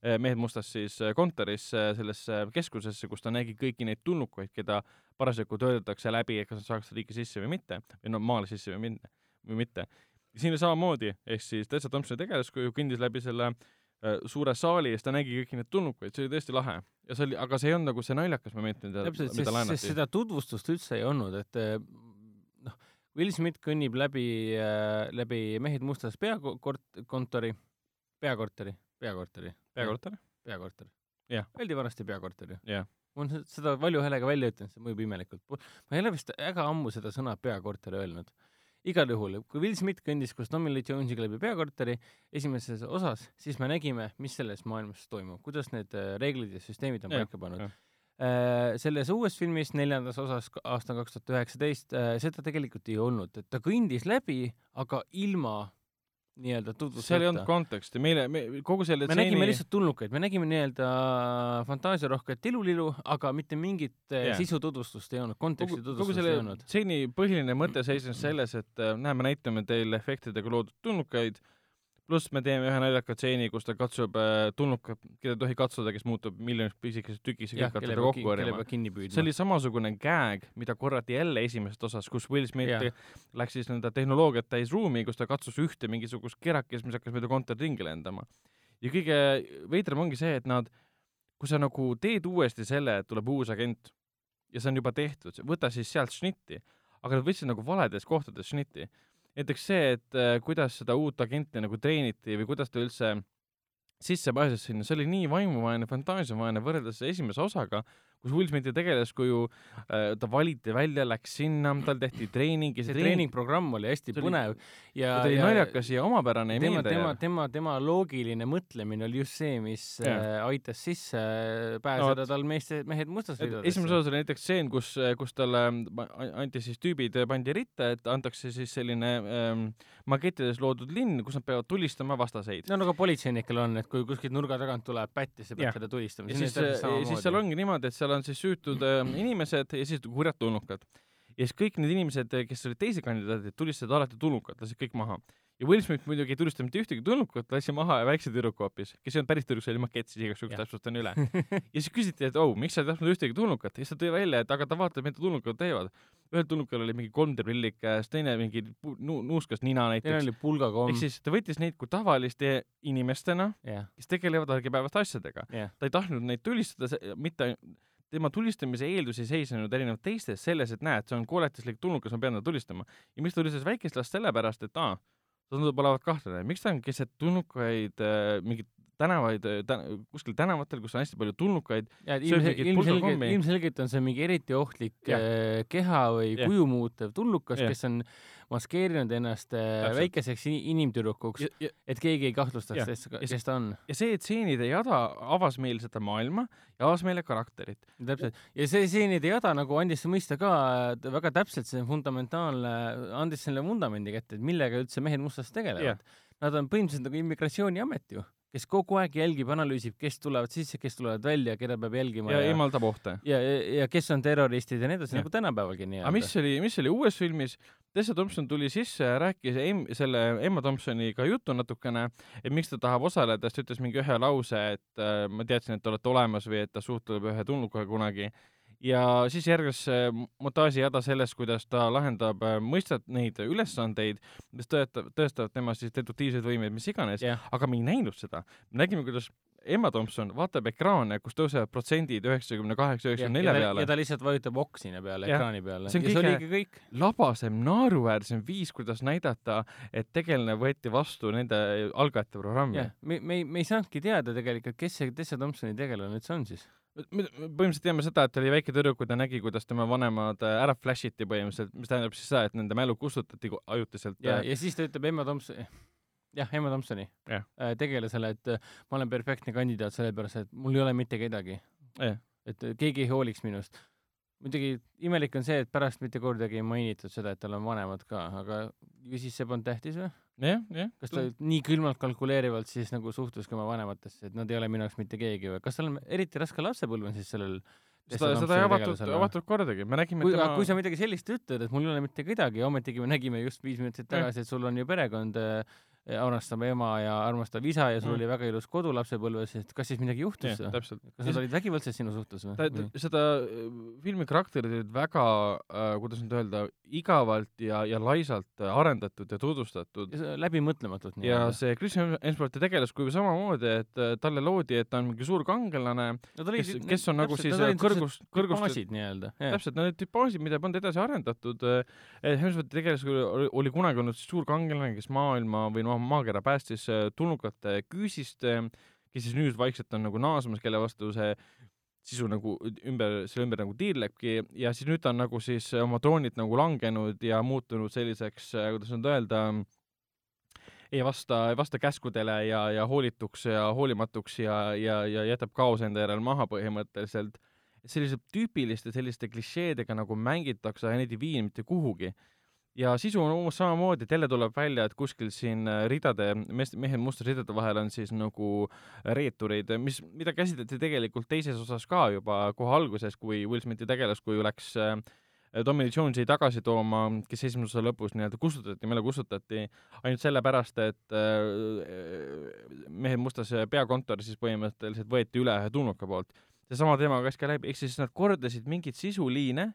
Mehed mustas siis äh, kontorisse, sellesse keskusesse, kus ta nägi kõiki neid tulnukaid, keda parasjagu töötatakse läbi, et kas nad saaks riiki sisse või mitte või no maale sisse või minna või mitte. siin oli samamoodi, ehk siis Tessa Thompsoni tegelaskuju kõndis läbi selle suure saali ja siis ta nägi kõiki neid tulnukaid, see oli tõesti lahe. ja see oli, aga see ei olnud nagu see naljakas moment, mida, mida laenati. seda tutvustust üldse ei olnud, et eh, noh, Will Smith kõnnib läbi, läbi Mehed mustas peakort-, kontori, peakorteri, peakorteri, peakorter? peakorter. Öeldi vanasti peakorter ju. jah, ma olen se- seda valju häälega välja ütlenud, see mõjub imelikult. ma ei ole vist väga ammu seda sõna peakorter öelnud. igal juhul, kui Will Smith kõndis koos Tommy Lee Jones'iga läbi peakorteri esimeses osas, siis me nägime, mis selles maailmas toimub, kuidas need eh, reeglid ja süsteemid on Jah, paika pannud jah.. selles uues filmis, neljandas osas aastal kaks tuhat üheksateist, seda tegelikult ei olnud, et ta kõndis läbi, aga ilma nii-öelda tutvustada. seal ei olnud konteksti, meile, me kogu selle me tseeni... nägime lihtsalt tulnukaid, me nägime nii-öelda fantaasiarohket ilulilu, aga mitte mingit yeah. sisu tutvustust ei olnud, konteksti kogu, tutvustust kogu ei olnud. stseeni põhiline mõte seisnes selles, et näe, me näitame teile efektidega loodud tulnukaid pluss me teeme ühe naljaka stseeni, kus ta katsub äh, tulnukat, keda ei tohi katsuda, kes muutub miljoniks pisikeseks tükiks ja kõik teda kokku korjama. see oli samasugune gag, mida korrati jälle esimeses osas, kus Will Smith ja. läks siis nõnda tehnoloogiat täis ruumi, kus ta katsus ühte mingisugust kerakest, mis hakkas mööda kontorit ringi lendama. ja kõige veidram ongi see, et nad, kui sa nagu teed uuesti selle, et tuleb uus agent ja see on juba tehtud, võta siis sealt šnitti, aga nad võtsid nagu valedes kohtades šnitti näiteks see, et äh, kuidas seda uut agenti nagu treeniti või kuidas ta üldse sisse pääses sinna, see oli nii vaimuvaene, fantaasiavaene võrreldes esimese osaga, kus Will Smithi tegelaskuju äh,, ta valiti välja, läks sinna, tal tehti treening ja see, see treeningprogramm oli hästi põnev oli, ja ta oli naljakas ja omapärane ja tema, tema, tema, tema loogiline mõtlemine oli just see, mis äh, aitas sisse pääseda no, tal meeste, mehed mustas ridadesse. esimeses osas oli näiteks stseen, kus, kus talle anti siis tüübid, pandi ritta, et antakse siis selline ähm, makettides loodud linn, kus nad peavad tulistama vastaseid. no nagu politseinikel on, et kui kuskilt nurga tagant tuleb pätt ja sa pead teda tulistama. ja siis, siis seal ongi niimoodi, et seal on siis süütud äh, inimesed ja siis kurjad tulnukad. ja siis kõik need inimesed, kes olid teised kandidaadid, tulistasid alati tulnukat, lasid kõik maha ja Will Smith muidugi ei tulistanud mitte ühtegi tulnukut, lasi maha väikse tüdruku hoopis, kes ei olnud päris tüdruk, see oli makett, siis igaks juhuks täpsustan üle. ja siis küsiti, et oh, miks sa ei tahtnud ühtegi tulnukat ja siis ta tõi välja, et aga ta vaatab, mida tulnukad teevad. ühel tulnukal oli mingi 3D prillik käes, teine mingi nu nuuskas nina näiteks. teine oli pulgakomm. ehk siis ta võttis neid kui tavaliste inimestena yeah., kes tegelevad argipäevaste asjadega yeah.. ta ei tahtnud neid tulistada, mitte tema tulistamise eeldus ei seisnenud erinevalt teistest selles, et näed, see on kooletislik tulnukas, ma pean teda tulistama. ja miks ta tulistas väikest last sellepärast, et aa, tundub olevat kahtlane, miks ta on keset tulnukaid äh, mingeid tänavaid äh, tä,, kuskil tänavatel, kus on hästi palju tulnukaid. ilmselgelt, ilmselgelt on see mingi eriti ohtlik ja. äh, keha või ja. kuju muutev tulnukas, kes on maskeerinud ennast äh, Täpselt. väikeseks inimtüdrukuks, et keegi ei kahtlustaks, kes ta on. ja see tseenide jada avas meile seda maailma ja avas meile karakterit. täpselt, ja see tseenide jada nagu andis mõista ka väga täpselt, see fundamentaalne, andis selle vundamendi kätte, et millega üldse mehed mustas tegelevad. Nad on põhimõtteliselt nagu immigratsiooniamet ju kes kogu aeg jälgib, analüüsib, kes tulevad sisse, kes tulevad välja, keda peab jälgima ja, eemaldab ohte. ja, ja, ja kes on terroristid ja nii edasi, nagu tänapäevalgi nii-öelda. aga mis oli, mis oli uues filmis, Tessa Thompson tuli sisse ja rääkis em, selle Emma Thompsoniga juttu natukene, et miks ta tahab osaleda, siis ta ütles mingi ühe lause, et äh, ma teadsin, et te olete olemas või et ta suhtleb ühe tulnukaga kunagi ja siis järgnes montaaži jada sellest, kuidas ta lahendab äh, mõistet neid ülesandeid, mis tõestab, tõestavad tema siis deduktiivseid võimeid, mis iganes yeah., aga me ei näinud seda. me nägime, kuidas Emma Thompson vaatab ekraane, kus tõusevad protsendid üheksakümne kaheksa, üheksakümne nelja peale. ja ta lihtsalt vajutab ok sinna peale, ekraani peale. see on kõige see kõik. labasem, naeruväärsem viis, kuidas näidata, et tegelane võeti vastu nende algajate programmi. me, me ei, me ei saanudki teada tegelikult, kes see Tessa Thompsoni tegelane üldse on siis me põhimõtteliselt teame seda, et oli väike tüdruk, kui ta nägi, kuidas tema vanemad äh, ära flash iti põhimõtteliselt, mis tähendab siis seda, et nende mälu kustutati ajutiselt. ja, äh, ja siis ta ütleb Emma Thompson, jah, Emma Thompsoni äh, tegelasele, et ma olen perfektne kandidaat sellepärast, et mul ei ole mitte kedagi. et keegi ei hooliks minust muidugi imelik on see, et pärast mitte kordagi ei mainitud seda, et tal on vanemad ka, aga ju siis see polnud tähtis või? Jah, jah. kas ta nii külmalt kalkuleerivalt siis nagu suhtuski oma vanematesse, et nad ei ole minu jaoks mitte keegi või? Kas tal on eriti raske lapsepõlv on siis sellel seda, seda ei avatud, avatud kordagi, me nägime kui tema..., kui sa midagi sellist ütled, et mul ei ole mitte kedagi, ometigi me nägime just viis minutit tagasi, et sul on ju perekond äh, armastab ema ja armastab isa ja sul mm. oli väga ilus kodu lapsepõlves, et kas siis midagi juhtus kas nad olid vägivaldsed sinu suhtes või? seda äh, filmi karakterid olid väga äh,, kuidas nüüd öelda, igavalt ja, ja laisalt äh, arendatud ja tutvustatud. läbimõtlematult. ja see Chris Hemsworthi tegelaskuju samamoodi, et äh, talle loodi, et ta on mingi suur kangelane no,, kes, kes on nagu siis kõrgust, kõrgust nii-öelda. täpselt, need olid tüpaažid, mida polnud edasi arendatud. Hemsworthi tegelaskuju oli, oli kunagi olnud suur kangelane, kes maailma või noh, maakera päästis äh, tulnukate küüsist, äh, kes siis nüüd vaikselt on nagu naasmas, kelle vastu see sisu nagu ümber, selle ümber nagu tiirlebki ja siis nüüd ta on nagu siis oma troonilt nagu langenud ja muutunud selliseks, äh, kuidas nüüd öelda, ei vasta, ei vasta käskudele ja, ja hoolituks ja hoolimatuks ja, ja, ja jätab kaose enda järel maha põhimõtteliselt. sellise tüüpiliste selliste klišeedega nagu mängitakse neid ei vii mitte kuhugi ja sisu on umbes samamoodi, et jälle tuleb välja, et kuskil siin äh, ridade, mees, mehed mustade ridade vahel on siis nagu reeturid, mis, mida käsitleti tegelikult teises osas ka juba kohe alguses, kui Will Smithi tegelaskuju läks äh, Tommy Lee Jonesi tagasi tooma, kes esimese osa lõpus nii-öelda kustutati, meile kustutati ainult sellepärast, et äh, mehed mustas peakontor siis põhimõtteliselt võeti üle ühe tulnuka poolt. seesama teema käis ka läbi, ehk siis nad kordasid mingeid sisuliine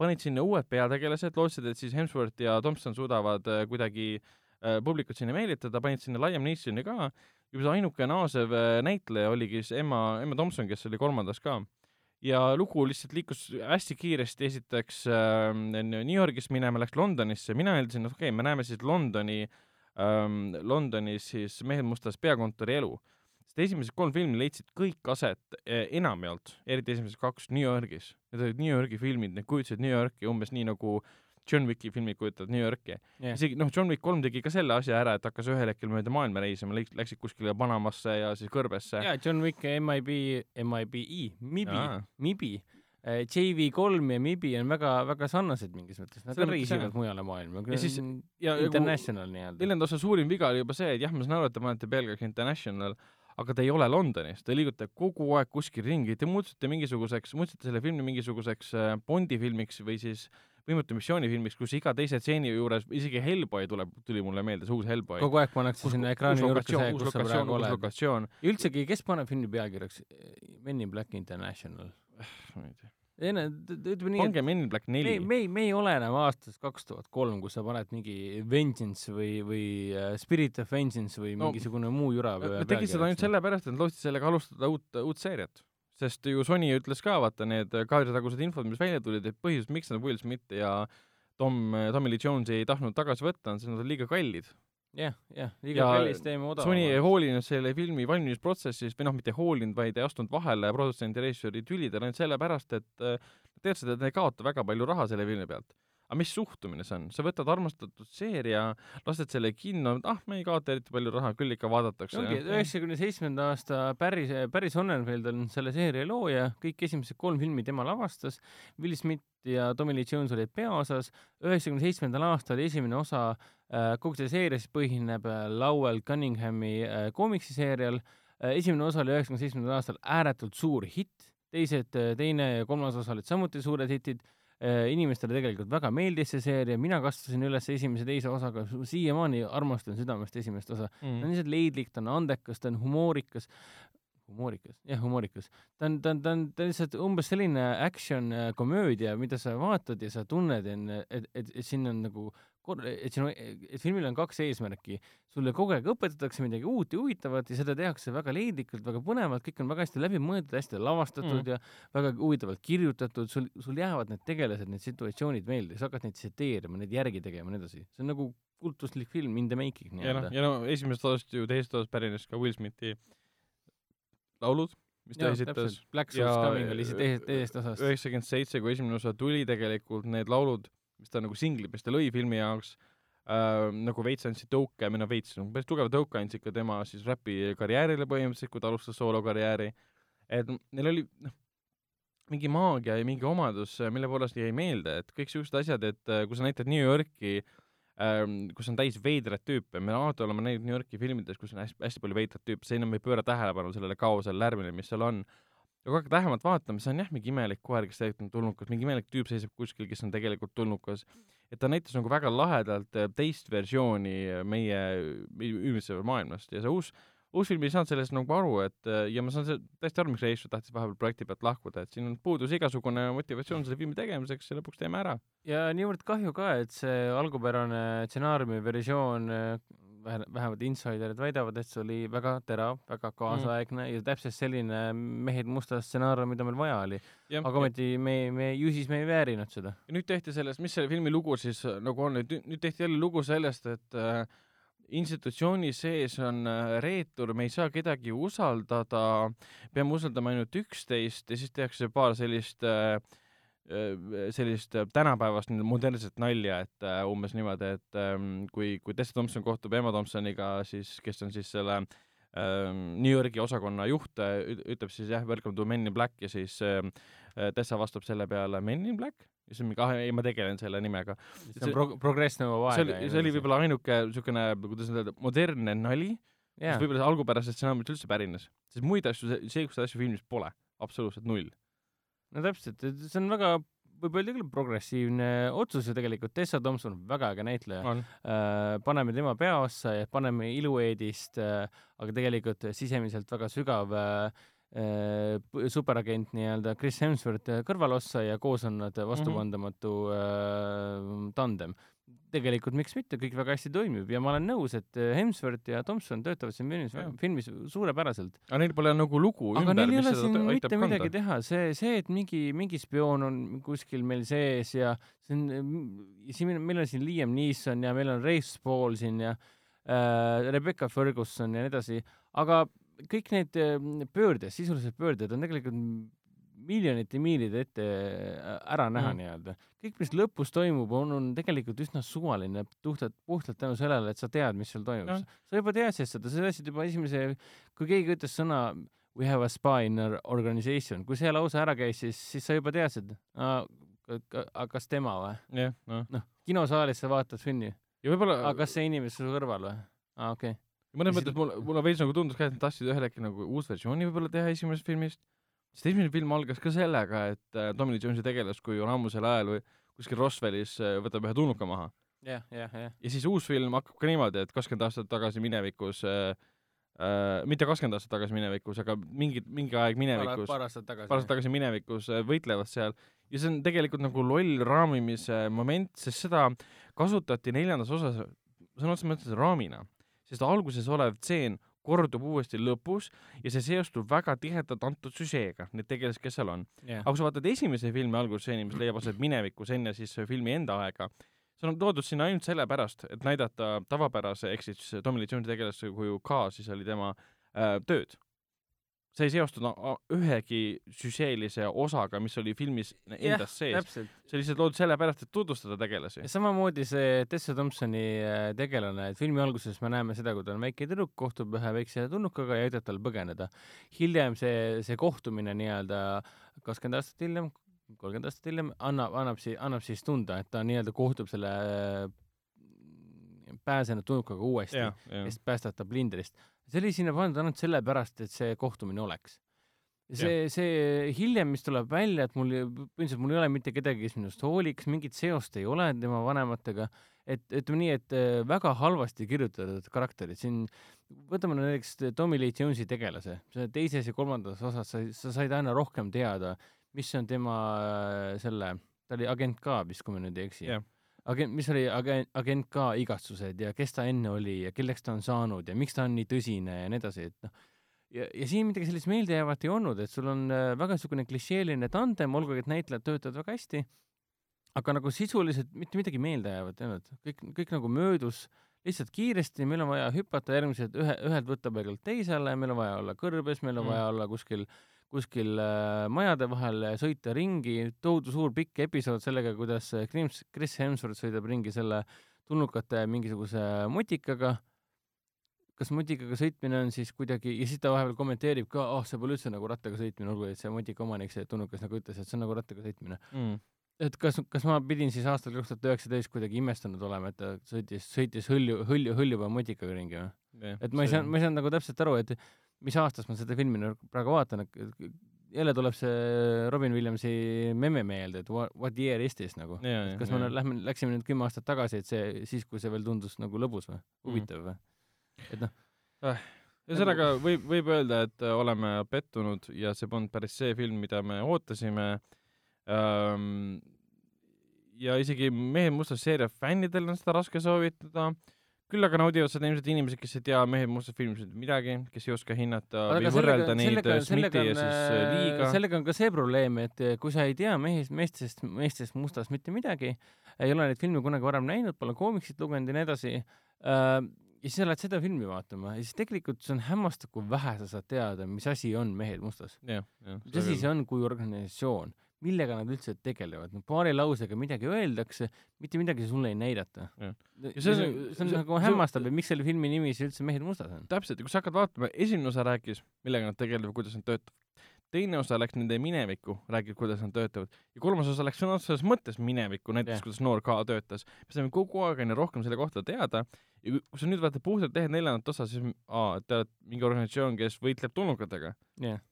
panid sinna uued peategelased, lootsid, et siis Hemsworth ja Thompson suudavad äh, kuidagi äh, publikut sinna meelitada, panid sinna Liam Neesoni ka, juba see ainuke naasev äh, näitleja oligi siis Emma, Emma Thompson, kes oli kolmandas ka. ja lugu lihtsalt liikus hästi kiiresti, esiteks äh, New Yorgist minema, läks Londonisse, mina eeldasin, et okei okay,, me näeme siis Londoni ähm,, Londonis siis Mehed mustas peakontori elu sest esimesed kolm filmi leidsid kõik aset eh, enamjaolt, eriti esimesed kaks, New Yorgis. Need olid New Yorgi filmid, need kujutasid New Yorki umbes nii nagu John Wicki filmid kujutavad New Yorki yeah.. isegi noh, John Wick kolm tegi ka selle asja ära, et hakkas ühel hetkel mööda maailma reisima, läksid kuskile Panamasse ja siis kõrbesse. jaa, John Wick ja MIB, MIB-i, MIBI, MIBI JV3 ja MIBI on väga, väga sarnased mingis mõttes, nad reisivad mujale maailma. ja siis ja, International nii-öelda. neljanda osa suurim viga oli juba see, et jah, ma saan aru, et te panete pealkirjaks International, aga ta ei ole Londonis, ta liigutab kogu aeg kuskil ringi, te muutsite mingisuguseks, muutsite selle filmi mingisuguseks äh, Bondi filmiks või siis võimatu missiooni filmiks, kus iga teise stseeni juures, isegi Hellboy tuleb, tuli mulle meelde, see uus Hellboy. kogu aeg pannakse sinna ekraani juurde see, kus sa praegu oled. ja üldsegi, kes paneb filmi pealkirjaks Men in Black International? ma ei tea ei no ütleme nii, pange Men in Black neli. me, me ei, me ei ole enam aastas kaks tuhat kolm, kus sa paned mingi Vengeance või, või uh, Spirit of Vengeance või no, mingisugune muu jura. Nad tegid seda ainult sellepärast, et nad lootsid sellega alustada uut, uut seeriat. sest ju Sony ütles ka, vaata need kaadritagused infod, mis välja tulid, et põhjus, miks nad Will Smith ja Tom, Tommy Lee Jones'i ei tahtnud tagasi võtta, on see, et nad on liiga kallid jah, jah, liiga kallis teeme odavamalt. Sony ei hoolinud selle filmi valmimisprotsessis või noh, mitte hoolinud, vaid ei astunud vahele produtsendi ja režissööri tülidele ainult sellepärast, et äh, teadsid, et nad ei kaota väga palju raha selle filmi pealt aga mis suhtumine see on, sa võtad armastatud seeria, lased selle kinno, ah, me ei kaota eriti palju raha, küll ikka vaadatakse. ongi, üheksakümne seitsmenda aasta Barry, Barry Sonnenfeld on selle seeria looja, kõik esimesed kolm filmi tema lavastas, Will Smith ja Tommy Lee Jones olid peaosas, üheksakümne seitsmendal aastal esimene osa äh, kogu see seeria siis põhineb äh, Lowell Cunninghami äh, koomiksiseerial äh,, esimene osa oli üheksakümne seitsmendal aastal ääretult suur hitt, teised, teine ja kolmas osa olid samuti suured hitid. Äh, inimestele tegelikult väga meeldis see seeria, mina kasvasin üles esimese, teise osaga, siiamaani armastan südamest esimest osa. Mm.. ta on lihtsalt leidlik, ta on andekas, ta on humoorikas, humoorikas, jah, humoorikas. ta on, ta on, ta on, ta on lihtsalt umbes selline action äh, komöödia, mida sa vaatad ja sa tunned, et, et, et siin on nagu et siin, et filmil on kaks eesmärki. sulle kogu aeg õpetatakse midagi uut ja huvitavat ja seda tehakse väga leidlikult, väga põnevalt, kõik on väga hästi läbimõeldud, hästi lavastatud mm. ja väga huvitavalt kirjutatud, sul, sul jäävad need tegelased, need situatsioonid meelde, sa hakkad neid tsiteerima, neid järgi tegema ja nii edasi. see on nagu kultuslik film in the making nii-öelda. ja noh, esimesest osast ju teisest osast pärines ka Will Smithi laulud mis ta ja, esitas. Black Souls Coming oli see teisest, teisest osast. üheksakümmend seitse, kui esimene osa tuli, tegelikult need laulud mis ta nagu singlid, mis ta lõi filmi jaoks äh,, nagu veits andsid tõuke, või noh, veits, nagu päris tugeva tõuke andsid ka tema siis räpikarjäärile põhimõtteliselt, kui ta alustas soolokarjääri. et neil oli, noh, mingi maagia ja mingi omadus, mille poolest jäi meelde, et kõik siuksed asjad, et äh, kui sa näitad New Yorki ähm,, kus on täis veidraid tüüpe, me alati oleme näinud New Yorki filmides, kus on hästi, hästi palju veidraid tüüpe, see enam ei pööra tähelepanu sellele kaosele, lärmile, mis seal on ja kui hakkad lähemalt vaatama, see on jah, mingi imelik koer, kes tegelikult on tulnukas, mingi imelik tüüp seisab kuskil, kes on tegelikult tulnukas. et ta näitas nagu väga lahedalt äh, teist versiooni äh, meie ümbritseva maailmast ja see uus, uus film ei saanud sellest nagu aru, et äh, ja ma saan täiesti aru, miks režissöör tahtis vahepeal projekti pealt lahkuda, et siin puudus igasugune motivatsioon selle filmi tegemiseks ja lõpuks teeme ära. ja niivõrd kahju ka, et see algupärane stsenaariumi versioon vähemalt insiderid väidavad, et see oli väga terav, väga kaasaegne mm. ja täpselt selline mehed mustas stsenaarium, mida meil vaja oli. aga ometi me, me, ju siis me ei väärinud seda. ja nüüd tehti sellest, mis selle filmi lugu siis äh, nagu on, nüüd, nüüd tehti jälle lugu sellest, et äh, institutsiooni sees on äh, reetur, me ei saa kedagi usaldada, peame usaldama ainult üksteist ja siis tehakse paar sellist Äh, sellist äh, tänapäevast modernset nalja, et uh, umbes niimoodi, et um, kui, kui Tessa Thompson kohtub Emma Thompsoniga, siis kes on siis selle um, New Yorgi osakonna juht, ütleb siis jah, welcome to Men in Black ja siis uh, Tessa vastab selle peale Men in Black ja siis mingi, ah ei, ma tegelen selle nimega. see on pro-, progress nõuab see aega. oli, see oli võib-olla ainuke niisugune, kuidas öelda, modernne nali, mis jaa, võib-olla algupärasest stsenaariumist üldse pärines. sest muid asju, seesuguseid asju filmis pole, absoluutselt null. No täpselt, see on väga, võib öelda küll progressiivne otsus ju tegelikult, Tessa Thompson, väga äge näitleja. on, äh, paneme tema peaossa ja paneme ilueedist äh,, aga tegelikult sisemiselt väga sügav äh, superagent nii-öelda Chris Hemsworth kõrvalossa ja koos on nad vastupandamatu äh, tandem. Tegelikult miks mitte, kõik väga hästi toimib ja ma olen nõus, et äh, Hemsworth ja Thompson töötavad siin filmis filmis suurepäraselt. aga neil pole nagu lugu aga ümber, neil ei mis ole seda siin mitte aitab midagi kanda. teha, see, see, et mingi, mingi spioon on kuskil meil sees ja see on, siin meil- on siin Liam Neeson ja meil on Rafe Spall siin ja äh, Rebecca Ferguson ja nii edasi, aga kõik need äh, pöörded, sisulised pöörded on tegelikult miljonite miilide ette äh, ära näha Mm. nii-öelda. kõik, mis lõpus toimub, on, on tegelikult üsna suvaline, puhtalt, puhtalt tänu sellele, et sa tead, mis seal toimub Jah.. sa juba teadsid seda, sa teadsid juba esimese, kui keegi ütles sõna we have a spy in our organization, kui see lause ära käis, siis, siis sa juba teadsid, kas tema või? jah, noh. noh, kinosaalis sa vaatad filmi, ja võib-olla aga kas see inimene su kõrval või? aa, okei okay.. mõnes mõttes mulle, mulle veits nagu tundus ka, et nad tahtsid ühel hetkel nagu uus versiooni võib-olla teha esimesest filmist, sest esimene film algas ka sellega, et äh, Tommy Lee Jones'i tegelaskuju on ammusel ajal või kuskil Roswellis äh, võtab ühe tulnuka maha. jah, jah, jah. ja siis uus film hakkab ka niimoodi, et kakskümmend aastat tagasi minevikus äh, äh, mitte kakskümmend aastat tagasi minevikus, aga mingi, mingi aeg minevikus, paar aastat tagasi. paar aastat tagasi minevikus äh, võitlevad seal ja see on tegelikult nagu loll raamimise moment, sest seda kasutati neljandas osas sõna otseses mõttes raamina, sest alguses olev tseen kordub uuesti lõpus ja see seostub väga tihedalt antud süžeega, need tegelased, kes seal on. jah, aga kui sa vaatad esimese filmi algusstseeni, mis leiab aset minevikus enne siis filmi enda aega, see on toodud sinna ainult sellepärast, et näidata tavapärase ehk siis Tommy Lee Jones'i tegelase kuju K siis oli tema äh, tööd. See ei seostunud a- ühegi süžeelise osaga, mis oli filmis endas sees. täpselt. see lihtsalt loodud sellepärast, et tutvustada tegelasi ja. samamoodi see Tessa Thompsoni äh, tegelane, et filmi alguses me näeme seda, kui tal on väike tüdruk, kohtub ühe väikse tulnukaga ja aitab tal põgeneda. hiljem see, see kohtumine nii-öelda kakskümmend aastat hiljem, kolmkümmend aastat hiljem annab, annab siis, annab siis tunda, et ta nii-öelda kohtub selle äh, pääsenud tulnukaga uuesti jah, jah. kes päästab ta plindrist. See oli sinna pandud ainult sellepärast, et see kohtumine oleks. see, see hiljem, mis tuleb välja, et mul, põhimõtteliselt mul ei ole mitte kedagi, kes minust hooliks, mingit seost ei ole tema vanematega, et ütleme nii, et äh, väga halvasti kirjutatud karakterid, siin võtame näiteks Tommy Lee Jones'i tegelase, teises ja kolmandas osas sa, sa said aina rohkem teada, mis on tema äh, selle, ta oli agent K vist, kui ma nüüd ei eksi. Jah. agent, mis oli agent, agent K igatsused ja kes ta enne oli ja kelleks ta on saanud ja miks ta on nii tõsine ja nii edasi, et noh, ja, ja siin midagi sellist meeldejäävat ei olnud, et sul on äh, väga niisugune klišeeline tandem, olgugi et näitlejad töötavad väga hästi, aga nagu sisuliselt mitte midagi meeldejäävat ei olnud, kõik, kõik nagu möödus lihtsalt kiiresti, meil on vaja hüpata järgmised ühe, ühelt võttepaigalt teisele, meil on vaja olla kõrbes, meil on Mm. vaja olla kuskil kuskil äh, majade vahel sõita ringi, tohutu suur pikk episood sellega, kuidas äh, Chris, Chris Hemsworth sõidab ringi selle tulnukate mingisuguse mutikaga, kas mutikaga sõitmine on siis kuidagi ja siis ta vahepeal kommenteerib ka, ah oh, see pole üldse nagu rattaga sõitmine, olgu et see mutika omanik, see tulnukas nagu ütles, et see on nagu rattaga sõitmine. Mm. et kas, kas ma pidin siis aastal kaks tuhat üheksateist kuidagi imestunud olema, et ta sõitis, sõitis hõlju, hõlju, hõljuva mutikaga ringi või? et ma ei saanud, ma ei saanud nagu täpselt aru, et mis aastast ma seda filmi nüüd praegu vaatan, jälle tuleb see Robin Williamsi memme meelde, et what, what year is this nagu. kas me lähme, läksime nüüd kümme aastat tagasi, et see, siis kui see veel tundus nagu lõbus või, huvitav või? et noh, ühesõnaga võib, võib öelda, et äh, oleme pettunud ja see polnud päris see film, mida me ootasime ähm,. ja isegi Mehed mustas seeria fännidel on seda raske soovitada, küll aga naudivad seda ilmselt inimesed, kes ei tea Mehed mustas filmist mitte midagi, kes ei oska hinnata või võrrelda neid äh, Smithi ja siis äh, Liiga. sellega on ka see probleem, et kui sa ei tea mehest, meestest, meestest mustast mitte midagi, ei ole neid filme kunagi varem näinud, pole koomiksit lugenud ja nii edasi äh,, ja siis sa lähed seda filmi vaatama ja siis tegelikult see on hämmastav, kui vähe sa saad teada, mis asi on Mehed mustas. mis asi see on kui organisatsioon, millega nad üldse tegelevad, no paari lausega midagi öeldakse, mitte midagi sulle ei näidata. Jah. see Ja see on on-, see on nagu hämmastav, et miks selle filmi nimi siis üldse Mehed mustas on. täpselt, ja kui sa hakkad vaatama, esimene osa rääkis, millega nad tegelevad, kuidas nad töötavad. teine osa läks nende minevikku, räägib, kuidas nad töötavad ja kolmas osa läks sõna otseses mõttes minevikku, Jah. yeah., kuidas noor K töötas. me saime kogu aeg aina rohkem selle kohta teada ja kui sa nüüd vaatad puhtalt tehed neljandat osa, siis aa, te olete mingi organisatsioon, kes võitleb tulnukatega. jah,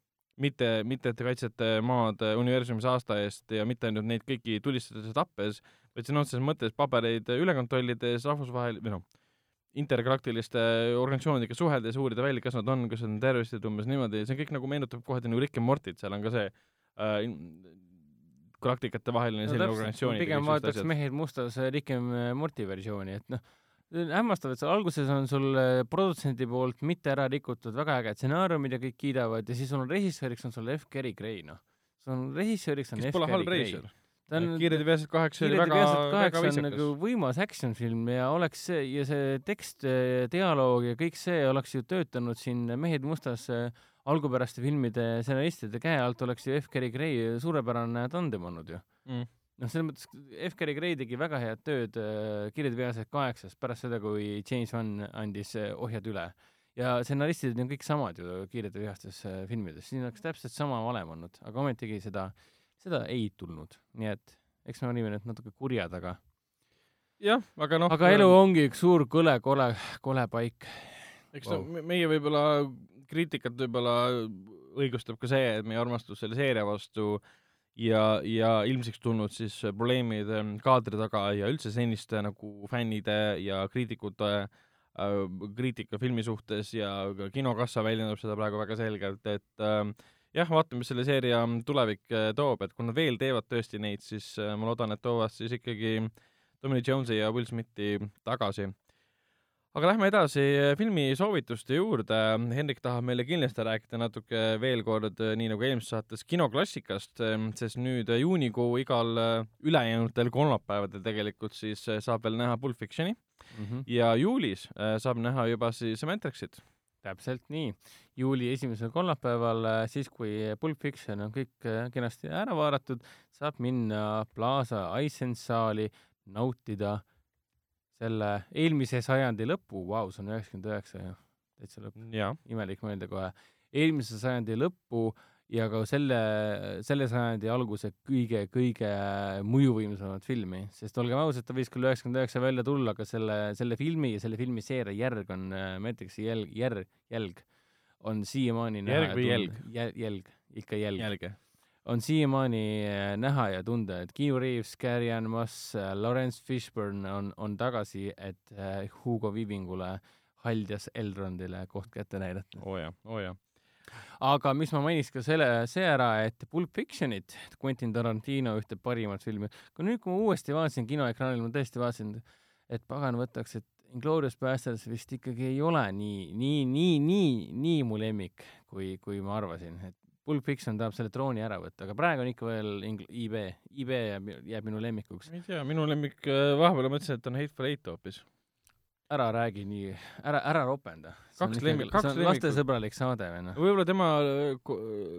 mitte, mitte et te kaitsete maad äh, universumi saasta eest ja mitte ainult neid kõiki tulistades ja tappes, vaid sõna otseses mõttes pabereid üle kontrollides rahvusvahel- või noh, intergalaktiliste organisatsioonidega suheldes uurida välja, kas nad on, kas nad on terroristid, umbes niimoodi, see kõik nagu meenutab kohati nagu Rick and Mortit, seal on ka see äh, galaktikate vaheline selline organisatsioon. pigem vaataks Mehed mustas äh, Rick and Morty versiooni, et noh, hämmastav, et seal alguses on sul äh, produtsendi poolt mitte ära rikutud väga äge stsenaarium, mida kõik kiidavad ja siis on režissööriks on sul F. Gary Gray, noh. sul on režissööriks on kes F. Gary Gray. ta on kiired ja veased kaheksa oli ja väga, väga viisakas nagu võimas action film ja oleks see ja see tekst, dialoog ja kõik see oleks ju töötanud siin Mehed mustas äh, algupäraste filmide stsenaristide käe alt oleks ju F. Gary Gray suurepärane tandem olnud ju mm.. noh, selles mõttes F. Gary Gray tegi väga head tööd äh, Kirjade veased kaheksas pärast seda, kui James Wan andis äh, ohjad üle. ja stsenaristid on kõik samad ju Kiirete vihastes äh, filmides, siin oleks täpselt sama valem olnud, aga ometigi seda, seda ei tulnud, nii et eks me olime nüüd natuke kurjad, aga jah, aga noh. aga elu ongi üks suur kõle, kole, kole paik. eks no Vau. me- meie võib-olla kriitikat võib-olla õigustab ka see, et meie armastus selle seeria vastu ja, ja ilmsiks tulnud siis probleemid kaadri taga ja üldse seniste nagu fännide ja kriitikute äh, kriitika filmi suhtes ja ka kinokassa väljendab seda praegu väga selgelt, et äh, jah, vaatame, mis selle seeria tulevik äh, toob, et kui nad veel teevad tõesti neid, siis äh, ma loodan, et toovad siis ikkagi Tommy Jones'i ja Will Smithi tagasi aga lähme edasi äh, filmi soovituste juurde. Hendrik tahab meile kindlasti rääkida natuke veel kord, nii nagu eelmises saates, kinoklassikast, sest nüüd juunikuu igal ülejäänutel kolmapäevadel tegelikult siis saab veel näha Pulp Fictioni Mm -hmm. ja juulis saab näha juba siis Matrixit. täpselt nii. juuli esimesel kolmapäeval, siis kui Pulp Fiction on kõik kenasti ära vaadatud, saab minna Plaza Iceland saali, nautida selle eelmise sajandi lõpu, vau, see on üheksakümmend üheksa ju, täitsa lõpp, imelik mõelda kohe, eelmise sajandi lõppu ja ka selle, selle sajandi alguse kõige-kõige mõjuvõimsamat filmi, sest olgem ausad, ta võis küll üheksakümmend üheksa välja tulla, aga selle, selle filmi ja selle filmi seeria järg on äh, Matrixi jälg, järg, jälg on siiamaani Järg või jälg?? jälg, ikka jälg. jälge. On siiamaani äh, näha ja tunda, et Keanu Reaves, Carrie Ann Moss, Lawrence Fishburne on, on tagasi, et äh, Hugo Weavingule haldjas Elrondile koht kätte näidata. oo jaa, oo jaa. aga mis ma mainiks ka selle, see ära, et Pulp Fictionit, Quentin Tarantino ühte parimat filmi, aga nüüd, kui ma uuesti vaatasin kinoekraanil, ma tõesti vaatasin, et pagan võtaks, et Inglourious Basterds vist ikkagi ei ole nii, nii, nii, nii, nii mu lemmik, kui, kui ma arvasin, et Pulp Fiction tahab selle trooni ära võtta, aga praegu on ikka veel Ing-, IB, IB jääb, jääb minu lemmikuks. ma ei tea, minu lemmik, vahepeal ma mõtlesin, et on Hateful Eight hoopis. ära räägi nii, ära, ära ropenda. Kaks lemmik- kaks lemmikut. lastesõbralik saade või noh. võib-olla tema äh, ko-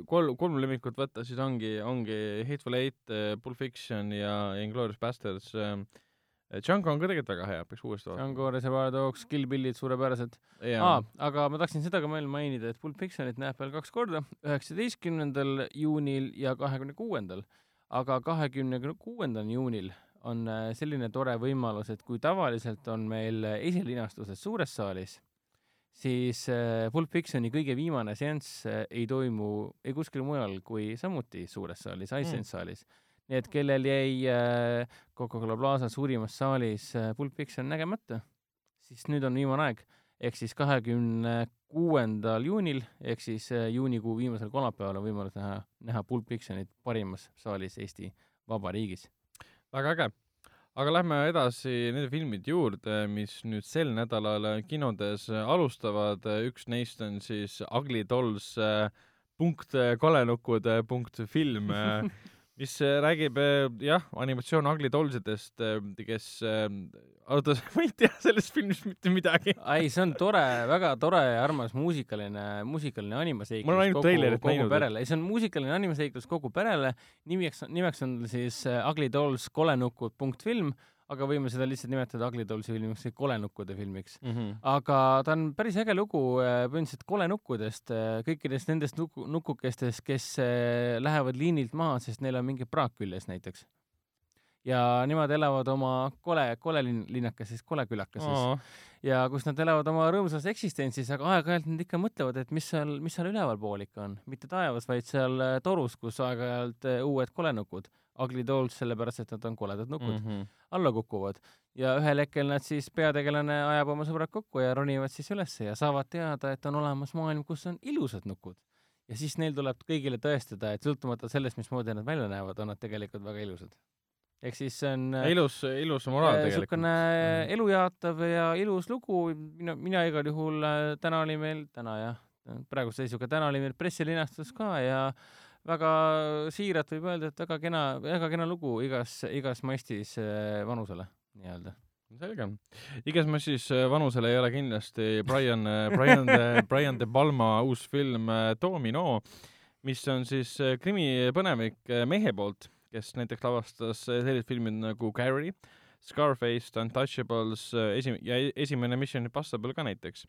kolm, kolm lemmikut võtta, siis ongi, ongi Hateful Eight, Pulp Fiction ja Inglourious Basterds. Django on ka tegelikult väga hea, peaks uuesti vaatama. Django Reservoir Dogs, Kill Billid suurepärased. jaa aa, aga ma tahtsin seda ka veel mainida, et Pulp Fictionit näeb veel kaks korda, üheksateistkümnendal juunil ja kahekümne kuuendal. aga kahekümne kuuendal juunil on äh, selline tore võimalus, et kui tavaliselt on meil äh, esilinastused suures saalis, siis äh, Pulp Fictioni kõige viimane seanss ei toimu ei kuskil mujal kui samuti suures saalis, Iceland Mm. Nii et kellel jäi äh, Coca-Cola Plaza suurimas saalis äh, Pulp Fiction nägemata, siis nüüd on viimane aeg, ehk siis kahekümne kuuendal juunil ehk siis äh, juunikuu viimasel kolmapäeval on võimalus näha, näha Pulp Fictionit parimas saalis Eesti Vabariigis. väga äge. aga lähme edasi nende filmide juurde, mis nüüd sel nädalal kinodes alustavad. üks neist on siis Ugly Dolls punkt kalenukud äh, punkt film, *laughs* mis äh, räägib äh, jah, animatsioon Ugly Dollsidest, kes äh,, oota, *laughs* ma ei tea sellest filmist mitte midagi. ei, see on tore, väga tore ja armas muusikaline, muusikaline animaseiklus Ma olen ainult treilerit näinud. ei, see on muusikaline animaseiklus kogu perele, nimeks, nimeks on siis Ugly Dolls kolenukud punkt film, aga võime seda lihtsalt nimetada Ugly Dollsi filmiks või kolenukkude filmiks. mm. -hmm. aga ta on päris äge lugu äh, põhimõtteliselt kolenukkudest, kõikidest nendest nuku, nukukestest, kes äh, lähevad liinilt maha, sest neil on mingi praak küljes näiteks. ja nemad elavad oma kole, kolelinnakeses, kolekülakeses ja kus nad elavad oma rõõmsas eksistentsis, aga aeg-ajalt nad ikka mõtlevad, et mis seal, mis seal ülevalpool ikka on, mitte taevas, vaid seal äh, torus, kus aeg-ajalt äh, uued kolenukud, ugly dolls, sellepärast et nad on koledad nukud mm, -hmm. alla kukuvad ja ühel hetkel nad siis, peategelane ajab oma sõbrad kokku ja ronivad siis ülesse ja saavad teada, et on olemas maailm, kus on ilusad nukud. ja siis neil tuleb kõigile tõestada, et sõltumata sellest, mismoodi nad välja näevad, on nad tegelikult väga ilusad. ehk siis see on äh, ilus, ilus moraal tegelikult. niisugune Mhm. elujaatav ja ilus lugu, mina, mina igal juhul, täna oli meil, täna jah, praeguse seisuga täna oli meil pressilinastus ka ja väga siiralt võib öelda, et väga kena, väga kena lugu igas, igas mastis äh, vanusele nii-öelda. selge. igas massis äh, vanusele ei ole kindlasti Brian, Brian de, *laughs* Brian de Palma uus film äh, Domino, mis on siis äh, krimipõnevik äh, mehe poolt, kes näiteks lavastas äh, sellised filmid nagu Carrie, Scarface, Untouchables, esi-, ja e- esimene Mission Impossible ka näiteks.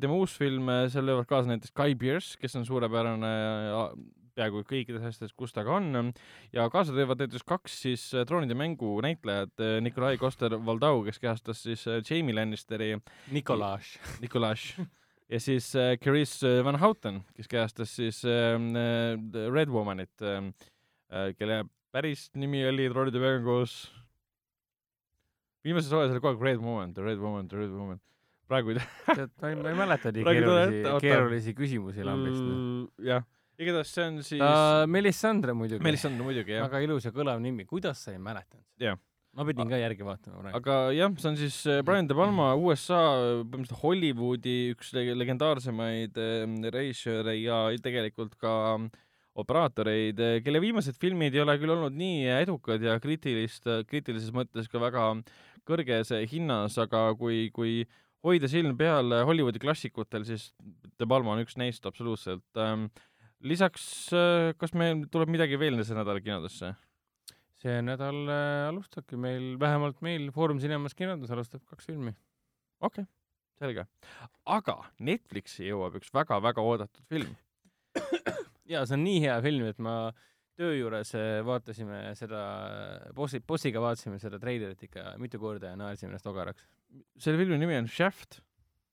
tema uus film, seal löövad kaasa näiteks Guy Pearce, kes on suurepärane äh, peaaegu kõikides asjades, kus ta ka on ja kaasa teevad näiteks kaks siis äh, troonide mängu näitlejat, Nikolai Koster-Valdau, kes kehastas siis äh, Jamie Lannisteri Nikolaj. *laughs* Nikolaj ja siis äh, Carice Van Houten, kes kehastas siis äh, äh, Red Womanit äh,, äh, kelle päris nimi oli troonide mängus viimases hooajas oli kogu aeg Red Woman, The Red Woman, The Red Woman. praegu ei tea. ma ei, mäleta nii *laughs* keerulisi, keerulisi küsimusi lambist. jah, igatahes see on siis ta, Melisandre muidugi. Melisandre muidugi jah, väga ilus ja kõlav nimi, kuidas sa ei mäletanud? Jah. ma pidin ka järgi vaatama praegu. aga jah, see on siis äh, Brian De Palma USA, põhimõtteliselt Hollywoodi üks leg- legendaarsemaid äh, režissööre ja tegelikult ka ähm, operaatoreid, kelle viimased filmid ei ole küll olnud nii edukad ja kriitilist, kriitilises mõttes ka väga kõrges hinnas, aga kui, kui hoida silm peal Hollywoodi klassikutel, siis De Palma on üks neist absoluutselt. lisaks, kas meil tuleb midagi veel see nädal kinodesse? see nädal äh, alustabki meil, vähemalt meil Foorum Cinemas kinodes alustab kaks filmi. okei okay,, selge. aga Netflixi jõuab üks väga-väga oodatud film. *coughs* ja see on nii hea film, et ma töö juures äh, vaatasime seda, bossi, bossiga vaatasime seda treilerit ikka mitu korda ja naersime ennast ogaraks. selle filmi nimi on Shaft.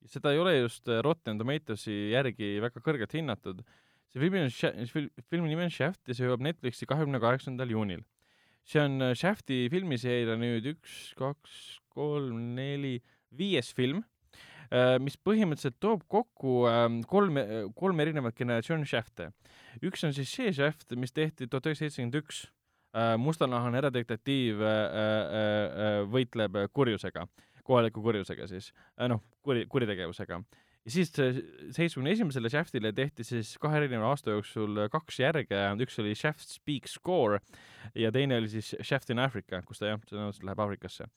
seda ei ole just äh, Rotten Tomatoesi järgi väga kõrgelt hinnatud. Filmi on, filmi nimi on Shaft ja see jõuab Netflixi kahekümne kaheksandal juunil. see on äh, Shafti filmiseeria nüüd üks, kaks, kolm, neli, viies film, mis põhimõtteliselt toob kokku ähm, kolm, kolm erinevat generatsiooni Shafte. üks on siis see Shaft, mis tehti tuhat üheksasada seitsekümmend üks, mustanahane eradetektiiv äh, äh, äh, võitleb kurjusega, kohaliku kurjusega siis, noh, kuri, kuritegevusega. Ja siis seitsmekümne esimesele Shaftile tehti siis kahe erineva aasta jooksul kaks järge, üks oli Shaft Speaks Score ja teine oli siis Shaft in Africa, kus ta jah, tõenäoliselt läheb Aafrikasse.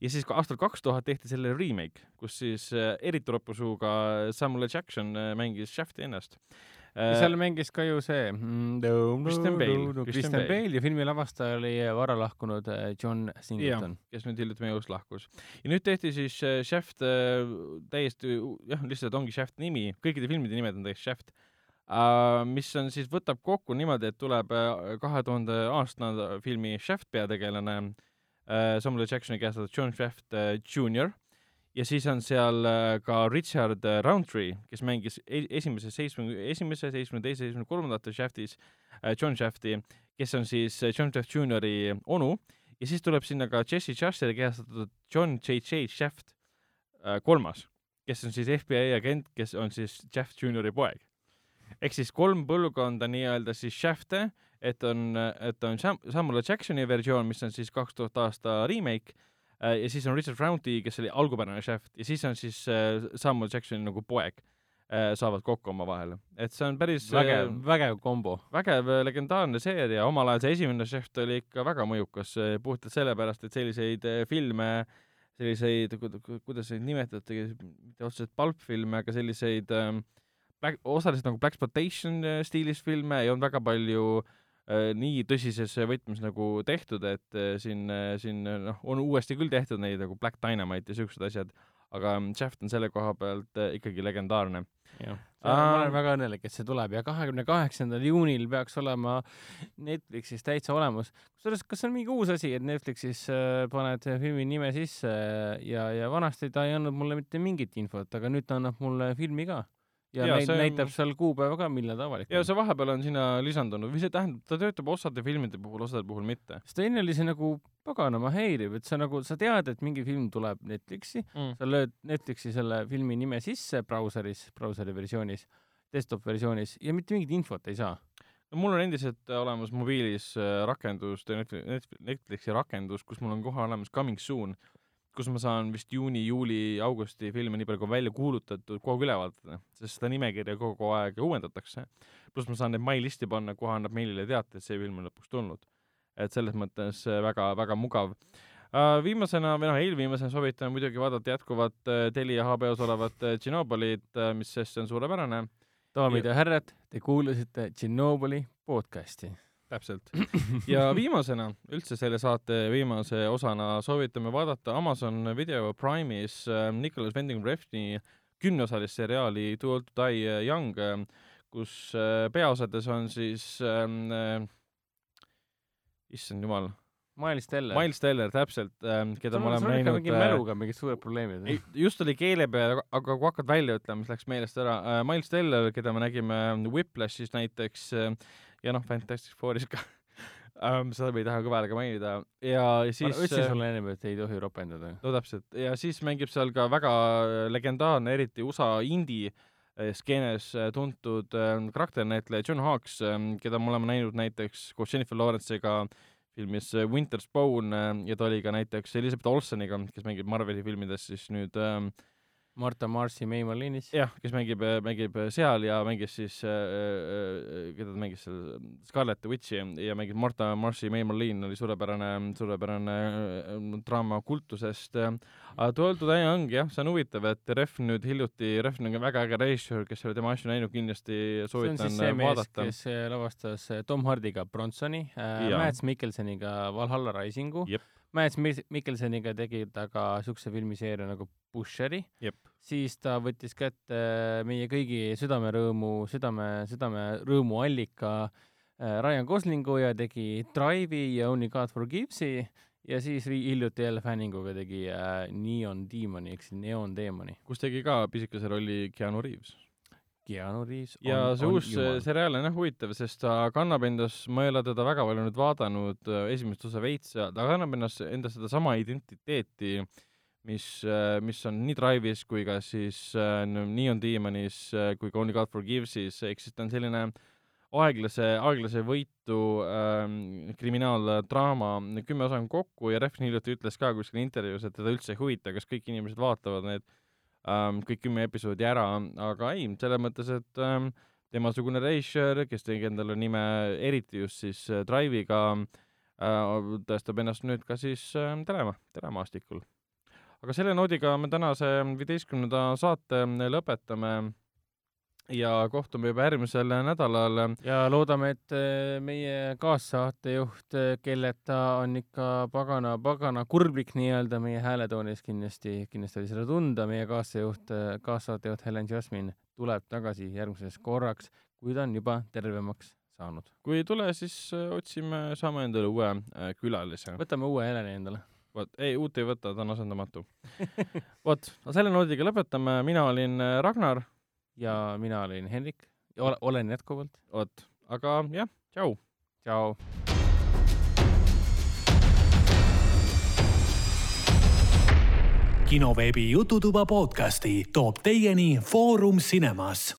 ja siis ka aastal kaks tuhat tehti selle remake, kus siis äh, eriti ropusuuga Samuel Jackson äh, mängis Shafti ennast. Ja seal mängis ka ju see mm, Christian Bale. Christian Christian Bale. Bale ja filmi lavastaja oli vara lahkunud äh, John Singleton. kes nüüd hiljuti meie elust lahkus. ja nüüd tehti siis äh, Shaft äh, täiesti, jah, lihtsalt ongi Shaft nimi, kõikide filmide nimed on täiesti Shaft uh,, mis on siis, võtab kokku niimoodi, et tuleb kahe tuhande aastane filmi Shaft peategelane uh,, Samuel Jacksoni käestatud John Shaft uh, Jr ja siis on seal äh, ka Richard äh, Roundtree, kes mängis e- esimese seitsmekümne, esimese, seitsmekümne teise, seitsmekümne kolmandate Shaftis äh, John Shafti, kes on siis John Shaft Juniori onu ja siis tuleb sinna ka Jesse Chasteri kehastatud John J.J. Shaft kolmas, kes on siis FBI agent, kes on siis Shaft Juniori poeg. ehk siis kolm põlvkonda nii-öelda siis Shafte, et on, et on Sam-, Samuel Jacksoni versioon, mis on siis kaks tuhat aasta remake ja siis on Richard Roundtree, kes oli algupärane Shaft ja siis on siis äh, Samuel Jacksoni nagu poeg äh, saavad kokku omavahel, et see on päris vägev äh,, vägev kombo. vägev äh, legendaarne seeria, omal ajal see esimene Chef oli ikka väga mõjukas, puhtalt sellepärast, et selliseid äh, filme, selliseid, kuidas neid nimetati, mitte otseselt pulp-filme, aga selliseid ähm, black, osaliselt nagu Blaxploitation äh, stiilis filme ei olnud väga palju äh, nii tõsises võtmes nagu tehtud, et äh, siin, siin noh, on uuesti küll tehtud neid nagu Black Dynamite ja siuksed asjad, aga Shaft on selle koha pealt äh, ikkagi legendaarne. jah, ma olen väga õnnelik, et see tuleb ja kahekümne kaheksandal juunil peaks olema Netflixis täitsa olemas. kusjuures, kas see on mingi uus asi, et Netflixis äh, paned filmi nime sisse ja, ja vanasti ta ei andnud mulle mitte mingit infot, aga nüüd ta annab mulle filmi ka. Ja, ja see on- näitab seal kuupäeva ka, millal ta avalik ja on. see vahepeal on sinna lisandunud või see tähendab, ta töötab osade filmide puhul, osade puhul mitte sest enne oli see nagu paganama häiriv, et sa nagu, sa tead, et mingi film tuleb Netflixi, mm.. sa lööd Netflixi selle filmi nime sisse brauseris, brauseri versioonis, desktop versioonis ja mitte mingit infot ei saa. no mul on endiselt olemas mobiilis äh, rakendus, Netflixi rakendus, kus mul on kohe olemas Coming Soon, kus ma saan vist juuni, juuli, augusti filme, nii palju kui välja kuulutatud, kogu aeg üle vaadata, sest seda nimekirja kogu aeg uuendatakse. pluss ma saan need my list'i panna, kohe annab meilile teate, et see film on lõpuks tulnud. et selles mõttes väga-väga mugav uh,. viimasena või noh, eelviimasena soovitan muidugi vaadata jätkuvat uh, Telia HBO-s olevat Tšernobõlit uh,, mis sest see on suurepärane daamid ja härrad, te kuulasite Tšernobõli podcasti. täpselt. ja *laughs* viimasena, üldse selle saate viimase osana soovitame vaadata Amazon Video Prime'is äh, Nicholas Winding Refni kümneosalist seriaali Too Old to Die Young, kus äh, peaosades on siis ähm, äh, issand jumal, Miles Teller. Miles Teller täpselt äh,, keda me oleme näinud mingi mäluga mingid suured probleemid just oli keele peal, aga kui hakkad välja ütlema, siis läks meelest ära uh,. Miles Teller, keda me nägime Whiplashis näiteks uh, ja noh, Fantastic Fouris ka. Um,, seda me ei taha kõvelaga mainida. Ja ma siis ütlesin sulle ennem, et ei tohi ropendada. no täpselt, ja siis mängib seal ka väga legendaarne, eriti USA indie eh, skeenes eh, tuntud eh, karakternäitleja John Hawkes, keda me oleme näinud näiteks koos Jennifer Lawrence'iga filmis Winter's Bone ja ta oli ka näiteks Elizabeth Olseniga, kes mängib Marveli filmides siis nüüd ähm, Marta Marsi May Marlinis. jah, kes mängib, mängib seal ja mängis siis äh,, keda ta mängis seal, Scarlet Witchi ja mängib Marta Marcy May Marlene oli suurepärane, suurepärane äh, draama kultusest. aga Told to Die Young jah, see on huvitav, et Ref nüüd hiljuti, Ref on väga äge režissöör, kes ei ole tema asju näinud, kindlasti soovitan siis see mees, vaadata. kes äh, lavastas äh, Tom Hardiga Bronsoni äh. Mads Mikkelseniga Valhalla Risingu Jep., Mads Mik- Mikkelseniga tegi ta ka siukse filmiseeria nagu Busheri, siis ta võttis kätte meie kõigi südamerõõmu, südame, südamerõõmu allika äh, Ryan Goslingu ja tegi Drive'i ja Only God Forgives'i ja siis hiljuti jälle Fanninguga tegi äh, Neon Demoni ehk siis Neon Demoni. kus tegi ka pisikese rolli Keanu Reaves. Keanu Reaves ja on, see on uus jumal. seriaal on jah huvitav, sest ta kannab endas, ma ei ole teda väga palju nüüd vaadanud, esimest osa veits, ta kannab endas, endas sedasama identiteeti, mis, mis on nii Drive'is kui ka siis äh, Neon Demonis äh, kui ka Only God Forgives'is, ehk siis ta on selline aeglase, aeglase võitu ähm, kriminaaldraama, kümme osa on kokku ja Refn hiljuti ütles ka kuskil intervjuus, et teda üldse ei huvita, kas kõik inimesed vaatavad need ähm, kõik kümme episoodi ära, aga ei, selles mõttes, et ähm, temasugune režissöör, kes tegi endale nime eriti just siis äh, Drive'iga äh,, tõestab ennast nüüd ka siis äh, telema, telemaastikul. aga selle noodiga me tänase viieteistkümnenda saate lõpetame ja kohtume juba järgmisel nädalal. ja loodame, et äh, meie kaassaatejuht, kelleta on ikka pagana, pagana kurblik nii-öelda meie hääletoonis kindlasti, kindlasti oli seda tunda, meie kaassajuht, kaassaatejuht Helen Jasmin tuleb tagasi järgmiseks korraks, kui ta on juba tervemaks saanud. kui ei tule, siis otsime, saame endale uue külalise. võtame uue Heleni endale. vot, ei, uut ei võta, ta on asendamatu. *laughs* vot, selle noodiga lõpetame, mina olin Ragnar, ja mina olin Henrik, olen jätkuvalt. vot, aga jah, tšau. tšau. kinoveebi Jututuba podcasti toob teieni Foorum Cinemas